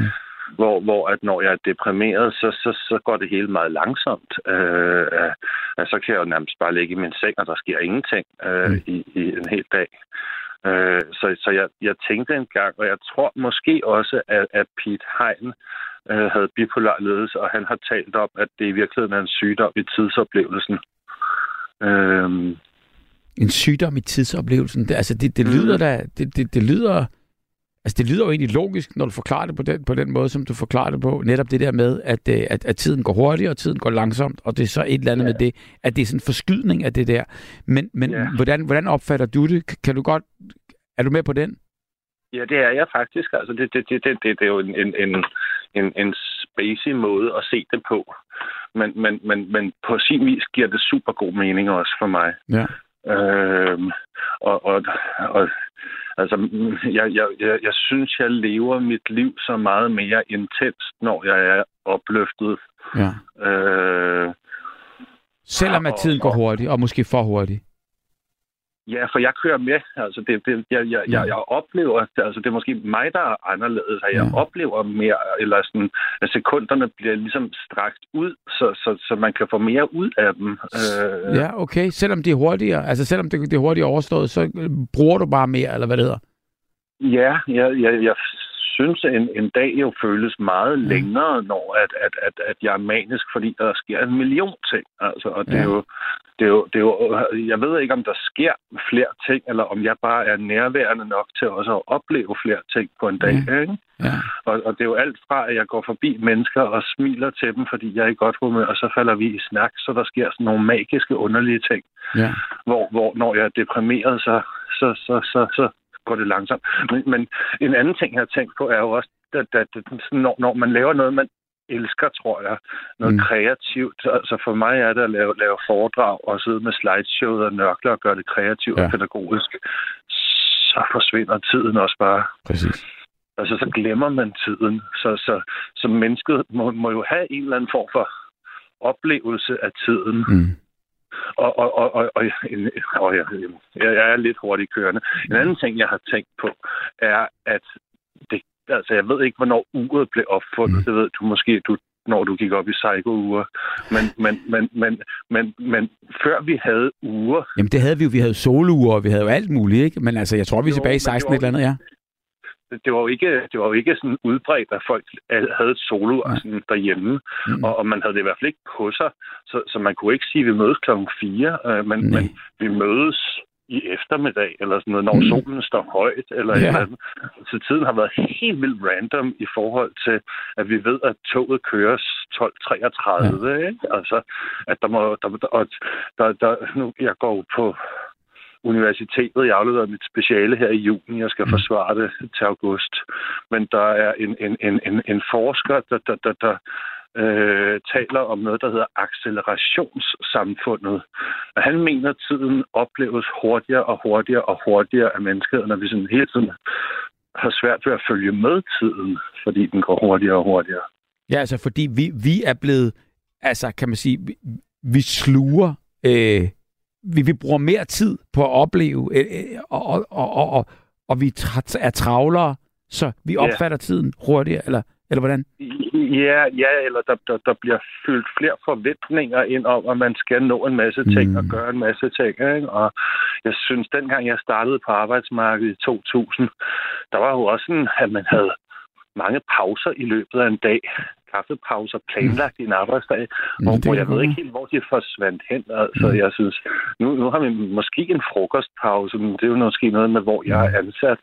Speaker 11: Hvor, hvor at når jeg er deprimeret, så, så, så går det hele meget langsomt. Øh, øh, så kan jeg jo nærmest bare ligge i min seng, og der sker ingenting øh, Mm. i, i en hel dag. Øh, så så jeg, jeg tænkte engang, og jeg tror måske også, at, at Pete Hein øh, havde bipolar ledelse, og han har talt om, at det i virkeligheden er en sygdom i tidsoplevelsen. Øh,
Speaker 2: En sygdom i tidsoplevelsen. Det, altså, det, det lyder
Speaker 11: Mm.
Speaker 2: da... Det, det, det lyder... Altså, det lyder jo egentlig logisk, når du forklarer det på den, på den måde, som du forklarer det på. Netop det der med, at, øh, at, at tiden går hurtigt, og tiden går langsomt, og det er så et eller andet
Speaker 11: Ja.
Speaker 2: med det, at det er sådan en forskydning af det der. Men, men
Speaker 11: Ja.
Speaker 2: hvordan, hvordan opfatter du det? Kan- du godt... Er du med på den?
Speaker 11: Ja, det er jeg faktisk. Altså, det, det, det, det, det, det er jo en, en, en, en, en spacey måde at se det på. Men, men, men, men på sin vis giver det super god mening også for mig.
Speaker 2: Ja.
Speaker 11: Øhm, og, og, og altså, jeg, jeg, jeg, jeg synes, jeg lever mit liv så meget mere intenst, når jeg er opløftet.
Speaker 2: Ja.
Speaker 11: Øh,
Speaker 2: Selvom at tiden går hurtigt, og måske for hurtigt.
Speaker 11: Ja, for jeg kører med. Altså, det, det, jeg, jeg, jeg, jeg oplever, altså det er måske mig, der er anderledes, at jeg
Speaker 2: Ja.
Speaker 11: oplever mere, eller sådan, at sekunderne bliver ligesom strakt ud, så, så, så man kan få mere ud af dem. Øh,
Speaker 2: Ja, okay. Selvom det er hurtigere, altså selvom det, det er hurtigere overstået, så bruger du bare mere, eller hvad det hedder.
Speaker 11: Ja, jeg, jeg, jeg synes, en, en dag jo føles meget
Speaker 2: Mm.
Speaker 11: længere, når at, at, at, at jeg er manisk, fordi der sker en million ting. Altså, og det,
Speaker 2: Ja.
Speaker 11: er jo, det, er jo, det er jo, jeg ved ikke, om der sker flere ting, eller om jeg bare er nærværende nok til også at opleve flere ting på en dag.
Speaker 2: Ja.
Speaker 11: Ikke?
Speaker 2: Ja.
Speaker 11: Og, og det er jo alt fra, at jeg går forbi mennesker og smiler til dem, fordi jeg er i godt humør, og så falder vi i snak, så der sker sådan nogle magiske, underlige ting
Speaker 2: Ja.
Speaker 11: hvor, hvor når jeg er deprimeret, så, så, så, så, så går det langsomt. Men, men en anden ting, jeg har tænkt på, er jo også, at, at, at når, når man laver noget, man elsker, tror jeg, noget
Speaker 2: Mm.
Speaker 11: kreativt. Altså for mig er det at lave, lave foredrag og sidde med slideshow og nørkler og gøre det kreativt
Speaker 2: ja.
Speaker 11: og pædagogisk. Så forsvinder tiden også bare.
Speaker 2: Præcis.
Speaker 11: Altså, så glemmer man tiden. Så, så, så mennesket må, må jo have en eller anden form for oplevelse af tiden.
Speaker 2: Mm.
Speaker 11: Og, og, og, og, og, en, og jeg, jeg jeg er lidt hurtigt kørende. En anden ting, jeg har tænkt på, er, at det, altså, jeg ved ikke, hvornår uret blev opfundet.
Speaker 2: Mm.
Speaker 11: Mm. Det ved du måske, du, når du gik op i psycho-uger. Men, men, men, men, men, men før vi havde uger,
Speaker 2: Jamen det havde vi jo. Vi havde soluer, og vi havde jo alt muligt, ikke? Men altså, jeg tror, vi er
Speaker 11: Jo,
Speaker 2: tilbage i
Speaker 11: men det
Speaker 2: 16
Speaker 11: var-
Speaker 2: et eller andet, ja.
Speaker 11: Det var jo ikke, det var jo ikke sådan udbredt, at folk havde et solo
Speaker 2: Nej.
Speaker 11: sådan derhjemme,
Speaker 2: Mm.
Speaker 11: og, og man havde det i hvert fald ikke på sig, så, så man kunne ikke sige, at vi mødes klokken 4, øh, men, men vi mødes i eftermiddag, eller sådan noget, når
Speaker 2: Mm.
Speaker 11: solen står højt, eller
Speaker 2: Ja.
Speaker 11: eller. Så tiden har været helt vildt random i forhold til, at vi ved, at toget kører 12.33, ja. ikke? Altså, at der må, der, der, og der, der, nu, jeg går på universitetet. Jeg afleverer mit speciale her i juni. Jeg skal
Speaker 2: Mm.
Speaker 11: forsvare det til august. Men der er en, en, en, en, en forsker, der, der, der, der øh, taler om noget, der hedder accelerationssamfundet. Og han mener, at tiden opleves hurtigere og hurtigere og hurtigere af mennesket, når vi sådan hele tiden har svært ved at følge med tiden, fordi den går hurtigere og hurtigere.
Speaker 2: Ja, altså fordi vi, vi er blevet, altså kan man sige, vi, vi sluger, øh, vi, vi bruger mere tid på at opleve, øh, øh, og, og, og, og, og, vi er travlere, så vi
Speaker 11: Ja.
Speaker 2: opfatter tiden hurtigere, eller, eller hvordan?
Speaker 11: Ja, ja, eller der, der, der bliver fyldt flere forventninger ind om, at man skal nå en masse ting
Speaker 2: Mm.
Speaker 11: og gøre en masse ting. Ikke? Og jeg synes, dengang jeg startede på arbejdsmarkedet i 2000, der var jo også sådan, at man havde mange pauser i løbet af en dag. Kaffepauser planlagt i en arbejdsdag, hvor,
Speaker 2: det
Speaker 11: hvor
Speaker 2: kan
Speaker 11: jeg ved ikke helt, hvor de forsvandt hen. Altså,
Speaker 2: Mm.
Speaker 11: jeg synes, nu, nu har vi måske en frokostpause, men det er jo måske noget med, hvor jeg er ansat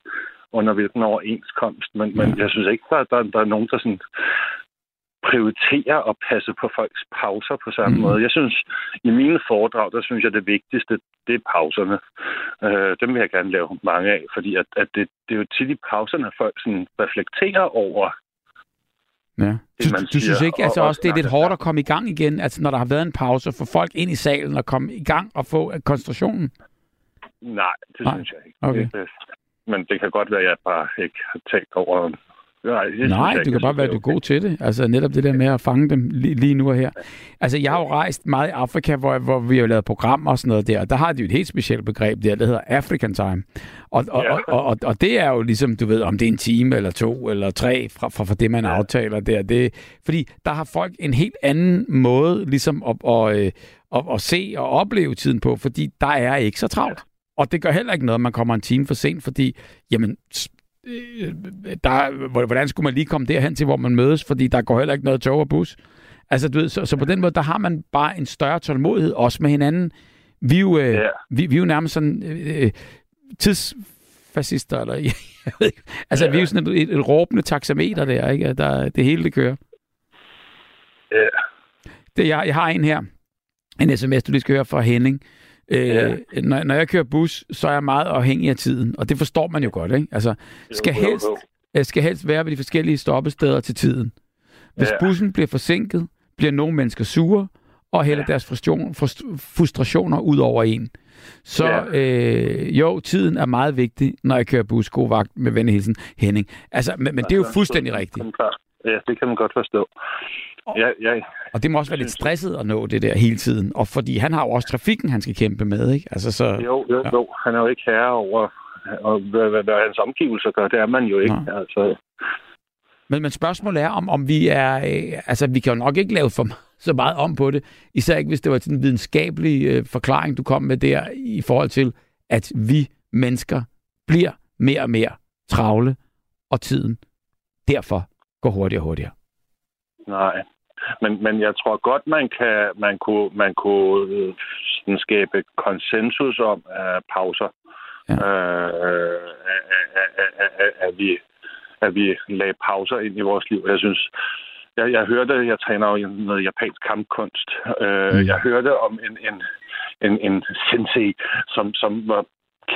Speaker 11: under hvilken overenskomst. Men, men jeg synes ikke, der, der, der er nogen, der sådan prioriterer at passe på folks pauser på samme
Speaker 2: Mm.
Speaker 11: mm. måde. Jeg synes, i mine foredrag, der synes jeg, det vigtigste, det er pauserne. Øh, dem vil jeg gerne lave mange af, fordi at, at det, det er jo tit i pauserne, at folk sådan reflekterer over.
Speaker 2: Ja. Du,
Speaker 11: man
Speaker 2: du synes ikke altså
Speaker 11: og- og
Speaker 2: også, det er lidt hårdt at komme i gang igen, altså når der har været en pause, få folk ind i salen og komme i gang og få øh, koncentrationen?
Speaker 11: Nej, det
Speaker 2: Nej.
Speaker 11: synes jeg ikke.
Speaker 2: Okay.
Speaker 11: Det, men det kan godt være, at jeg bare ikke har tænkt over... Nej, det
Speaker 2: Nej, du kan bare være,
Speaker 11: er
Speaker 2: god til det. Altså netop det der med at fange dem lige, lige nu og her. Altså jeg har jo rejst meget i Afrika, hvor, hvor vi har lavet programmer og sådan noget der. Der har de jo et helt specielt begreb der, der hedder African Time. Og, og,
Speaker 11: Ja.
Speaker 2: og, og, og, og det er jo ligesom, du ved, om det er en time eller to eller tre fra, fra, fra det, man
Speaker 11: Ja.
Speaker 2: aftaler der. Det, fordi der har folk en helt anden måde ligesom at, at, at, at, at se og opleve tiden på, fordi der er ikke så travlt. Og det gør heller ikke noget, at man kommer en time for sent, fordi, jamen, øh, der, hvordan skulle man lige komme derhen til, hvor man mødes, fordi der går heller ikke noget tog og bus. Altså, du ved, så, så på den måde, der har man bare en større tålmodighed, også med hinanden. Vi er jo, øh,
Speaker 11: Ja.
Speaker 2: vi, vi er jo nærmest sådan øh, tidsfascister, eller jeg ved ikke. Altså,
Speaker 11: Ja.
Speaker 2: vi er jo sådan et, et, et råbende taxameter der, ikke? Der, det hele, det kører.
Speaker 11: Ja.
Speaker 2: Det, jeg, jeg har en her, en sms, du lige skal høre fra Henning. Øh,
Speaker 11: Ja.
Speaker 2: når, når jeg kører bus, så er jeg meget afhængig af tiden, og det forstår man jo godt, ikke? Altså, skal helst, øh, skal helst være ved de forskellige stoppesteder til tiden. Hvis
Speaker 11: Ja.
Speaker 2: bussen bliver forsinket, bliver nogle mennesker sure, og hælder
Speaker 11: Ja.
Speaker 2: deres frustration, frust- frustrationer ud over en. Så
Speaker 11: Ja.
Speaker 2: øh, jo, tiden er meget vigtig, når jeg kører bus. God vagt med venlig hilsen, Henning. Altså, men, men det er jo
Speaker 11: Altså,
Speaker 2: fuldstændig rigtigt.
Speaker 11: Ja, det kan man godt forstå. Ja, ja,
Speaker 2: Og det må også være lidt stresset at nå det der hele tiden. Og fordi han har jo også trafikken, han skal kæmpe med, ikke? Altså så...
Speaker 11: jo, jo,
Speaker 2: Ja.
Speaker 11: jo. Han er jo ikke herre over, og hvad, hvad, hvad hans omgivelser gør. Det er man jo ikke.
Speaker 2: Nej.
Speaker 11: Altså,
Speaker 2: Men, men spørgsmålet er, om, om vi er... Øh, altså, vi kan jo nok ikke lave for, så meget om på det. Især ikke, hvis det var sådan en videnskabelig øh, forklaring, du kom med der, i forhold til, at vi mennesker bliver mere og mere travle, og tiden derfor går hurtigere og hurtigere.
Speaker 11: Nej. Men, men jeg tror godt, man kan man kunne, man kunne øh, sådan skabe konsensus om uh, pauser.
Speaker 2: Ja.
Speaker 11: Øh, at, at, at, at, vi, at vi lagde pauser ind i vores liv. Jeg synes, jeg, jeg hørte, jeg træner jo noget japansk kampkunst. Øh,
Speaker 2: Mm.
Speaker 11: Jeg hørte om en, en, en, en sensei, som, som var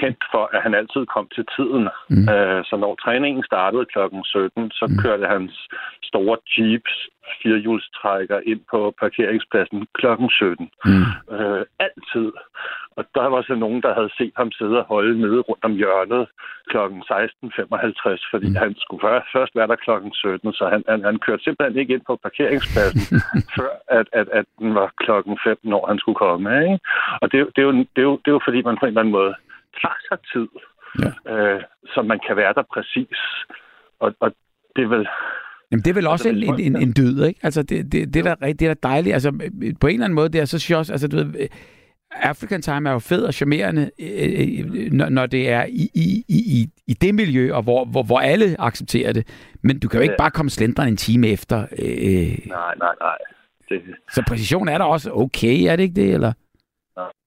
Speaker 11: kendt for, at han altid kom til tiden.
Speaker 2: Mm.
Speaker 11: Øh, så når træningen startede kl. 17, så
Speaker 2: Mm.
Speaker 11: kørte hans store jeeps firehjulstrækker ind på parkeringspladsen kl. 17.
Speaker 2: Mm.
Speaker 11: Øh, altid. Og der var så nogen, der havde set ham sidde og holde nede rundt om hjørnet kl. 16.55, fordi
Speaker 2: Mm.
Speaker 11: han skulle først, være der kl. 17, så han, han, han kørte simpelthen ikke ind på parkeringspladsen, før at, at, at den var klokken 5, når han skulle komme. Ikke? Og det, det, er jo, det, er jo, det er jo fordi, man på en eller anden måde tager sig tid,
Speaker 2: Ja.
Speaker 11: øh, så man kan være der præcis. Og, og det er vel...
Speaker 2: Jamen, det er vel også
Speaker 11: Altså,
Speaker 2: en, en, en, dyd, ikke? Altså, det, det, det, er da, det er da dejligt. Altså, på en eller anden måde, det er, så også, altså, du ved, øh, African Time er jo fed og charmerende, øh, øh, når, når det er i, i, i, i- i det miljø, og hvor, hvor, hvor alle accepterer det. Men du kan jo ikke
Speaker 11: Ja.
Speaker 2: bare komme slendrende en time efter. Øh,
Speaker 11: Nej, nej, nej. Det,
Speaker 2: så præcision er der også okay, er det ikke det? Eller?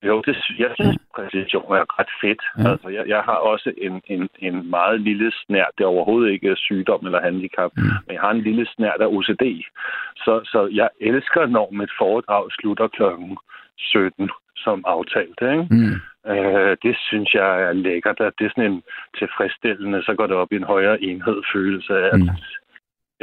Speaker 11: Jo, det, jeg synes, præcision er ret fedt.
Speaker 2: Ja.
Speaker 11: Ja. Altså, jeg, jeg har også en, en, en meget lille snært. Det er overhovedet ikke sygdom eller handicap,
Speaker 2: Mm.
Speaker 11: men jeg har en lille snært af OCD. Så, så jeg elsker, når mit foredrag slutter klokken 17 som aftalt. Ikke?
Speaker 2: Mm.
Speaker 11: Øh, det synes jeg er lækkert. At det er sådan en tilfredsstillende, så går det op i en højere enhed følelse af,
Speaker 2: Mm.
Speaker 11: mm.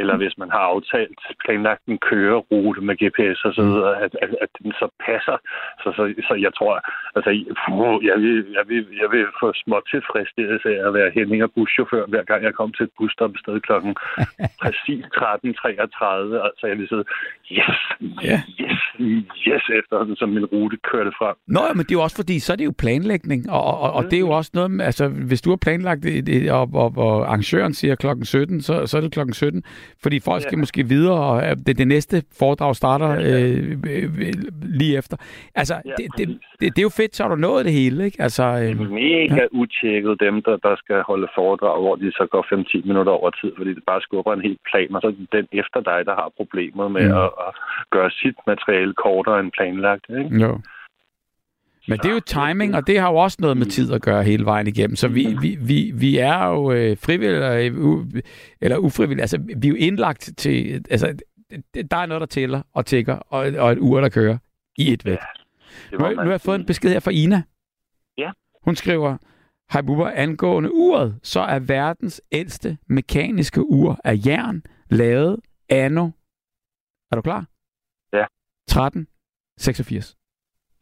Speaker 11: Eller hvis man har aftalt planlagt en kørerute med GPS og så
Speaker 2: Mm.
Speaker 11: videre, at, at, at den så passer. Så, så, så jeg tror, altså, puh, jeg, vil, jeg, vil, jeg vil få små tilfredsstillelse af at være Henning og buschauffør, hver gang jeg kom til et busstoppested klokken præcis 13.33. Altså, jeg vil sidde, yes,
Speaker 2: Ja.
Speaker 11: yes, yes, efter som min rute kørte frem.
Speaker 2: Nå, men det er jo også fordi, så er det jo planlægning, og, og, og det er jo også noget altså hvis du har planlagt det og, og, og arrangøren siger klokken 17, så, så er det klokken 17, fordi folk skal
Speaker 11: Ja.
Speaker 2: måske videre, og det, det næste foredrag starter øh, øh, øh, lige efter. Altså,
Speaker 11: Ja,
Speaker 2: det, det, det, det er jo fedt, så har du nået det hele, ikke? Altså, øh,
Speaker 11: mega ja. utjekket, dem, der, der skal holde foredrag, hvor de så går 5-10 minutter over tid, fordi det bare skubber en hel plan, og så er det den efter dig, der har problemet med
Speaker 2: Mm.
Speaker 11: mm. at, at gøre sit materiale kortere end planlagt. Ikke?
Speaker 2: jo. Men det er jo timing, og det har jo også noget med tid at gøre hele vejen igennem. Så vi, vi, vi, vi er jo øh, frivillige, eller, u, eller ufrivillige. Altså, vi er jo indlagt til... Altså, der er noget, der tæller og tækker, og, og et ur, der kører i et væk.
Speaker 11: Det
Speaker 2: Nu, nu har jeg fået en besked her fra Ina.
Speaker 11: Ja.
Speaker 2: Hun skriver, Hej Bubber, angående uret, så er verdens ældste mekaniske ur af jern lavet anno. Er du klar?
Speaker 11: Ja.
Speaker 2: 1386.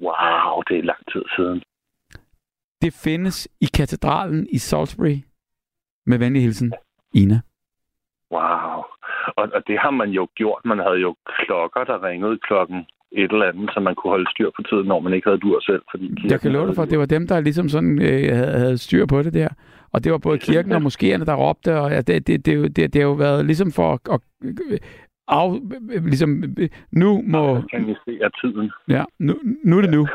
Speaker 11: Wow, det er lang tid siden.
Speaker 2: Det findes i katedralen i Salisbury. Med venlig hilsen, Ina.
Speaker 11: Wow. Og, og det har man jo gjort. Man havde jo klokker, der ringede klokken et eller andet, så man kunne holde styr på tiden, når man ikke havde dur selv. Fordi
Speaker 2: Jeg kan love dig for, at det var dem, der ligesom sådan øh, havde, havde styr på det der. Og det var både kirken og moskéerne, der råbte, og ja, det, det, det, jo- det, det har jo været ligesom for at, at af, ligesom, nu må,
Speaker 11: Organisere tiden.
Speaker 2: ja, nu, nu er det nu.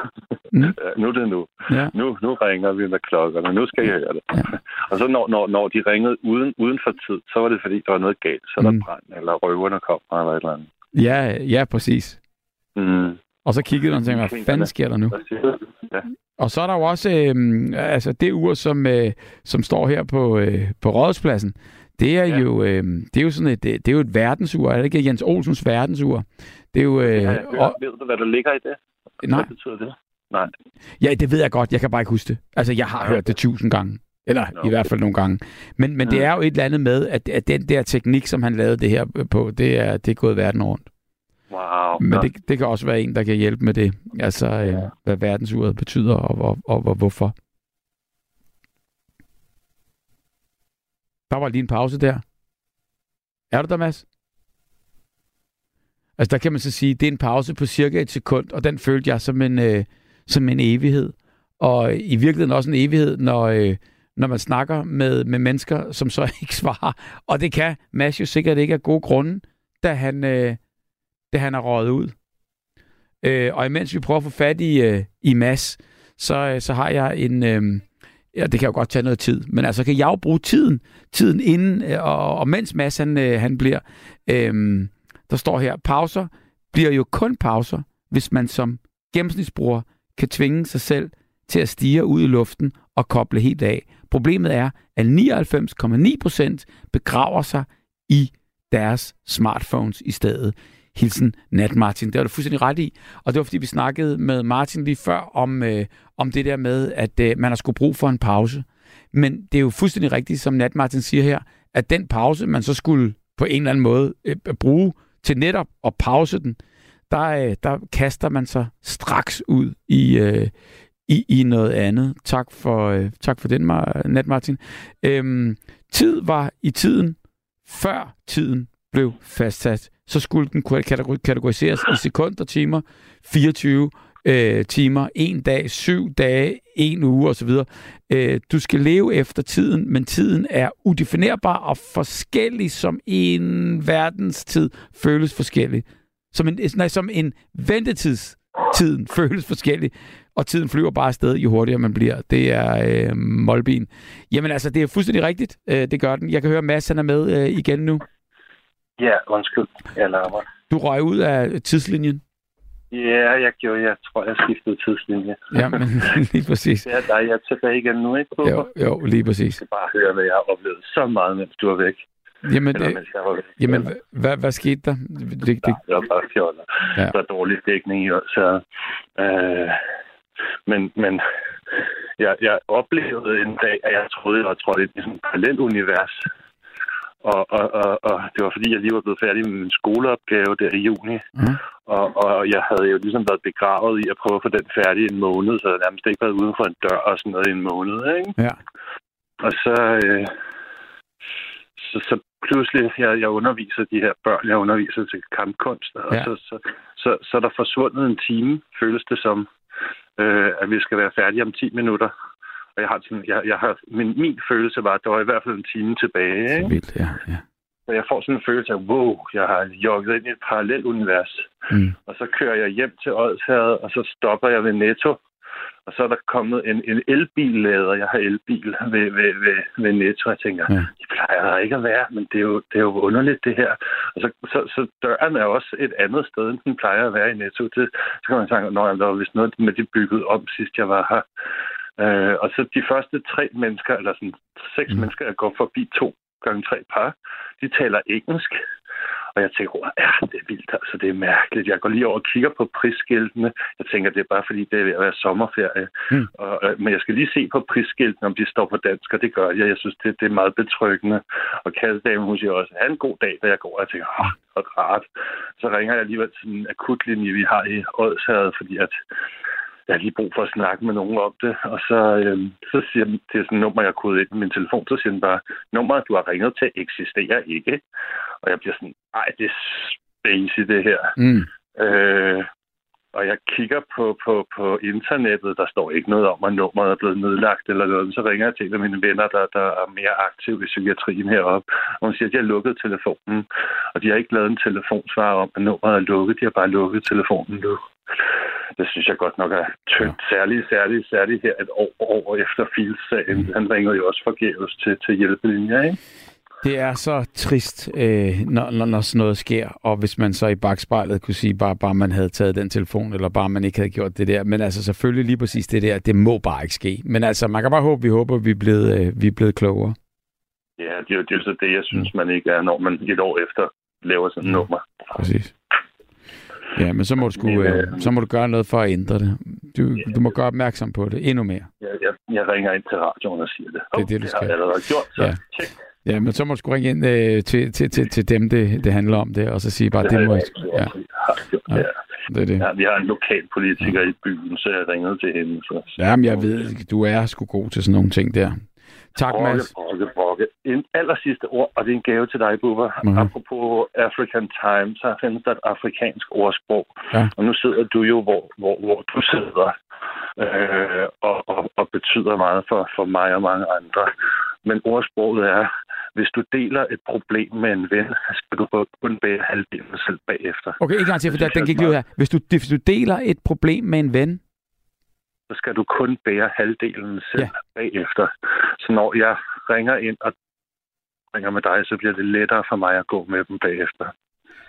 Speaker 2: Mm.
Speaker 11: Ja, nu er det nu.
Speaker 2: Ja.
Speaker 11: Nu, nu ringer vi med klokkerne. Nu skal I høre det.
Speaker 2: Ja.
Speaker 11: Og så når, når, når de ringede uden, uden for tid, så var det fordi, der var noget galt. Så er
Speaker 2: Mm.
Speaker 11: der brand, eller røverne kom, eller et eller andet.
Speaker 2: Ja, ja, præcis.
Speaker 11: Mm.
Speaker 2: Og så kiggede han og tænkte, hvad fanden sker der nu?
Speaker 11: Ja.
Speaker 2: Og så er der jo også øh, altså det ur, som, øh, som står her på, øh, på Rådhuspladsen. Det er, ja. Jo, øh, det er jo sådan et, det er jo et verdensur. Er det ikke Jens Olsens verdensur? Det er jo... Øh,
Speaker 11: Ja,
Speaker 2: og,
Speaker 11: ved du, hvad der ligger i det?
Speaker 2: nej,
Speaker 11: Hvad betyder det? Nej.
Speaker 2: ja, det ved jeg godt. Jeg kan bare ikke huske det. Altså, jeg har
Speaker 11: Ja,
Speaker 2: hørt det tusind gange. Eller
Speaker 11: Nå,
Speaker 2: i hvert fald nogle gange. Men, men det
Speaker 11: Ja.
Speaker 2: er jo et eller andet med, at, at den der teknik, som han lavede det her på, det er, det er gået verden rundt.
Speaker 11: Wow.
Speaker 2: Men det, det kan også være en, der kan hjælpe med det. Altså, øh,
Speaker 11: Ja.
Speaker 2: hvad verdensuret betyder, og, og, og, og hvorfor. Der var lige en pause der. Er du der, Mads? Altså der kan man så sige, det er en pause på cirka et sekund, og den følte jeg som en, øh, som en evighed. Og i virkeligheden også en evighed, når, øh, når man snakker med, med mennesker, som så ikke svarer. Og det kan Mads jo sikkert ikke af gode grunde, da han, øh, da han er røget ud. Øh, og imens vi prøver at få fat i, øh, i Mads, så, øh, så har jeg en... Øh, ja, det kan jo godt tage noget tid, men altså kan jeg jo bruge tiden, tiden inden, øh, og, og mens Mads han, øh, han bliver, øhm, der står her, pauser bliver jo kun pauser, hvis man som gennemsnitsbruger kan tvinge sig selv til at stige ud i luften og koble helt af. Problemet er, at 99,9% begraver sig i deres smartphones i stedet. Hilsen Nat Martin. Det var du fuldstændig ret i. Og det var fordi, vi snakkede med Martin lige før om, øh, om det der med, at øh, man har skulle brug for en pause. Men det er jo fuldstændig rigtigt, som Nat Martin siger her, at den pause, man så skulle på en eller anden måde øh, bruge til netop at pause den, der, øh, der kaster man sig straks ud i, øh, i, i noget andet. Tak for, øh, tak for den, Nat Martin. Øhm, tid var i tiden, før tiden blev fastsat. Så skulle den kategoriseres i sekunder, timer, 24 øh, timer, en dag, syv dage, en uge osv. Øh, du skal leve efter tiden, men tiden er udefinerbar og forskellig, som en verdenstid føles forskellig. Som en, nej, som en ventetidstiden føles forskellig, og tiden flyver bare afsted, jo hurtigere man bliver. Det er øh, Molbin. Jamen altså, det er fuldstændig rigtigt. Øh, det gør den. Jeg kan høre, Mads han er med øh, igen nu.
Speaker 11: Ja, undskyld. Jeg larmer.
Speaker 2: Du røg ud af tidslinjen.
Speaker 11: Ja, jeg gjorde. Jeg tror, jeg skiftede tidslinje.
Speaker 2: Ja, men lige præcis.
Speaker 11: Det er dig, jeg er tilbage igen nu, ikke? Cooper?
Speaker 2: Jo, jo, lige præcis.
Speaker 11: Jeg skal bare høre, hvad jeg har oplevet så meget, mens du var væk.
Speaker 2: Jamen,
Speaker 11: Eller, mens jeg var væk.
Speaker 2: jamen hvad, hvad skete der? Det, det,
Speaker 11: Nej, det var bare fjoller.
Speaker 2: Ja.
Speaker 11: Der er dårlig dækning i så... Øh, men, men jeg, jeg oplevede en dag, at jeg troede, jeg var trådt ind i sådan et parallelt univers. Og, og, og, og det var fordi, jeg lige var blevet færdig med min skoleopgave der i juni.
Speaker 2: Mm.
Speaker 11: Og, og jeg havde jo ligesom været begravet i at prøve at få den færdig en måned, så jeg havde nærmest ikke været uden for en dør og sådan noget i en måned. Ikke?
Speaker 2: Ja.
Speaker 11: Og så, øh, så, så pludselig, jeg, jeg underviser de her børn, jeg underviser til kampkunst, og
Speaker 2: Ja.
Speaker 11: så, så, så, så er der forsvundet en time, føles det som, øh, at vi skal være færdige om 10 minutter. Og jeg har sådan, jeg, jeg har, min, min følelse var, at der var i hvert fald en time tilbage.
Speaker 2: Så
Speaker 11: Ikke?
Speaker 2: vildt, ja. ja.
Speaker 11: Så jeg får sådan en følelse af, wow, jeg har jogget ind i et parallelt univers.
Speaker 2: Mm.
Speaker 11: Og så kører jeg hjem til Odsherred, og så stopper jeg ved Netto. Og så er der kommet en, en elbillader. Jeg har elbil ved, ved, ved, ved Netto. Jeg tænker,
Speaker 2: Ja.
Speaker 11: det plejer der ikke at være, men det er jo, det er jo underligt, det her. Og så, så, så døren er også et andet sted, end den plejer at være i Netto. Det, så kan man tænke, at der var vist noget med de bygget om, sidst jeg var her. Øh, og så de første tre mennesker, eller sådan seks
Speaker 2: Mm.
Speaker 11: mennesker, jeg går forbi to gange tre par, de taler engelsk. Og jeg tænker, "Wow, ja, det er vildt, altså det er mærkeligt. Jeg går lige over og kigger på prisskiltene. Jeg tænker, det er bare fordi, det er ved at være sommerferie.
Speaker 2: Mm.
Speaker 11: Og, øh, men jeg skal lige se på prisskiltene, om de står på dansk, og det gør jeg. Jeg synes, det, det er meget betryggende. Og kassedamen, hun siger også, have en god dag, da jeg går. Og jeg tænker, åh, hvor rart. Så ringer jeg alligevel til en akutlinje, vi har i Odsherred, fordi at jeg har lige brug for at snakke med nogen om det. Og så, øhm, så siger den, er sådan nummer, jeg kodet ind i min telefon, så siger den bare, nummeret, du har ringet til, eksisterer ikke. Og jeg bliver sådan, ej, det er spacey, det her.
Speaker 2: Mm.
Speaker 11: Øh, og jeg kigger på, på, på internettet, der står ikke noget om, at nummeret er blevet nedlagt eller noget. Så ringer jeg til en af mine venner, der, der er mere aktiv i psykiatrien heroppe. Og hun siger, at de har lukket telefonen. Og de har ikke lavet en telefonsvar om, at nummeret er lukket. De har bare lukket telefonen nu. Det synes jeg godt nok er tyndt. Særligt, særligt, særligt her et år, år efter Fields-sagen. Han ringer jo også forgæves til, til hjælpelinjer, ikke?
Speaker 2: Det er så trist, øh, når, når, når sådan noget sker, og hvis man så i bagspejlet kunne sige, bare, bare man havde taget den telefon, eller bare man ikke havde gjort det der. Men altså selvfølgelig lige præcis det der, det må bare ikke ske. Men altså, man kan bare håbe, vi håber, vi er blevet, øh, vi er blevet klogere.
Speaker 11: Ja, det er jo det, er så det, jeg synes, man ikke er, når man et år efter laver sådan et nummer.
Speaker 2: Præcis. Ja, men så må du, sgu,
Speaker 11: Men,
Speaker 2: øh,
Speaker 11: øh,
Speaker 2: så må du gøre noget for at ændre det. Du, du må gøre opmærksom på det endnu mere.
Speaker 11: Jeg, jeg, jeg ringer ind til radioen og siger det.
Speaker 2: Det er det, du
Speaker 11: det
Speaker 2: skal.
Speaker 11: har jeg allerede gjort, så
Speaker 2: Ja.
Speaker 11: ja. tjek.
Speaker 2: Ja, men så må du sgu ringe ind øh, til, til, til, til dem, det, det handler om det, og så sige bare, det, det må
Speaker 11: jeg.
Speaker 2: Ja, Ja.
Speaker 11: ja.
Speaker 2: det er det.
Speaker 11: Ja, vi har en lokal politiker i byen, så jeg ringede til hende. Så.
Speaker 2: Ja, men jeg ved, du er sgu god til sådan nogle ting der. Tak,
Speaker 11: Brokke,
Speaker 2: Mads.
Speaker 11: brokke, brokke. En aller sidste ord, og det er en gave til dig, Bubber.
Speaker 2: Mhm.
Speaker 11: Apropos African Time, så findes der et afrikansk ordsprog.
Speaker 2: Ja.
Speaker 11: Og nu sidder du jo, hvor, hvor, hvor du sidder, øh, og, og, og betyder meget for, for mig og mange andre. Men ordsproget er, hvis du deler et problem med en ven, skal du kun bære halvdelen selv bagefter.
Speaker 2: Okay, ikke gang til, for der, den gik lige ud her. Hvis du, hvis du deler et problem med en ven,
Speaker 11: så skal du kun bære halvdelen selv
Speaker 2: Ja.
Speaker 11: bagefter. Så når jeg ringer ind og ringer med dig, så bliver det lettere for mig at gå med dem bagefter.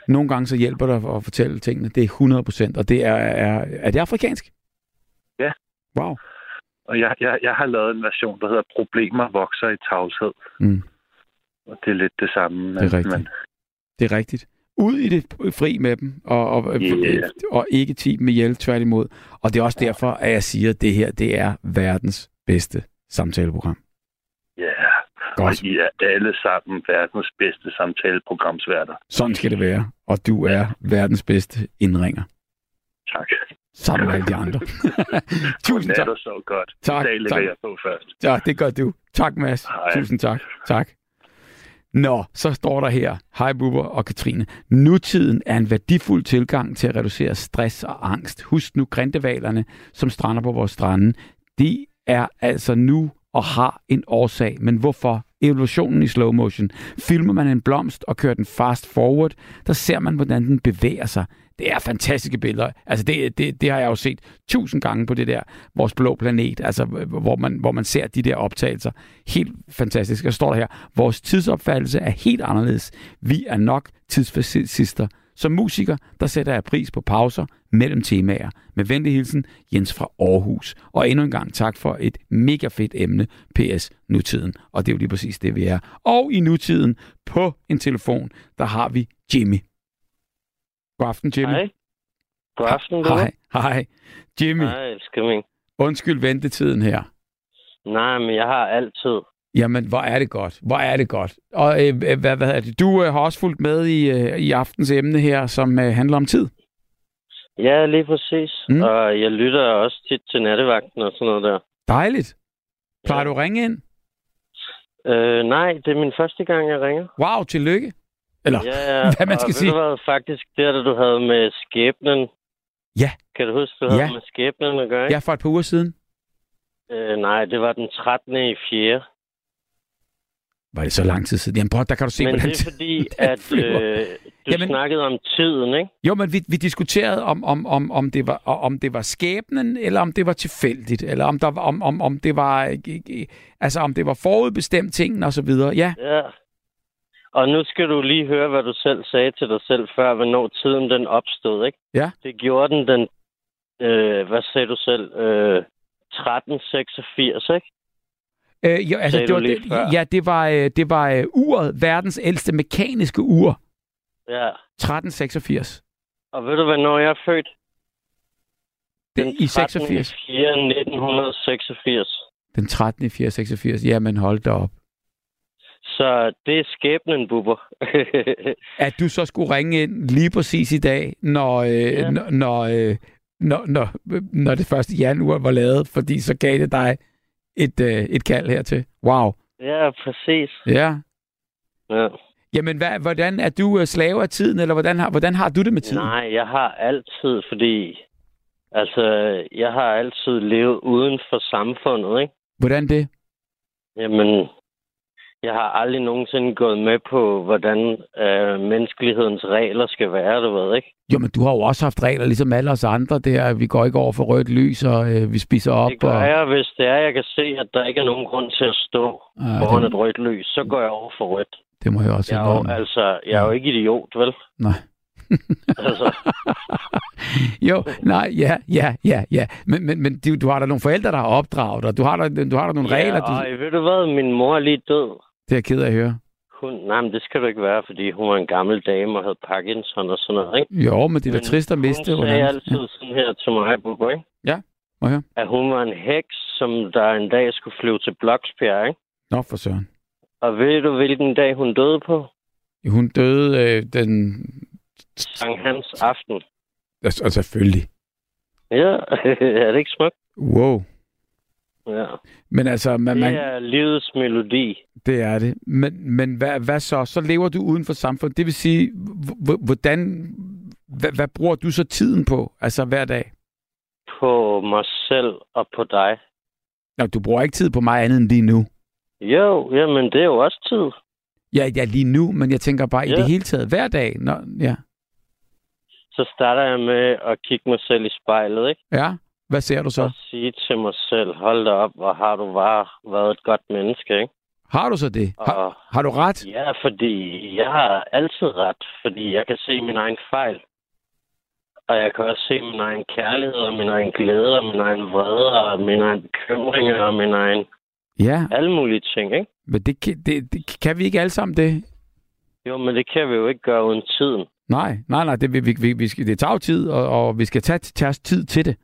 Speaker 2: nogle gange så hjælper det at fortælle tingene. Det er 100%, og det er, er, er det afrikansk?
Speaker 11: Ja.
Speaker 2: Wow.
Speaker 11: Og jeg, jeg, jeg har lavet en version, der hedder Problemer vokser i tavshed.
Speaker 2: Mm,
Speaker 11: Og det er lidt det samme.
Speaker 2: det er rigtigt.
Speaker 11: Men,
Speaker 2: Det er rigtigt. Ud i det fri med dem, og, og,
Speaker 11: Ja.
Speaker 2: og ikke ti med hjælp tværtimod. Og det er også derfor, at jeg siger, at det her det er verdens bedste samtaleprogram.
Speaker 11: ja,
Speaker 2: Godt.
Speaker 11: og I er alle sammen verdens bedste samtaleprogramsværter.
Speaker 2: Sådan skal det være. Og du er verdens bedste indringer.
Speaker 11: Tak.
Speaker 2: Sammen med alle de andre. Tusind
Speaker 11: Det er
Speaker 2: tak.
Speaker 11: så godt.
Speaker 2: Tak,
Speaker 11: I dag
Speaker 2: tak.
Speaker 11: jeg på først.
Speaker 2: Ja, det gør du. Tak, Mads.
Speaker 11: Hej.
Speaker 2: Tusind tak. Tak. Nå, så står der her, hej Bubber og Katrine. Nutiden er en værdifuld tilgang til at reducere stress og angst. Husk nu grindevalerne, som strander på vores strande. De er altså nu og har en årsag. Men hvorfor? Evolutionen i slow motion. Filmer man en blomst og kører den fast forward, der ser man, hvordan den bevæger sig. Det er fantastiske billeder. Altså det, det, det har jeg jo set tusind gange på det der, vores blå planet, altså hvor man, hvor man ser de der optagelser. Helt fantastisk. Og står der her, vores tidsopfattelse er helt anderledes. Vi er nok tidsfascister. Som musiker, der sætter jeg pris på pauser mellem temaer. Med venlig hilsen, Jens fra Aarhus. Og endnu en gang tak for et mega fedt emne, PS Nutiden. Og det er jo lige præcis det, vi er. Og i nutiden, på en telefon, der har vi Jimmy. God aften, Jimmy.
Speaker 12: Hej. God aften, du.
Speaker 2: Hej, hej. Jimmy,
Speaker 12: Hej, elsker min.
Speaker 2: undskyld ventetiden her.
Speaker 12: Nej, men jeg har altid.
Speaker 2: Jamen, hvor er det godt. Hvor er det godt. Og øh, hvad, hvad er det? Du øh, har også fulgt med i, øh, i aftens emne her, som øh, handler om tid.
Speaker 12: Ja, lige præcis.
Speaker 2: Mm.
Speaker 12: Og jeg lytter også tit til nattevagten og sådan noget der.
Speaker 2: Dejligt. Plejer
Speaker 12: Ja.
Speaker 2: du at ringe ind?
Speaker 12: Øh, nej, det er min første gang, jeg ringer.
Speaker 2: Wow, tillykke. Eller,
Speaker 12: Ja,
Speaker 2: hvad man skal sige.
Speaker 12: Du hvad, faktisk der, du havde med skæbnen.
Speaker 2: Ja.
Speaker 12: Kan du huske, du havde
Speaker 2: Ja.
Speaker 12: med skæbnen at gøre?
Speaker 2: ja, for et par uger siden.
Speaker 12: Øh, nej, det var den 13. i 4.
Speaker 2: Var det så lang tid siden? Jamen, prøv, der kan du se,
Speaker 12: Men
Speaker 2: hvordan
Speaker 12: det er fordi, at
Speaker 2: flyver.
Speaker 12: øh, du
Speaker 2: Jamen-
Speaker 12: snakkede om tiden, ikke?
Speaker 2: Jo, men vi, vi diskuterede, om, om, om, om, det var, om det var skæbnen, eller om det var tilfældigt, eller om, der, var- om, om, om det var øh, øh, altså om det var forudbestemt tingen og så videre. Ja,
Speaker 12: Ja. Og nu skal du lige høre, hvad du selv sagde til dig selv før, hvornår tiden den opstod, ikke?
Speaker 2: Ja.
Speaker 12: Det gjorde den den, øh, hvad sagde du selv, øh, 1386, ikke?
Speaker 2: øh, jo, altså, det var, det, ja det var, øh, det var øh, uret, verdens ældste mekaniske ur,
Speaker 12: Ja.
Speaker 2: 1386.
Speaker 12: Og ved du, hvornår jeg er født?
Speaker 2: Det,
Speaker 12: Den
Speaker 2: I 86.
Speaker 12: 4. 1986.
Speaker 2: Den 13. i 486. Jamen, hold da op.
Speaker 12: Så det er skæbnen, Bubber.
Speaker 2: At du så skulle ringe ind lige præcis i dag, når, øh,
Speaker 12: Ja.
Speaker 2: når, når, øh, når, når, når det første januar var lavet, fordi så gav det dig et, øh, et kald hertil. Wow.
Speaker 12: ja, præcis.
Speaker 2: Ja.
Speaker 12: Ja.
Speaker 2: Jamen, hvad, hvordan er du øh, slave af tiden, eller hvordan har, hvordan har du det med tiden?
Speaker 12: Nej, jeg har altid, fordi... Altså, jeg har altid levet uden for samfundet, ikke?
Speaker 2: Hvordan det?
Speaker 12: Jamen, jeg har aldrig nogensinde gået med på, hvordan øh, menneskelighedens regler skal være, du ved, ikke?
Speaker 2: Jo, men du har jo også haft regler, ligesom alle os andre der. Vi går ikke over for rødt lys, og øh, vi spiser op.
Speaker 12: Det gør
Speaker 2: og...
Speaker 12: jeg, hvis det er, jeg kan se, at der ikke er nogen grund til at stå
Speaker 2: Ja,
Speaker 12: foran
Speaker 2: det,
Speaker 12: et rødt lys, så går jeg over for rødt.
Speaker 2: det må jeg også
Speaker 12: Jeg er jo, altså, jeg er jo ikke idiot, vel?
Speaker 2: Nej.
Speaker 12: Altså,
Speaker 2: jo, nej, ja, ja, ja, ja. Men, men, men du, du har da nogle forældre, der har opdraget dig. Du har da, du har da nogle
Speaker 12: ja,
Speaker 2: regler. Du...
Speaker 12: og ved du hvad, min mor er lige død.
Speaker 2: Det er jeg ked af at høre.
Speaker 12: Hun, nej, men det skal du ikke være, fordi hun var en gammel dame og havde Parkinson og sådan noget, ikke?
Speaker 2: Jo, men det er da trist at miste.
Speaker 12: Hun sagde altid sådan her til mig, Bubber, ikke?
Speaker 2: Må jeg høre?
Speaker 12: At hun var en heks, som der en dag skulle flyve til Bloksbjerg, ikke?
Speaker 2: Nå, for søren.
Speaker 12: Og ved du, hvilken dag hun døde på?
Speaker 2: Hun døde øh, den...
Speaker 12: Sankt Hans aften.
Speaker 2: Altså, selvfølgelig.
Speaker 12: Ja, er det ikke smukt?
Speaker 2: Wow.
Speaker 12: Ja.
Speaker 2: Men altså, man,
Speaker 12: Det
Speaker 2: man,
Speaker 12: er livets melodi.
Speaker 2: det er det. Men, men hvad, hvad så? Så lever du uden for samfundet. Det vil sige, hvordan, hvad, hvad bruger du så tiden på, altså hver dag?
Speaker 12: På mig selv og på dig.
Speaker 2: Nå, du bruger ikke tid på mig andet end lige nu.
Speaker 12: Jo, jamen det er jo også tid.
Speaker 2: Ja, ja, lige nu, men jeg tænker bare i
Speaker 12: Ja.
Speaker 2: det hele taget, hver dag. Nå, ja.
Speaker 12: Så starter jeg med at kigge mig selv i spejlet, ikke?
Speaker 2: ja, hvad ser du så?
Speaker 12: Og sige til mig selv, hold da op, hvor har du bare været et godt menneske, ikke?
Speaker 2: Har du så det? Har,
Speaker 12: Og
Speaker 2: har du ret?
Speaker 12: ja, fordi jeg har altid ret, fordi jeg kan se min egen fejl. Og jeg kan også se min egen kærlighed, og min egen glæde, og min egen vrede, og min egen bekymringer, og min egen
Speaker 2: Ja,
Speaker 12: alle mulige ting, ikke?
Speaker 2: men det, kan- det, det, kan vi ikke alle sammen det?
Speaker 12: Jo, men det kan vi jo ikke gøre uden tiden.
Speaker 2: Nej, nej, nej, det, vi, vi, vi skal, det tager jo tid, og, og vi skal tage, tage os tid til det.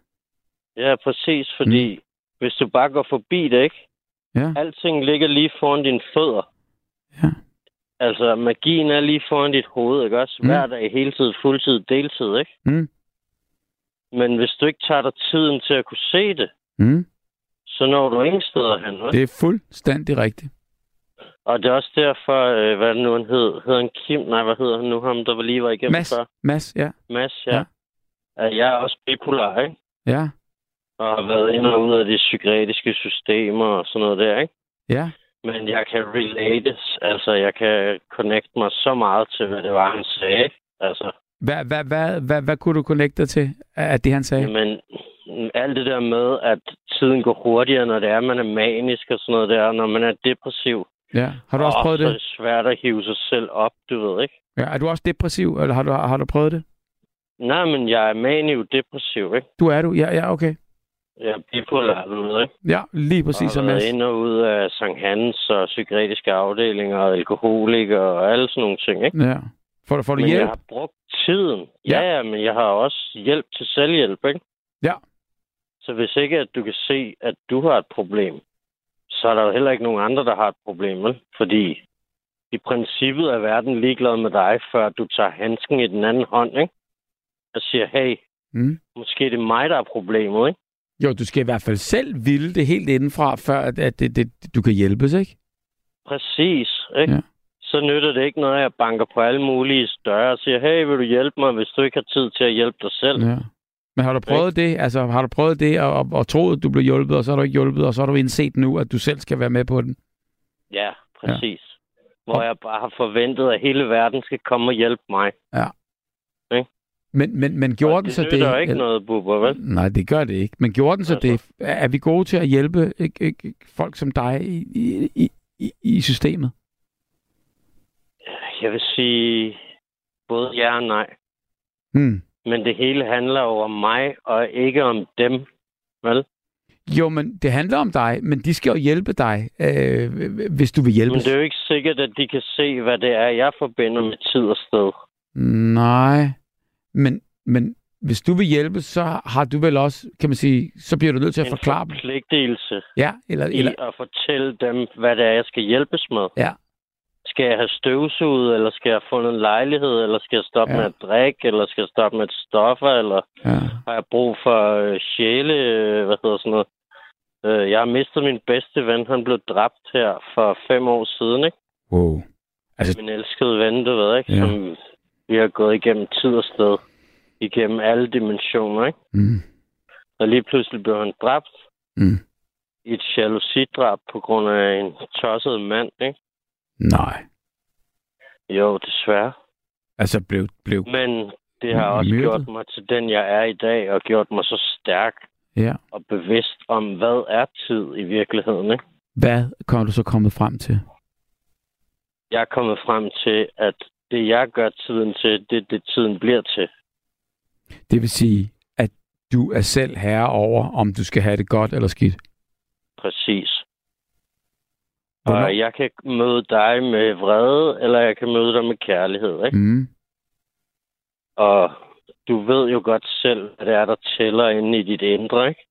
Speaker 12: Ja, præcis, fordi mm. hvis du bare går forbi det, ikke?
Speaker 2: Ja.
Speaker 12: Alting ligger lige foran dine fødder.
Speaker 2: Ja.
Speaker 12: Altså, magien er lige foran dit hoved, ikke også?
Speaker 2: Mm.
Speaker 12: Hver dag, hele tid, fuldtid, deltid, ikke?
Speaker 2: Mm.
Speaker 12: Men hvis du ikke tager dig tiden til at kunne se det,
Speaker 2: Mm.
Speaker 12: så når du ingen steder hen. vel?
Speaker 2: Det er fuldstændig rigtigt.
Speaker 12: Og det er også derfor, øh, hvad nu han hed, hedder han Kim? Nej, hvad hedder han nu? Ham, der var lige var igennem
Speaker 2: Mads,
Speaker 12: før.
Speaker 2: Mads, ja.
Speaker 12: Mads,
Speaker 2: Ja.
Speaker 12: ja. ja. Jeg er også bipolar, ikke?
Speaker 2: Ja,
Speaker 12: Og har været ind og ud af de psykiatriske systemer og sådan noget der, ikke?
Speaker 2: ja.
Speaker 12: Men jeg kan relate, altså jeg kan connect mig så meget til, hvad det var, han sagde. Altså,
Speaker 2: Hvad, hvad, hvad, hvad, hvad kunne du connecte dig til af det, han sagde?
Speaker 12: jamen, alt det der med, at tiden går hurtigere, når det er, man er manisk og sådan noget der, når man er depressiv.
Speaker 2: Ja. Har du også prøvet
Speaker 12: så er
Speaker 2: det?
Speaker 12: det svært at hive sig selv op, du ved, ikke?
Speaker 2: Ja, er du også depressiv, eller har du, har du prøvet det?
Speaker 12: Nej, men jeg er maniv-depressiv, ikke?
Speaker 2: Du er du? Ja, ja, okay.
Speaker 12: Er bipolar, du ved, ikke?
Speaker 2: Ja, lige præcis
Speaker 12: og har været ind og ud af Sankt Hans og psykiatriske afdelinger og alkoholikere og alle sådan nogle ting, ikke?
Speaker 2: Ja. Får, får du
Speaker 12: men
Speaker 2: hjælp?
Speaker 12: jeg har brugt tiden.
Speaker 2: Ja.
Speaker 12: Ja. ja, men jeg har også hjælp til selvhjælp, ikke?
Speaker 2: Ja.
Speaker 12: Så hvis ikke, at du kan se, at du har et problem, så er der jo heller ikke nogen andre, der har et problem, vel? Fordi i princippet er verden ligeglad med dig, før du tager handsken i den anden hånd, ikke? Og siger, hey,
Speaker 2: Mm.
Speaker 12: måske det er mig, der er problemet, ikke?
Speaker 2: Jo, du skal i hvert fald selv ville det helt indenfra, før at, at det, det, du kan hjælpes, ikke?
Speaker 12: Præcis, ikke?
Speaker 2: Ja.
Speaker 12: Så nytter det ikke noget, at jeg banker på alle mulige døre og siger, hey, vil du hjælpe mig, hvis du ikke har tid til at hjælpe dig selv?
Speaker 2: Ja. Men har du prøvet det? Altså, har du prøvet det og, og, og troet, at du blev hjulpet, og så har du ikke hjulpet, og så har du indset nu, at du selv skal være med på den?
Speaker 12: Ja, præcis. Ja. Hvor jeg bare har forventet, at hele verden skal komme og hjælpe mig.
Speaker 2: Men, men, men gjorde
Speaker 12: Og
Speaker 2: den så
Speaker 12: det
Speaker 2: det?
Speaker 12: ikke noget, Bubber, vel?
Speaker 2: Nej, det gør det ikke. Men gjorde den så
Speaker 12: Altså.
Speaker 2: det? Er vi gode til at hjælpe ikke, ikke, folk som dig i, i, i, i, i systemet?
Speaker 12: Jeg vil sige både ja og nej.
Speaker 2: Hmm.
Speaker 12: Men det hele handler jo om mig, og ikke om dem. Vel?
Speaker 2: Jo, men det handler om dig, men de skal jo hjælpe dig, øh, hvis du vil hjælpe.
Speaker 12: Men det er jo ikke sikkert, at de kan se, hvad det er, jeg forbinder med tid og sted.
Speaker 2: Nej, men, men hvis du vil hjælpe, så har du vel også, kan man sige, så bliver du nødt til at
Speaker 12: En
Speaker 2: forklare dem.
Speaker 12: forpligtelse
Speaker 2: Ja, eller,
Speaker 12: i
Speaker 2: eller,
Speaker 12: at fortælle dem, hvad det er, jeg skal hjælpes med.
Speaker 2: ja,
Speaker 12: Skal jeg have støvsuget, eller skal jeg have fundet en lejlighed, eller skal jeg stoppe
Speaker 2: Ja.
Speaker 12: med at drikke, eller skal jeg stoppe med at stoffer, eller
Speaker 2: ja.
Speaker 12: har jeg brug for øh, sjæle, øh, hvad hedder sådan noget. Øh, jeg har mistet min bedste ven, han blev dræbt her for fem år siden, ikke?
Speaker 2: Wow. Altså,
Speaker 12: Min elskede ven, du ved, ikke?
Speaker 2: Ja.
Speaker 12: Som vi har gået igennem tid og sted. Igennem alle dimensioner, ikke?
Speaker 2: mm,
Speaker 12: Og lige pludselig blev han dræbt
Speaker 2: mm.
Speaker 12: i et jalousidrab på grund af en tosset mand, ikke?
Speaker 2: Nej.
Speaker 12: Jo, desværre.
Speaker 2: Altså, blev, blev,
Speaker 12: Men det har også
Speaker 2: Myrdet?
Speaker 12: gjort mig til den, jeg er i dag, og gjort mig så stærk
Speaker 2: ja.
Speaker 12: og bevidst om, hvad er tid i virkeligheden, ikke?
Speaker 2: Hvad kom du så kommet frem til?
Speaker 12: Jeg er kommet frem til, at det, jeg gør tiden til, det det, tiden bliver til.
Speaker 2: Det vil sige, at du er selv herre over, om du skal have det godt eller skidt.
Speaker 12: Præcis.
Speaker 2: Hvornår?
Speaker 12: Og jeg kan møde dig med vrede, eller jeg kan møde dig med kærlighed, ikke?
Speaker 2: Mm.
Speaker 12: Og du ved jo godt selv, hvad det er, der tæller inde i dit indre, ikke?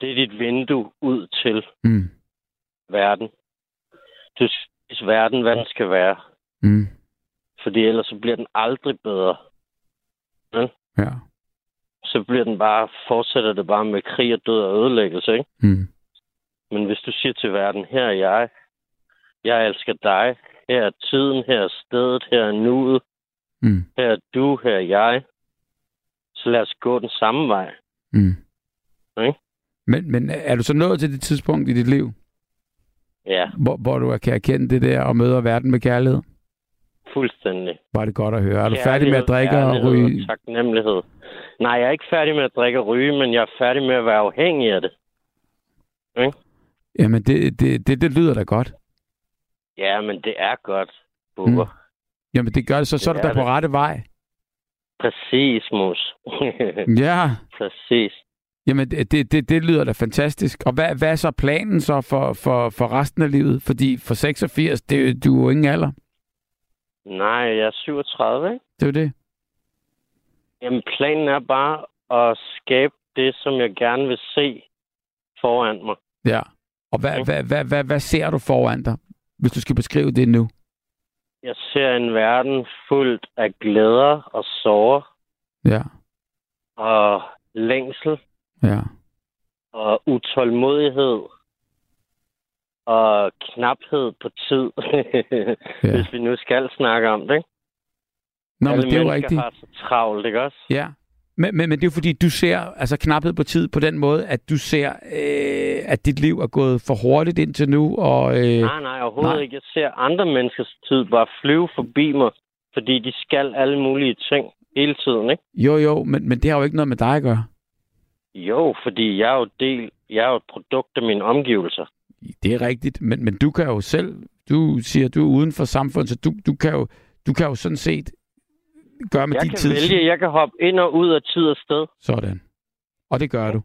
Speaker 12: Det er dit vindue ud til
Speaker 2: Mm.
Speaker 12: verden. Du verden, hvad den skal være.
Speaker 2: Mm.
Speaker 12: Fordi ellers så bliver den aldrig bedre.
Speaker 2: Ja.
Speaker 12: så bliver den bare, fortsætter det bare med krig og død og ødelæggelse, ikke?
Speaker 2: Mm.
Speaker 12: Men hvis du siger til verden, her er jeg, jeg elsker dig, her er tiden, her er stedet, her er nuet,
Speaker 2: Mm.
Speaker 12: her er du, her er jeg, så lad os gå den samme vej.
Speaker 2: Mm.
Speaker 12: Ikke?
Speaker 2: Men, men er du så nået til det tidspunkt i dit liv,
Speaker 12: Ja,
Speaker 2: hvor, hvor du kan erkende det der og møder verden med kærlighed?
Speaker 12: fuldstændig.
Speaker 2: Var det godt at høre. Er du færdig med at drikke og ryge?
Speaker 12: Taknemmelighed. Nej, jeg er ikke færdig med at drikke og ryge, men jeg er færdig med at være afhængig af det.
Speaker 2: Jamen, det, det, det, det lyder da godt.
Speaker 12: Ja, men det er godt, Bubber. Mm.
Speaker 2: Jamen, det gør det, så, så er
Speaker 12: Det
Speaker 2: du da på
Speaker 12: det.
Speaker 2: rette vej.
Speaker 12: Præcis, Mus.
Speaker 2: Ja,
Speaker 12: Præcis.
Speaker 2: Jamen, det, det, det, lyder da fantastisk. Og hvad, hvad er så planen så for, for, for resten af livet? Fordi for 86, det, du er jo ingen alder.
Speaker 12: Nej, jeg er 37, ikke?
Speaker 2: Det er det.
Speaker 12: Jamen, planen er bare at skabe det, som jeg gerne vil se foran mig.
Speaker 2: Ja. Og hvad,
Speaker 12: Ja.
Speaker 2: hvad, hvad, hvad, hvad ser du foran dig, hvis du skal beskrive det nu?
Speaker 12: Jeg ser en verden fuldt af glæder og sorger
Speaker 2: Ja,
Speaker 12: og længsel
Speaker 2: ja.
Speaker 12: og utålmodighed og knaphed på tid,
Speaker 2: Ja.
Speaker 12: hvis vi nu skal snakke om det. Ikke?
Speaker 2: Nå, men
Speaker 12: Alle
Speaker 2: det er jo rigtigt.
Speaker 12: har så travlt, ikke også?
Speaker 2: Ja. Men, men, men det er jo fordi, du ser altså knaphed på tid på den måde, at du ser, øh, at dit liv er gået for hurtigt indtil nu, og... Øh,
Speaker 12: Nej, nej, overhovedet
Speaker 2: nej.
Speaker 12: ikke. Jeg ser andre menneskers tid bare flyve forbi mig, fordi de skal alle mulige ting hele tiden, ikke?
Speaker 2: jo, jo, men, men det har jo ikke noget med dig at gøre.
Speaker 12: Jo, fordi jeg er jo, del, jeg er jo et produkt af mine omgivelser.
Speaker 2: Det er rigtigt, men, men du kan jo selv, du siger, du er uden for samfundet, så du, du, kan, jo, du kan jo sådan set gøre med
Speaker 12: Jeg
Speaker 2: din
Speaker 12: kan
Speaker 2: tid.
Speaker 12: vælge, jeg kan hoppe ind og ud af tid og sted.
Speaker 2: Sådan. Og det gør du.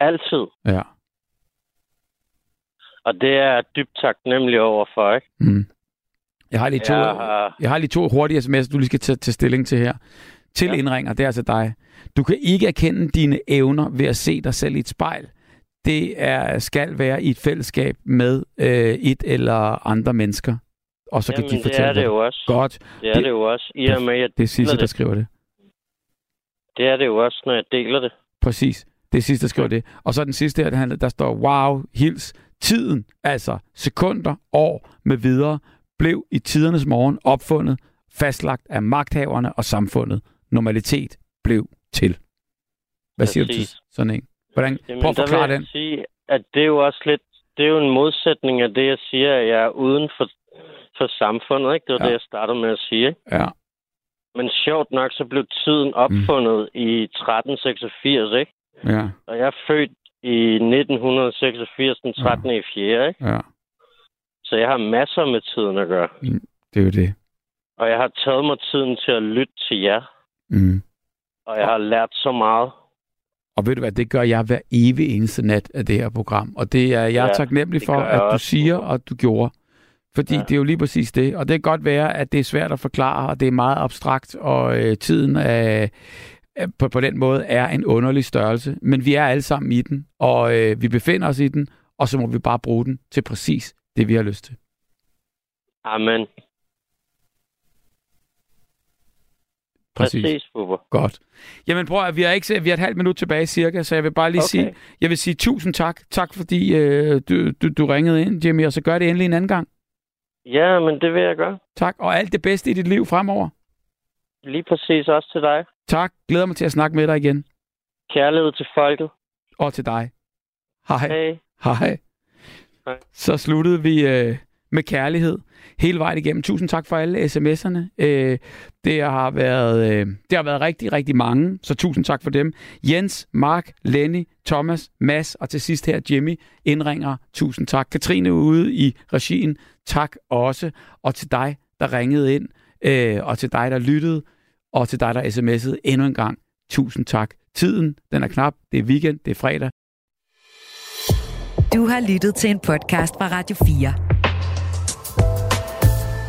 Speaker 12: Altid.
Speaker 2: Ja.
Speaker 12: Og det er jeg dybt taknemmelig over for, ikke?
Speaker 2: Mm. Jeg har lige to,
Speaker 12: Jeg har-
Speaker 2: jeg har lige to hurtige sms'er, du lige skal tage, tage stilling til her. Til ja. Indringer, det er altså dig. Du kan ikke erkende dine evner ved at se dig selv i et spejl. Det er, skal være i et fællesskab med øh, et eller andre mennesker. Og så
Speaker 12: Jamen,
Speaker 2: kan de
Speaker 12: det
Speaker 2: fortælle
Speaker 12: er det jo også.
Speaker 2: Godt.
Speaker 12: Det er
Speaker 2: Det-
Speaker 12: det, jo også. I og med, at jeg
Speaker 2: Det er sidste,
Speaker 12: deler
Speaker 2: der
Speaker 12: det.
Speaker 2: skriver det.
Speaker 12: Det er det jo også, når jeg deler det.
Speaker 2: Præcis. Det er sidste, der skriver det. Og så den sidste her, der, handler, der står, wow, hils, tiden, altså sekunder, år med videre, blev i tidernes morgen opfundet, fastlagt af magthaverne og samfundet. Normalitet blev til. Hvad siger du til
Speaker 12: Præcis.
Speaker 2: sådan en? Hvordan,
Speaker 12: Jamen,
Speaker 2: prøv at forklare den.
Speaker 12: sige, at det er jo også lidt, det er jo en modsætning af det, jeg siger, at jeg er uden for, for samfundet, ikke? Det var
Speaker 2: Ja.
Speaker 12: ja. det, jeg startede med at sige?
Speaker 2: Ja,
Speaker 12: Men sjovt nok, så blev tiden opfundet mm. i 1386, ikke?
Speaker 2: ja,
Speaker 12: Og jeg er født i 1986, den 13. i 4, ikke?
Speaker 2: ja.
Speaker 12: Så jeg har masser med tiden at gøre.
Speaker 2: Det er jo det.
Speaker 12: Og jeg har taget mig tiden til at lytte til jer.
Speaker 2: Mm.
Speaker 12: Og jeg har lært så meget.
Speaker 2: Og ved du hvad, det gør jeg hver evig eneste nat af det her program. Og det er jeg ja, taknemmelig for, at du siger, og du gjorde. Fordi ja. Det er jo lige præcis det. Og det kan godt være, at det er svært at forklare, og det er meget abstrakt, og øh, tiden er, er, på, på den måde er en underlig størrelse. Men vi er alle sammen i den, og øh, vi befinder os i den, og så må vi bare bruge den til præcis det, vi har lyst til.
Speaker 12: Amen.
Speaker 2: Præcis.
Speaker 12: Præcis, Bubber.
Speaker 2: Godt. Jamen prøv at vi har ikke vi har et halvt minut tilbage cirka, så jeg vil bare lige
Speaker 12: Okay.
Speaker 2: sige, jeg vil sige tusind tak. Tak fordi øh, du, du, du ringede ind, Jimmy, og så gør det endelig en anden gang.
Speaker 12: Ja, men det vil jeg gøre.
Speaker 2: Tak, og alt det bedste i dit liv fremover.
Speaker 12: Lige præcis også til dig.
Speaker 2: Tak, glæder mig til at snakke med dig igen.
Speaker 12: Kærlighed til folket.
Speaker 2: Og til dig. Hej.
Speaker 12: Hey.
Speaker 2: Hej.
Speaker 12: Hej.
Speaker 2: Så sluttede vi øh, med kærlighed hele vejen igennem. Tusind tak for alle sms'erne. Øh, det, har været, øh, det har været rigtig, rigtig mange, så tusind tak for dem. Jens, Mark, Lenny, Thomas, Mads og til sidst her Jimmy indringer. Tusind tak. Katrine ude i regien. Tak også. Og til dig, der ringede ind, øh, og til dig, der lyttede, og til dig, der sms'ede endnu en gang. Tusind tak. Tiden, den er knap. Det er weekend, det er fredag.
Speaker 13: Du har lyttet til en podcast fra Radio 4.